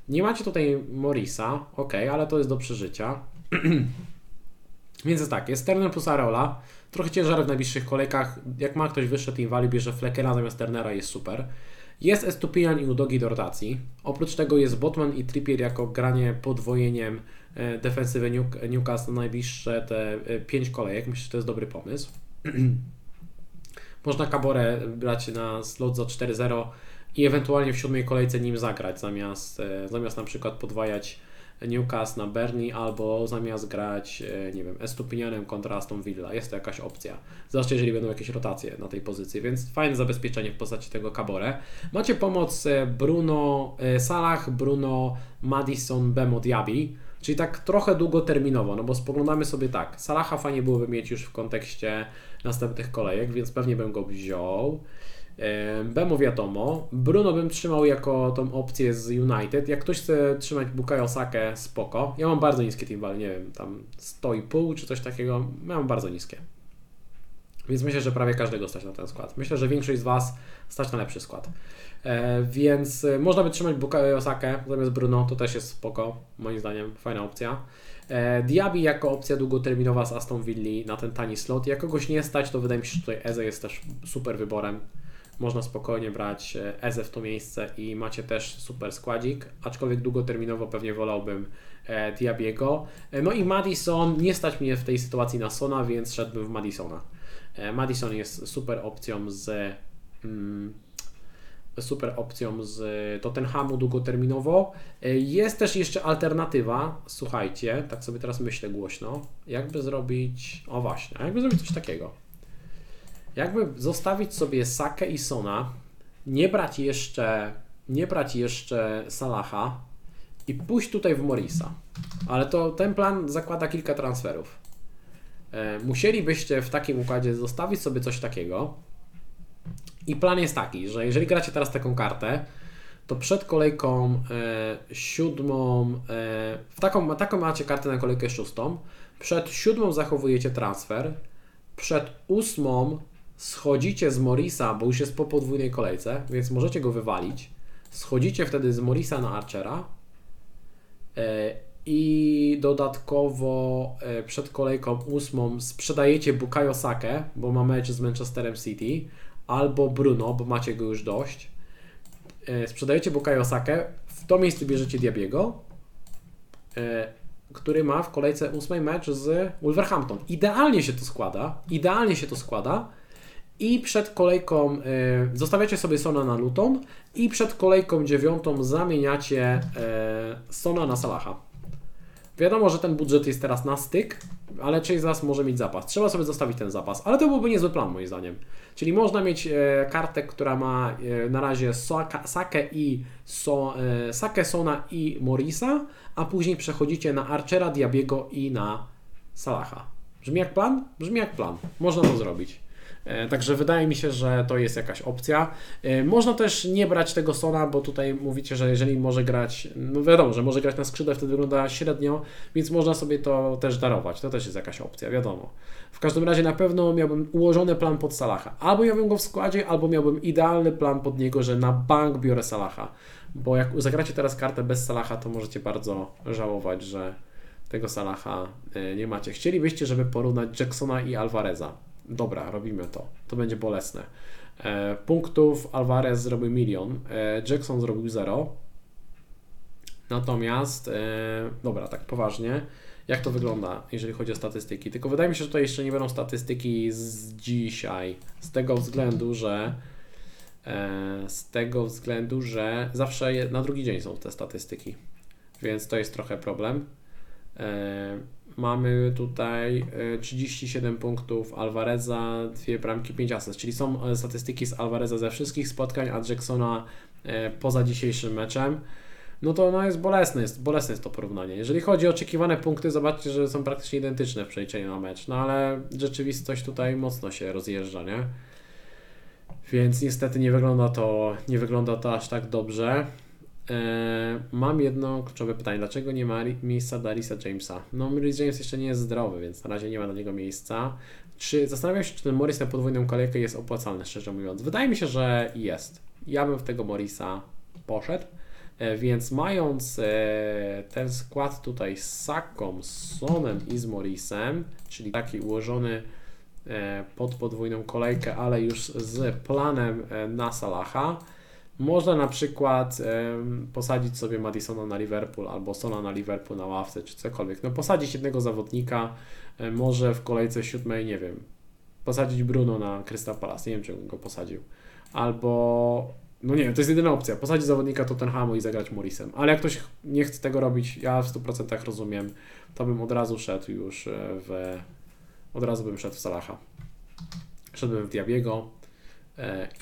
Nie macie tutaj Morisa, ok, ale to jest do przeżycia. Więc tak, jest Turner plus Areola, trochę ciężar w najbliższych kolejkach. Jak ma ktoś wyższy team value, bierze Fleckena zamiast Turnera, jest super. Jest Estupian i Udogi do rotacji. Oprócz tego jest Botman i Trippier jako granie podwojeniem E, defensywy Newcastle najbliższe te 5 e, kolejek. Myślę, że to jest dobry pomysł. Można Caborę brać na slot za 4-0 i ewentualnie w siódmej kolejce nim zagrać, zamiast, e, zamiast na przykład podwajać Newcastle na Bernie albo zamiast grać, nie wiem, Estupinianem kontra Aston Villa. Jest to jakaś opcja. Zwłaszcza jeżeli będą jakieś rotacje na tej pozycji, więc fajne zabezpieczenie w postaci tego Cabore. Macie pomoc Bruno Salah, Bruno Madison, Bemo Diaby. Czyli tak trochę długoterminowo, no bo spoglądamy sobie tak, Salaha fajnie byłoby mieć już w kontekście następnych kolejek, więc pewnie bym go wziął. Bemo wiadomo, Bruno bym trzymał jako tą opcję z United. Jak ktoś chce trzymać Bukayo Sakę, spoko. Ja mam bardzo niskie team nie wiem, tam 100,5 czy coś takiego, ja mam bardzo niskie. Więc myślę, że prawie każdego stać na ten skład. Myślę, że większość z Was stać na lepszy skład. E, więc e, można by trzymać Bukayo Osakę zamiast Bruno, to też jest spoko, moim zdaniem, fajna opcja. E, Diaby jako opcja długoterminowa z Aston Villa na ten tani slot. Jak kogoś nie stać, to wydaje mi się, że tutaj Eze jest też super wyborem. Można spokojnie brać Eze w to miejsce i macie też super składzik, aczkolwiek długoterminowo pewnie wolałbym Diabiego. No i Madison, nie stać mnie w tej sytuacji na Sona, więc szedłbym w Madisona. Madison jest super opcją z mm, super opcją z Tottenhamu długoterminowo. Jest też jeszcze alternatywa, słuchajcie, tak sobie teraz myślę głośno, jakby zrobić, o właśnie, jakby zrobić coś takiego. Jakby zostawić sobie Sakę i Sona, nie brać jeszcze, nie brać jeszcze Salaha i pójść tutaj w Morisa. Ale to ten plan zakłada kilka transferów. e, musielibyście w takim układzie zostawić sobie coś takiego. I plan jest taki, że jeżeli gracie teraz taką kartę, to przed kolejką e, siódmą, e, w taką, taką macie kartę na kolejkę szóstą, przed siódmą zachowujecie transfer, przed ósmą schodzicie z Morisa, bo już jest po podwójnej kolejce, więc możecie go wywalić. Schodzicie wtedy z Morisa na Archera e, i dodatkowo e, przed kolejką ósmą sprzedajecie Bukayo Sake, bo ma mecz z Manchesterem City, albo Bruno, bo macie go już dość. E, sprzedajecie Bukayo Sake, w to miejsce bierzecie Diabiego, który ma w kolejce ósmej mecz z Wolverhampton. Idealnie się to składa, idealnie się to składa i przed kolejką y, zostawiacie sobie Sona na Luton i przed kolejką dziewiątą zamieniacie y, Sona na Salaha. Wiadomo, że ten budżet jest teraz na styk, ale część z Was może mieć zapas. Trzeba sobie zostawić ten zapas, ale to byłby niezły plan moim zdaniem. Czyli można mieć e, kartę, która ma e, na razie Saka, i so, e, Sona i Morisa, a później przechodzicie na Archera, Diabiego i na Salaha. Brzmi jak plan? Brzmi jak plan. Można to zrobić. E, także wydaje mi się, że to jest jakaś opcja. E, można też nie brać tego Sona, bo tutaj mówicie, że jeżeli może grać, no wiadomo, że może grać na skrzydle, wtedy wygląda średnio, więc można sobie to też darować. To też jest jakaś opcja, wiadomo. W każdym razie na pewno miałbym ułożony plan pod Salaha. Albo miałbym go w składzie, albo miałbym idealny plan pod niego, że na bank biorę Salaha. Bo jak zagracie teraz kartę bez Salaha, to możecie bardzo żałować, że tego Salaha e, nie macie. Chcielibyście, żeby porównać Jacksona i Alvareza dobra, robimy to. To będzie bolesne. E, punktów Alvarez zrobił milion, e, Jackson zrobił zero. Natomiast, e, dobra, tak poważnie, jak to wygląda, jeżeli chodzi o statystyki? Tylko wydaje mi się, że to jeszcze nie będą statystyki z dzisiaj, z tego względu, że e, z tego względu, że zawsze na drugi dzień są te statystyki, więc to jest trochę problem. E, mamy tutaj 37 e, punktów Alvareza, dwie bramki, 5 asyst, czyli są e, statystyki z Alvareza ze wszystkich spotkań, a Jacksona e, poza dzisiejszym meczem. No to no jest bolesne, jest bolesne jest to porównanie. Jeżeli chodzi o oczekiwane punkty, zobaczcie, że są praktycznie identyczne w przeliczeniu na mecz, no ale rzeczywistość tutaj mocno się rozjeżdża, nie? Więc niestety nie wygląda to, nie wygląda to aż tak dobrze. E, mam jedno kluczowe pytanie. Dlaczego nie ma miejsca dla Risa Jamesa? No, Rhys James jeszcze nie jest zdrowy, więc na razie nie ma dla niego miejsca. Czy zastanawiam się, czy ten Morris na podwójną kolejkę jest opłacalny, szczerze mówiąc? Wydaje mi się, że jest. Ja bym w tego Morisa poszedł. E, więc mając e, ten skład tutaj z Saką, z Sonem i z Morrisem, czyli taki ułożony pod podwójną kolejkę, ale już z planem na Salaha, można na przykład um, posadzić sobie Madisona na Liverpool albo Sona na Liverpool na ławce czy cokolwiek. No posadzić jednego zawodnika, um, może w kolejce siódmej, nie wiem, posadzić Bruno na Crystal Palace, nie wiem czy go posadził. Albo, no nie wiem, to jest jedyna opcja, posadzić zawodnika Tottenhamu i zagrać Morrisem. Ale jak ktoś nie chce tego robić, ja w 100% rozumiem, to bym od razu szedł już e, w, od razu bym szedł w Salaha. Szedłbym w Diabiego,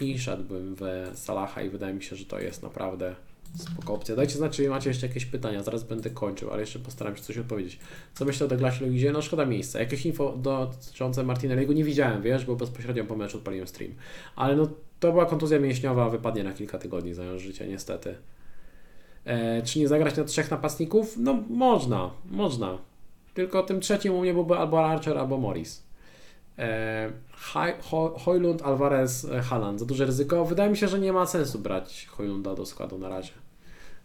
i szedłbym w Salaha i wydaje mi się, że to jest naprawdę spoko opcja. Dajcie znać, czy macie jeszcze jakieś pytania, zaraz będę kończył, ale jeszcze postaram się coś odpowiedzieć. Co myślę o Douglasie Luizie? No szkoda miejsca. Jakieś info dotyczące Martinelliego nie widziałem, wiesz, bo bezpośrednio po meczu odpaliłem stream. Ale no to była kontuzja mięśniowa, wypadnie na kilka tygodni zająć życie, niestety. E, czy nie zagrać na trzech napastników? No można, można. Tylko tym trzecim u mnie byłby albo Archer, albo Morris. E, Hojlund, Alvarez, e, Haaland. Za duże ryzyko. Wydaje mi się, że nie ma sensu brać Hojlunda do składu na razie.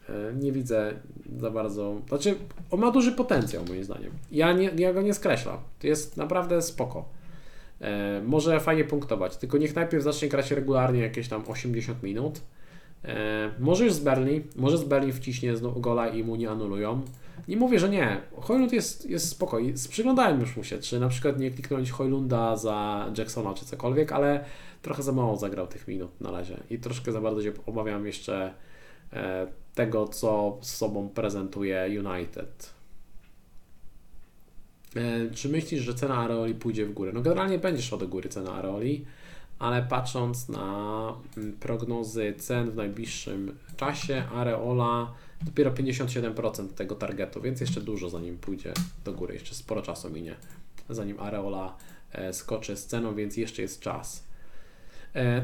E, nie widzę za bardzo. Znaczy, on ma duży potencjał, moim zdaniem. Ja, nie, ja go nie skreślam. To jest naprawdę spoko. może fajnie punktować, tylko niech najpierw zacznie grać regularnie jakieś tam 80 minut. może już z Berlin, może z Berlin wciśnie gola i mu nie anulują. Nie mówię, że nie. Hojlund jest, jest spokojny. Przyglądałem już mu się, czy na przykład nie kliknąć Hojlunda za Jacksona, czy cokolwiek, ale trochę za mało zagrał tych minut na razie. I troszkę za bardzo się obawiam jeszcze e, tego, co z sobą prezentuje United. E, czy myślisz, że cena Areoli pójdzie w górę? No generalnie będzie szła do góry cena Areoli, ale patrząc na mm, prognozy cen w najbliższym czasie, Areola dopiero 57% tego targetu, więc jeszcze dużo zanim pójdzie do góry, jeszcze sporo czasu minie. zanim Areola skoczy z ceną, więc jeszcze jest czas.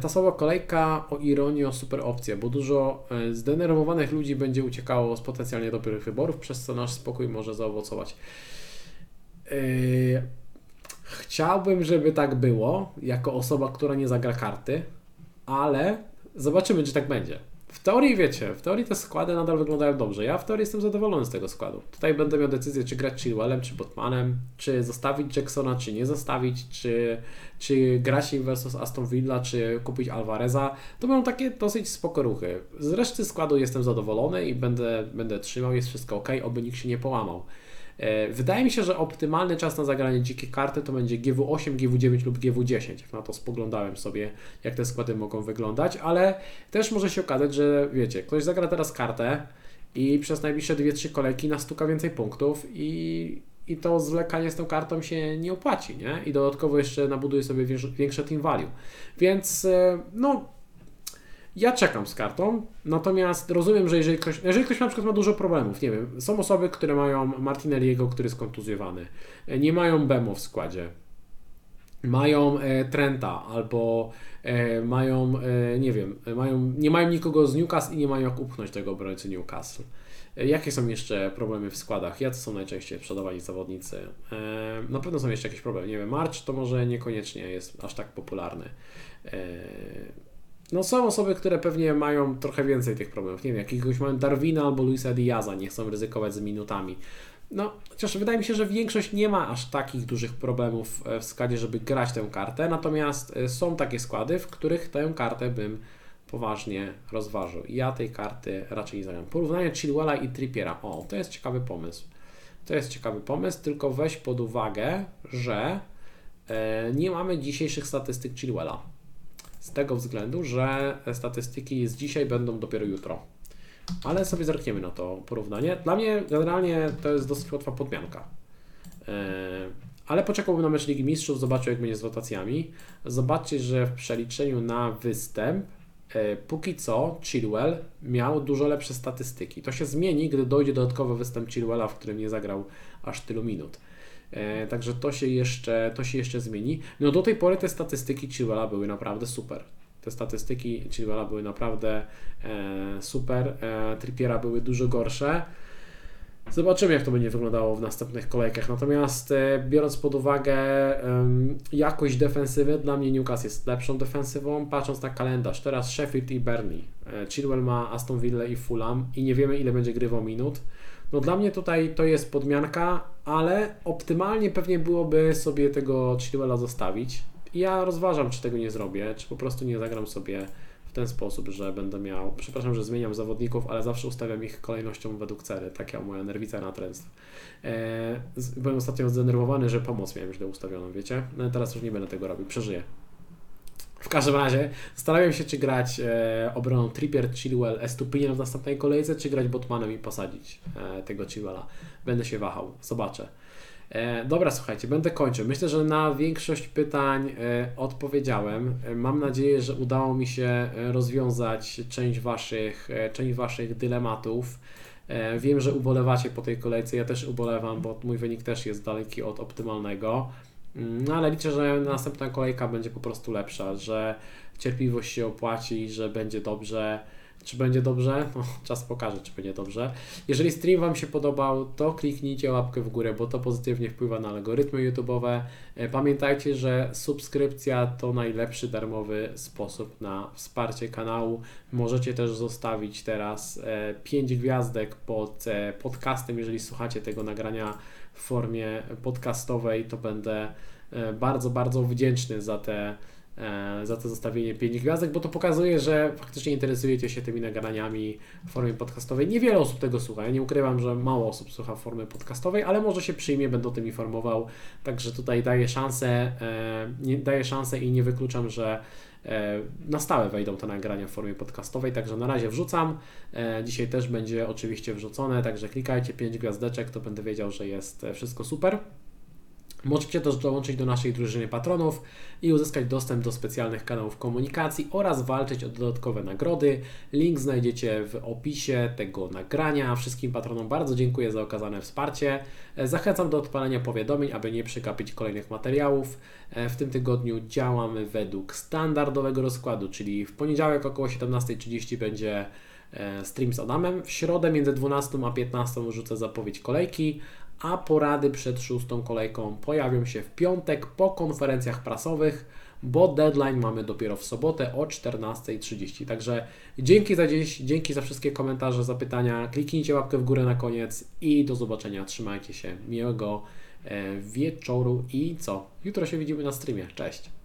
Ta słaba kolejka o ironię super opcję, bo dużo zdenerwowanych ludzi będzie uciekało z potencjalnie dobrych wyborów, przez co nasz spokój może zaowocować. Chciałbym, żeby tak było, jako osoba, która nie zagra karty, ale zobaczymy, czy tak będzie. W teorii wiecie, w teorii te składy nadal wyglądają dobrze. Ja w teorii jestem zadowolony z tego składu. Tutaj będę miał decyzję, czy grać Chilwellem, czy Botmanem, czy zostawić Jacksona, czy nie zostawić, czy, czy grać versus Aston Villa, czy kupić Alvareza. To będą takie dosyć spoko ruchy. Z reszty składu jestem zadowolony i będę, będę trzymał, jest wszystko ok, oby nikt się nie połamał. E, wydaje mi się, że optymalny czas na zagranie dzikiej karty to będzie GW8, GW9 lub GW10. Jak na to spoglądałem sobie, jak te składy mogą wyglądać, ale też może się okazać, że wiecie, ktoś zagra teraz kartę i przez najbliższe 2-3 kolejki nastuka więcej punktów i, i to zwlekanie z tą kartą się nie opłaci, nie? I dodatkowo jeszcze nabuduje sobie większe team value. Więc e, no ja czekam z kartą, natomiast rozumiem, że jeżeli ktoś, jeżeli ktoś na przykład ma dużo problemów, nie wiem, są osoby, które mają Martinelliego, który jest kontuzjowany, nie mają Bemo w składzie, mają e, Trenta albo e, mają, e, nie wiem, mają, nie mają nikogo z Newcastle i nie mają jak upchnąć tego obrońcy Newcastle. E, jakie są jeszcze problemy w składach? Jacy są najczęściej sprzedawani zawodnicy? E, na pewno są jeszcze jakieś problemy. Nie wiem, March to może niekoniecznie jest aż tak popularny. No są osoby, które pewnie mają trochę więcej tych problemów. Nie wiem, jakiegoś mają Darwina albo Luisa Diaza, nie chcą ryzykować z minutami. No, chociaż wydaje mi się, że większość nie ma aż takich dużych problemów e, w składzie, żeby grać tę kartę, natomiast e, są takie składy, w których tę kartę bym poważnie rozważył. Ja tej karty raczej nie zagram. Porównanie Chilwella i Trippiera. O, to jest ciekawy pomysł. To jest ciekawy pomysł, tylko weź pod uwagę, że e, nie mamy dzisiejszych statystyk Chilwella. Z tego względu, że statystyki z dzisiaj będą dopiero jutro. Ale sobie zerkniemy na to porównanie. Dla mnie generalnie to jest dosyć łatwa podmianka. E, ale poczekałbym na mecz Ligi Mistrzów, zobaczył jak będzie z rotacjami. Zobaczcie, że w przeliczeniu na występ e, póki co Chilwell miał dużo lepsze statystyki. To się zmieni, gdy dojdzie dodatkowy występ Chilwella, w którym nie zagrał aż tylu minut. E, także to się, jeszcze, to się jeszcze zmieni. No do tej pory te statystyki Chilwella były naprawdę super. Te statystyki Chilwella były naprawdę e, super. E, Trippiera były dużo gorsze. Zobaczymy, jak to będzie wyglądało w następnych kolejkach. Natomiast biorąc pod uwagę jakość defensywy, dla mnie Newcastle jest lepszą defensywą. Patrząc na kalendarz, teraz Sheffield i Burnley. Chilwell ma Aston Villa i Fulham i nie wiemy, ile będzie grywał minut. No dla mnie tutaj to jest podmianka, ale optymalnie pewnie byłoby sobie tego Chilwella zostawić. Ja rozważam, czy tego nie zrobię, czy po prostu nie zagram sobie w ten sposób, że będę miał, przepraszam, że zmieniam zawodników, ale zawsze ustawiam ich kolejnością według cery, taka moja nerwica natręctw. Eee, byłem ostatnio zdenerwowany, że pomoc miałem źle ustawioną, wiecie? No teraz już nie będę tego robił, przeżyję. W każdym razie zastanawiam się, czy grać e, obroną Trippier, Chilwell, Estupinian w następnej kolejce, czy grać Botmanem i posadzić e, tego Chilwella. Będę się wahał, zobaczę. E, dobra, słuchajcie, będę kończył. Myślę, że na większość pytań e, odpowiedziałem. E, mam nadzieję, że udało mi się e, rozwiązać część waszych, e, część waszych dylematów. E, wiem, że ubolewacie po tej kolejce, ja też ubolewam, bo mój wynik też jest daleki od optymalnego. Mm, no ale liczę, że następna kolejka będzie po prostu lepsza, że cierpliwość się opłaci, że będzie dobrze. Czy będzie dobrze? No, czas pokaże, czy będzie dobrze. Jeżeli stream Wam się podobał, to kliknijcie łapkę w górę, bo to pozytywnie wpływa na algorytmy YouTube'owe. E, pamiętajcie, że subskrypcja to najlepszy darmowy sposób na wsparcie kanału. Możecie też zostawić teraz 5 e, gwiazdek pod e, podcastem, jeżeli słuchacie tego nagrania w formie podcastowej, to będę e, bardzo, bardzo wdzięczny za te, e, za to zostawienie 5 gwiazdek, bo to pokazuje, że faktycznie interesujecie się tymi nagraniami w formie podcastowej. Niewiele osób tego słucha. Ja nie ukrywam, że mało osób słucha w formie podcastowej, ale może się przyjmie, będę o tym informował. Także tutaj daję szansę, e, daję szansę i nie wykluczam, że na stałe wejdą te nagrania w formie podcastowej, także na razie wrzucam. E, dzisiaj też będzie oczywiście wrzucone, także klikajcie 5 gwiazdeczek, to będę wiedział, że jest e, wszystko super. Możecie też dołączyć do naszej drużyny patronów i uzyskać dostęp do specjalnych kanałów komunikacji oraz walczyć o dodatkowe nagrody. Link znajdziecie w opisie tego nagrania. Wszystkim patronom bardzo dziękuję za okazane wsparcie. Zachęcam do odpalenia powiadomień, aby nie przegapić kolejnych materiałów. W tym tygodniu działamy według standardowego rozkładu, czyli w poniedziałek około 17.30 będzie e, stream z Adamem. W środę między 12 a 15 rzucę zapowiedź kolejki, a porady przed szóstą kolejką pojawią się w piątek po konferencjach prasowych, bo deadline mamy dopiero w sobotę o 14.30. Także dzięki za dziś, dzięki za wszystkie komentarze, zapytania. Kliknijcie łapkę w górę na koniec i do zobaczenia. Trzymajcie się. Miłego e, wieczoru i co? Jutro się widzimy na streamie. Cześć.